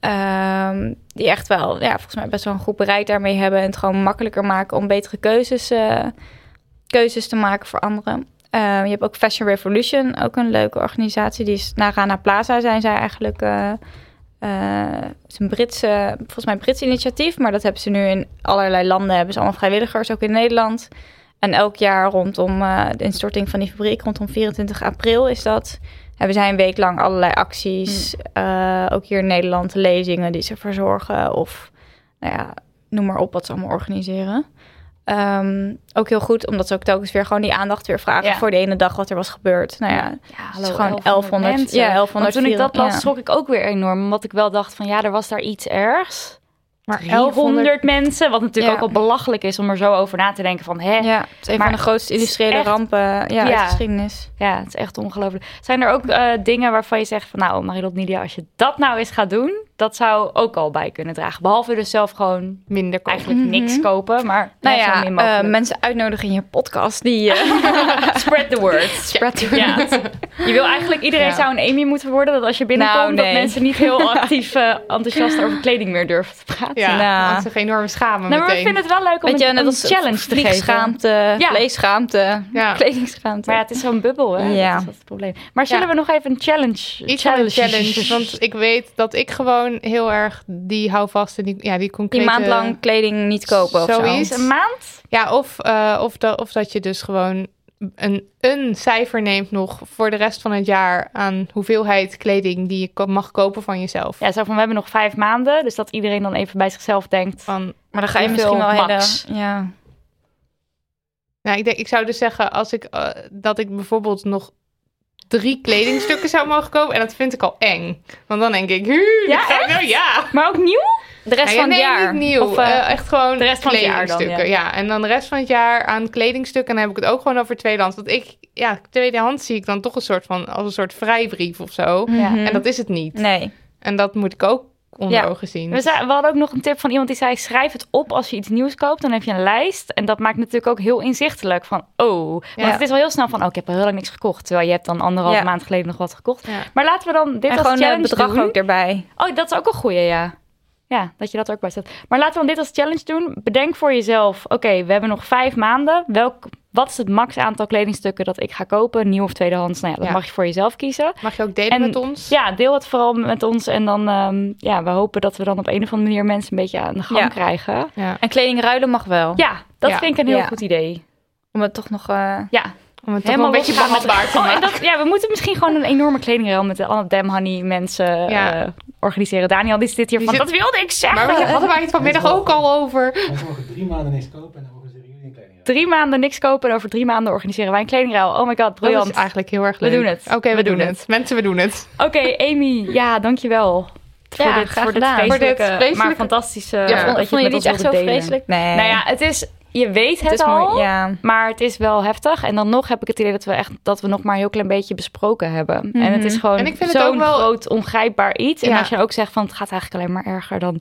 Ehm, die echt wel, ja, volgens mij best wel een goed bereid daarmee hebben en het gewoon makkelijker maken om betere keuzes, eh, keuzes te maken voor anderen. Eh, je hebt ook Fashion Revolution, ook een leuke organisatie. Die is na Rana Plaza zijn zij eigenlijk. eh eh, het is een Britse, volgens mij een Brits initiatief, maar dat hebben ze nu in allerlei landen. Hebben ze allemaal vrijwilligers, ook in Nederland. En elk jaar rondom eh, de instorting van die fabriek, rondom 24 april is dat, hebben zij een week lang allerlei acties. eh, ook hier in Nederland lezingen die ze verzorgen. Of nou ja, noem maar op wat ze allemaal organiseren. Ehm, ook heel goed, omdat ze ook telkens weer gewoon die aandacht weer vragen Ja. voor de ene dag wat er was gebeurd. Nou ja, Ja, het is gewoon 1100. mensen. Ja, 1100. Want toen ik dat las, schrok ik ook weer enorm. Omdat ik wel dacht van ja, er was daar iets ergs. Maar 1100 mensen, wat natuurlijk Ja. ook al belachelijk is om er zo over na te denken van hè, Ja, het is een Maar van de grootste industriële echt- rampen ja, uit Ja. de geschiedenis. Ja, het is echt ongelooflijk. Zijn er ook eh, dingen waarvan je zegt van nou, Marilot Nidia, als je dat nou eens gaat doen, dat zou ook al bij kunnen dragen. Behalve dus zelf gewoon minder kopen. eigenlijk niks kopen, maar Nou ja, min eh, mensen uitnodigen in je podcast. Die, eh, Spread the word. spread the Ja, je wil eigenlijk iedereen Ja. zou een Amy moeten worden. Dat als je binnenkomt, Nou, dat mensen niet heel actief eh, enthousiast over kleding meer durven te praten. Ja, Nou. want ze enorm schamen Nou, maar we meteen. vinden het wel leuk om Weet je, een, net een als challenge te geven. vliegschaamte, Ja. vleesschaamte, Ja. kledingschaamte. Maar ja, het is zo'n bubbel, hè? Ja. Dat is het probleem. Maar zullen Ja. we nog even een challenge... Iets van een challenge. Want ik weet dat ik gewoon heel erg die hou vast en die, ja, die concrete... die maand lang kleding niet kopen of zo. Zoiets. Een maand? Ja, of, eh, of, dat, of dat je dus gewoon een, een cijfer neemt nog voor de rest van het jaar aan hoeveelheid kleding die je ko- mag kopen van jezelf. Ja, zo van we hebben nog vijf maanden. Dus dat iedereen dan even bij zichzelf denkt. Van, Maar dan ga je misschien wel max? hele... Ja. nou, ik, denk, ik zou dus zeggen als ik, eh, dat ik bijvoorbeeld nog drie kledingstukken zou mogen kopen. En dat vind ik al eng. Want dan denk ik, "Hu, Ja, dit ga ik nou ja. Maar ook nieuw? De rest Nou ja, van het nee, jaar. niet nieuw. Of, eh, Eh, echt gewoon de rest van het jaar dan, kledingstukken. ja. ja. en dan de rest van het jaar aan kledingstukken. En dan heb ik het ook gewoon over tweedehands. Want ik, ja, tweedehands zie ik dan toch een soort van, als een soort vrijbrief of zo. Ja. En dat is het niet. Nee. En dat moet ik ook onder Ja. ogen zien. We, zei- we hadden ook nog een tip van iemand die zei: schrijf het op als je iets nieuws koopt. Dan heb je een lijst. En dat maakt natuurlijk ook heel inzichtelijk. Van oh. Want Ja. het is wel heel snel van: oh, ik heb al heel lang niks gekocht. Terwijl je hebt dan anderhalve Ja. maand geleden nog wat gekocht. Maar laten we dan dit En als gewoon het challenge bedrag doen. ook erbij. Oh, dat is ook een goeie, ja. Ja, dat je dat er ook bij zet. Maar laten we dan dit als challenge doen. Bedenk voor jezelf: oké, we hebben nog vijf maanden. Welk, wat is het max aantal kledingstukken dat ik ga kopen? Nieuw of tweedehands? Nou ja, dat Ja. mag je voor jezelf kiezen. Mag je ook delen En- met ons? Ja, deel het vooral met ons. En dan, ehm, ja, we hopen dat we dan op een of andere manier mensen een beetje aan de gang Ja. krijgen. Ja. En kleding ruilen mag wel. Ja, dat Ja. vind ik een heel Ja. goed idee. Om het toch nog... eh, Ja, Om het toch helemaal een beetje behapbaar te Oh, en maken. dat, ja, we moeten misschien gewoon een enorme kledingruil met de alle Damn Honey mensen Ja. eh, organiseren. Daniel, die zit hier Die van, zit- dat wilde ik zeggen. Maar je, hadden wij het vanmiddag ook al over. Wij mogen drie maanden niks kopen en dan organiseren jullie een kleding. Drie maanden niks kopen en over drie maanden organiseren wij een kledingruil. Oh my god, Dat briljant. is eigenlijk heel erg We leuk. doen het. Oké, we, We doen doen het. Mensen, we doen het. Oké, Amy, ja, dankjewel. Ja, voor dit, graag voor dit Voor dit vreselijke- maar fantastische... ja, dat vond, je het vond je dit ons echt zo vreselijk? Nee. Nou ja, het is... Je weet het, het is al, mooi. Ja. maar het is wel heftig. En dan nog heb ik het idee dat we echt dat we nog maar een heel klein beetje besproken hebben. En het is Mhm. gewoon En ik vind het zo'n ook wel- groot ongrijpbaar iets. En Ja. als je ook zegt van het gaat eigenlijk alleen maar erger dan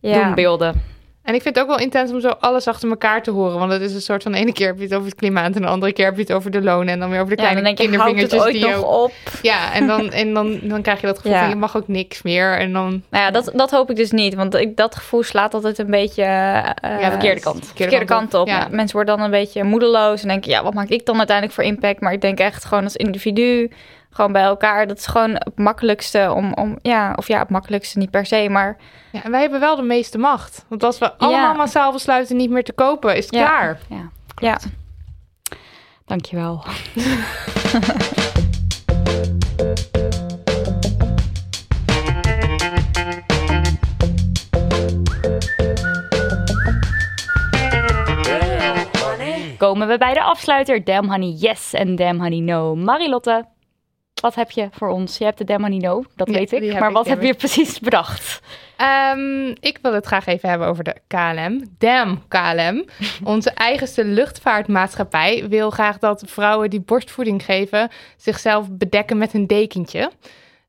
Ja. doen beelden. En ik vind het ook wel intens om zo alles achter elkaar te horen. Want het is een soort van... De ene keer heb je het over het klimaat... en de andere keer heb je het over de lonen... en dan weer over de Ja, dan kleine denk je, het kindervingertjes ooit die nog ook- op? Ja, en, dan, en dan, dan krijg je dat gevoel Ja. van... je mag ook niks meer. En dan... Nou ja, dat, dat hoop ik dus niet. Want ik, dat gevoel slaat altijd een beetje... eh, Ja, verkeerde kant. verkeerde kant op. Ja, Mensen worden dan een beetje moedeloos en denken, ja, wat maak ik dan uiteindelijk voor impact? Maar ik denk echt gewoon als individu, gewoon bij elkaar. Dat is gewoon het makkelijkste om, om ja, of ja, het makkelijkste niet per se, maar Ja, en wij hebben wel de meeste macht. Want als we allemaal massaal besluiten niet meer te kopen... is het Ja. klaar. Ja, ja. dankjewel. Komen we bij de afsluiter. Damn Honey yes en Damn Honey no. Marilotte, wat heb je voor ons? Je hebt de Damn Honey no, dat Ja, weet ik. Maar wat heb je precies bedacht? Ehm, ik wil het graag even hebben over de KLM. Damn KLM. Onze eigenste luchtvaartmaatschappij wil graag dat vrouwen die borstvoeding geven zichzelf bedekken met een dekentje.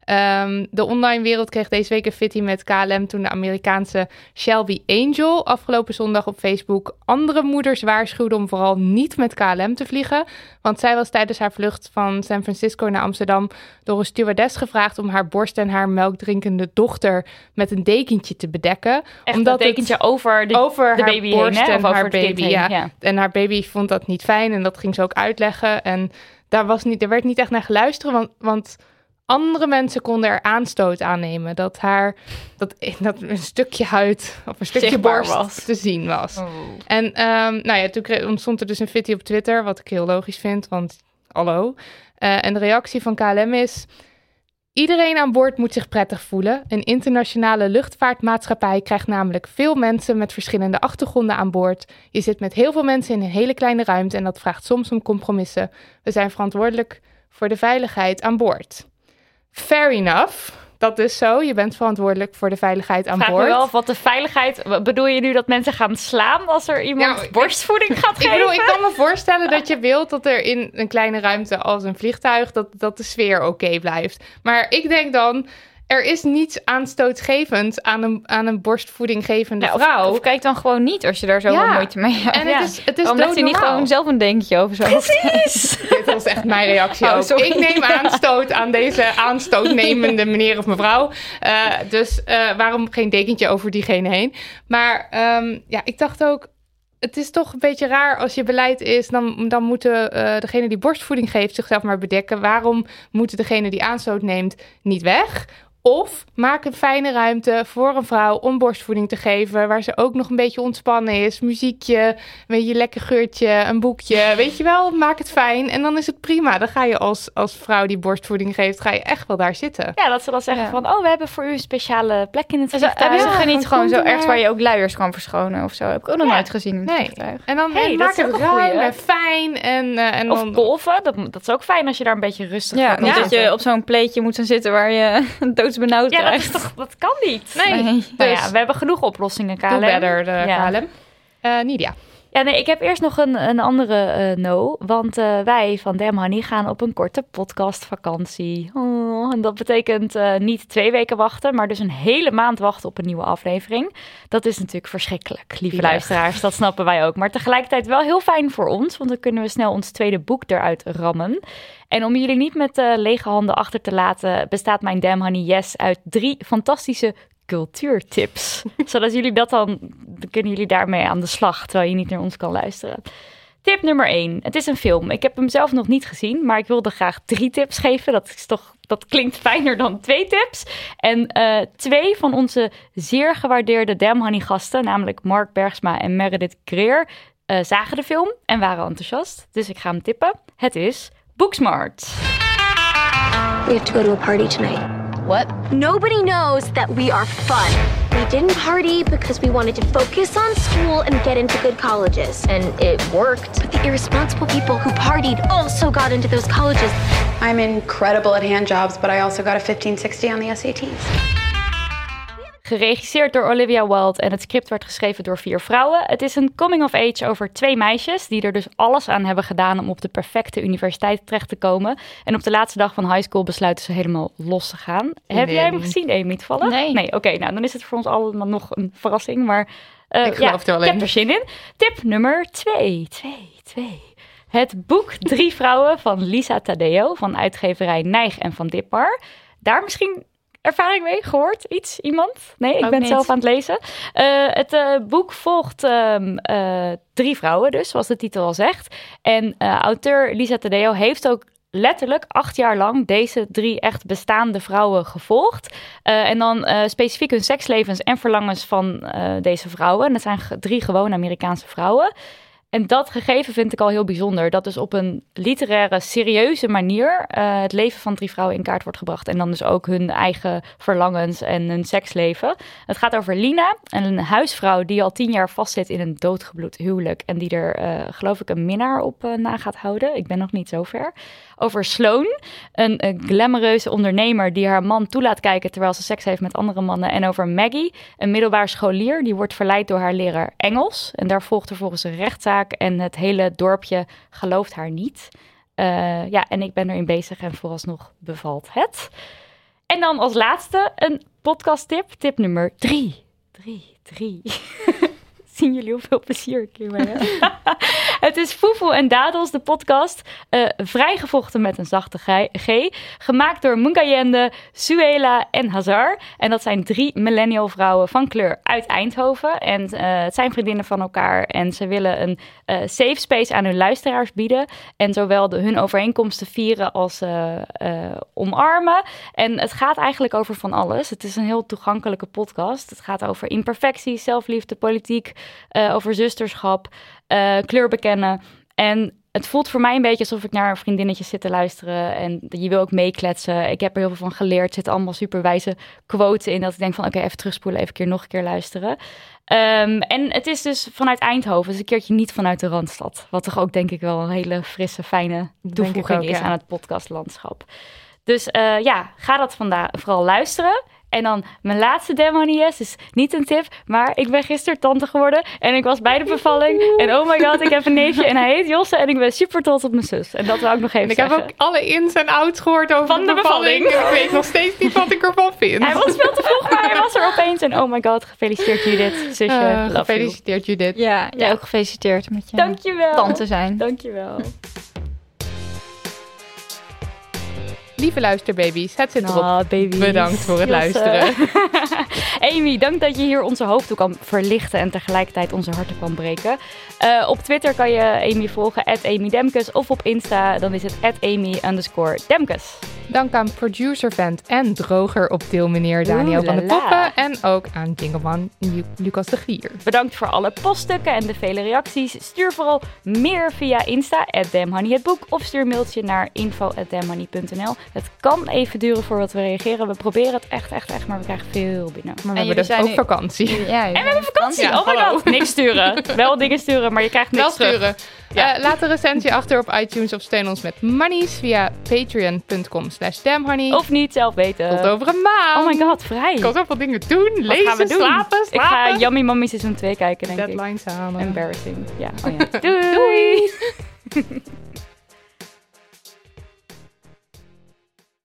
Ehm, de online wereld kreeg deze week een fitty met KLM toen de Amerikaanse Shelby Angel afgelopen zondag op Facebook andere moeders waarschuwde om vooral niet met KLM te vliegen. Want zij was tijdens haar vlucht van San Francisco naar Amsterdam door een stewardess gevraagd om haar borst en haar melkdrinkende dochter met een dekentje te bedekken. Echt Omdat dat dekentje over de, over de haar baby borst heen, hè? en Of over haar baby. heen, Ja. ja. En haar baby vond dat niet fijn en dat ging ze ook uitleggen. En daar, was niet, er werd niet echt naar geluisterd, want, want Andere mensen konden er aanstoot aan nemen dat haar dat, dat een stukje huid of een stukje Zichtbaar borst was. te zien was. En ehm, nou ja, toen ontstond er dus een fitty op Twitter, wat ik heel logisch vind, want hallo. Eh, en de reactie van KLM is: iedereen aan boord moet zich prettig voelen. Een internationale luchtvaartmaatschappij krijgt namelijk veel mensen met verschillende achtergronden aan boord. Je zit met heel veel mensen in een hele kleine ruimte en dat vraagt soms om compromissen. We zijn verantwoordelijk voor de veiligheid aan boord. Fair enough. Dat is zo. Je bent verantwoordelijk voor de veiligheid aan Vraag boord. me wel wat de veiligheid... Bedoel je nu dat mensen gaan slaan als er iemand Nou, ik- borstvoeding gaat Ik geven? bedoel, ik kan me voorstellen dat je wilt dat er in een kleine ruimte als een vliegtuig, dat, dat de sfeer oké blijft. Maar ik denk dan, er is niets aanstootgevend aan een, aan een borstvoedinggevende Ja, vrouw. of kijk dan gewoon niet als je daar Ja. moeite mee hebt. en Ja. het is, het is legt hij niet gewoon zelf een denkje over zo? Dit was echt mijn reactie Oh, ook. sorry. Ik neem aanstoot aan deze aanstootnemende meneer of mevrouw. Eh, dus eh, waarom geen dekentje over diegene heen? Maar ehm, ja, ik dacht ook... Het is toch een beetje raar als je beleid is... dan, dan moeten eh degene die borstvoeding geeft zichzelf maar bedekken. Waarom moet degene die aanstoot neemt niet weg? Of maak een fijne ruimte voor een vrouw om borstvoeding te geven... waar ze ook nog een beetje ontspannen is. Muziekje, een beetje lekker geurtje, een boekje. Weet je wel, maak het fijn en dan is het prima. Dan ga je als, als vrouw die borstvoeding geeft, ga je echt wel daar zitten. Ja, dat ze dan zeggen Ja. van... Oh, we hebben voor u een speciale plek in het Hebben vliegtuig. ze geen niet gewoon zo er ergens waar je ook luiers kan verschonen of zo? Heb ik ook nog Ja. nooit gezien in het Nee. vliegtuig. En dan Hey, maak het ruim en fijn. En, eh, en Of dan, golven, dat, dat is ook fijn als je daar een beetje rustig Ja, niet dat je op zo'n pleetje moet gaan zitten waar je doodsbenauwd Ja, dat, is toch, dat kan niet. Nee, Nee. Nou dus ja, we hebben genoeg oplossingen, KLM. do better, de Ja. KLM. Eh, Nidia. Ja, nee, ik heb eerst nog een, een andere eh, no. Want eh, wij van Dem Honey gaan op een korte podcastvakantie. Oh, en dat betekent eh, niet twee weken wachten, maar dus een hele maand wachten op een nieuwe aflevering. Dat is natuurlijk verschrikkelijk, lieve luisteraars. Dat snappen wij ook. Maar tegelijkertijd wel heel fijn voor ons, want dan kunnen we snel ons tweede boek eruit rammen. En om jullie niet met lege handen achter te laten, bestaat mijn Damn Honey Yes uit drie fantastische cultuurtips. Zodat jullie dat dan, kunnen jullie daarmee aan de slag, terwijl je niet naar ons kan luisteren. Tip nummer 1. Het is een film. Ik heb hem zelf nog niet gezien, maar ik wilde graag drie tips geven. Dat, is toch, dat klinkt fijner dan twee tips. En eh, twee van onze zeer gewaardeerde Damn Honey gasten, namelijk Mark Bergsma en Meredith Greer, eh, zagen de film en waren enthousiast. Dus ik ga hem tippen. Het is Booksmart. We have to go to a party tonight. What? Nobody knows that we are fun. We didn't party because we wanted to focus on school and get into good colleges. And it worked. But the irresponsible people who partied also got into those colleges. I'm incredible at hand jobs, but I also got a 1560 on the SATs. Geregisseerd door Olivia Wilde en het script werd geschreven door vier vrouwen. Het is een coming of age over twee meisjes die er dus alles aan hebben gedaan om op de perfecte universiteit terecht te komen. En op de laatste dag van high school besluiten ze helemaal los te gaan. Heb jij hem gezien, Amy, toevallig? Nee. Nee, oké, nou dan is het voor ons allemaal nog een verrassing, maar eh, Ik geloof ja, er wel ik heb er zin in. Tip nummer twee, twee, twee. Het boek Drie Vrouwen van Lisa Tadeo van uitgeverij Nijg en van Dipmar. Daar misschien ervaring mee gehoord? Iets? Iemand? Nee, ik Ook ben niet. zelf aan het lezen. Eh, het eh, boek volgt ehm, eh, drie vrouwen dus, zoals de titel al zegt. En auteur Lisa Tadeo heeft ook letterlijk acht jaar lang deze drie echt bestaande vrouwen gevolgd. En dan specifiek hun sekslevens en verlangens van deze vrouwen. En dat zijn drie gewone Amerikaanse vrouwen. En dat gegeven vind ik al heel bijzonder. Dat dus op een literaire, serieuze manier eh, het leven van drie vrouwen in kaart wordt gebracht. En dan dus ook hun eigen verlangens en hun seksleven. Het gaat over Lina, een huisvrouw die al tien jaar vastzit in een doodgebloed huwelijk. En die er, eh, geloof ik, een minnaar op eh, na gaat houden. Ik ben nog niet zo ver. Over Sloan, een, eh, glamoureuze ondernemer die haar man toelaat kijken terwijl ze seks heeft met andere mannen. En over Maggie, een middelbaar scholier die wordt verleid door haar leraar Engels. En daar volgt vervolgens een rechtszaak en het hele dorpje gelooft haar niet. Eh, ja, en ik ben erin bezig en vooralsnog bevalt het. En dan als laatste een podcast tip, tip nummer drie. Drie, drie. zien jullie hoeveel plezier ik hiermee heb. het is Foefoe en Dadels, de podcast. eh, vrijgevochten met een zachte G. Gemaakt door Mungayende, Suela en Hazar. En dat zijn drie millennial vrouwen van kleur uit Eindhoven. En eh, het zijn vriendinnen van elkaar. En ze willen een eh, safe space aan hun luisteraars bieden. En zowel hun overeenkomsten vieren als omarmen. En het gaat eigenlijk over van alles. Het is een heel toegankelijke podcast. Het gaat over imperfectie, zelfliefde, politiek, eh, over zusterschap, eh, kleur bekennen. En het voelt voor mij een beetje alsof ik naar een vriendinnetje zit te luisteren. En je wil ook meekletsen. Ik heb er heel veel van geleerd. Er zitten allemaal superwijze quotes in. Dat ik denk van oké, even terugspoelen, even een keer nog een keer luisteren. Ehm, en het is dus vanuit Eindhoven. Dus een keertje niet vanuit de Randstad. Wat toch ook denk ik wel een hele frisse, fijne toevoeging ook, is ja. aan het podcastlandschap. Dus eh, ja, ga dat vandaag vooral luisteren. En dan mijn laatste demo yes, is niet een tip, maar ik ben gisteren tante geworden en ik was bij de bevalling. En oh my god, ik heb een neefje en hij heet Josse en ik ben super trots op mijn zus. En dat wil ik nog even En ik heb zeggen. ook alle ins en outs gehoord over Van de bevalling. bevalling. En ik weet nog steeds niet wat ik ervan vind. Hij was veel te vroeg, maar hij was er opeens. En oh my god, gefeliciteerd Judith, zusje. Eh, Love you. gefeliciteerd Judith. Ja, jij ook gefeliciteerd met je Dankjewel. tante zijn. Dankjewel. Lieve luisterbabies, het zit erop. Baby's. Bedankt voor het Josse. luisteren. Amy, dank dat je hier onze hoofden kan verlichten en tegelijkertijd onze harten kan breken. Eh, op Twitter kan je Amy volgen, Amy Demkes. Of op Insta, dan is het Amy underscore Demkes. Dank aan producer Vent en droger op deelmeneer Daniel Oeh, van de. Poppen. En ook aan Jingleman Lu- Lucas de Gier. Bedankt voor alle poststukken en de vele reacties. Stuur vooral meer via Insta, @damhoney Of stuur een mailtje naar info.damhoney.nl. Het kan even duren voordat we reageren. We proberen het echt, echt, echt, maar we krijgen veel binnen. Maar we hebben dus ook vakantie. Ja, En we hebben vakantie. Ja, oh my god. Niks sturen. Wel dingen sturen, maar je krijgt niks Wel terug. Ja. Eh, laat een recensie achter op iTunes of steun ons met monies via patreon.com slash damhoney. Of niet zelf weten. Tot over een maand. Oh my god, vrij. Ik kan zoveel dingen doen. Wat Lezen, gaan we doen? slapen, Ik ga slapen. Yummy Mommy seizoen 2 kijken, denk ik. Deadlines halen. Embarrassing. Ja. Oh ja. Doei. Doei.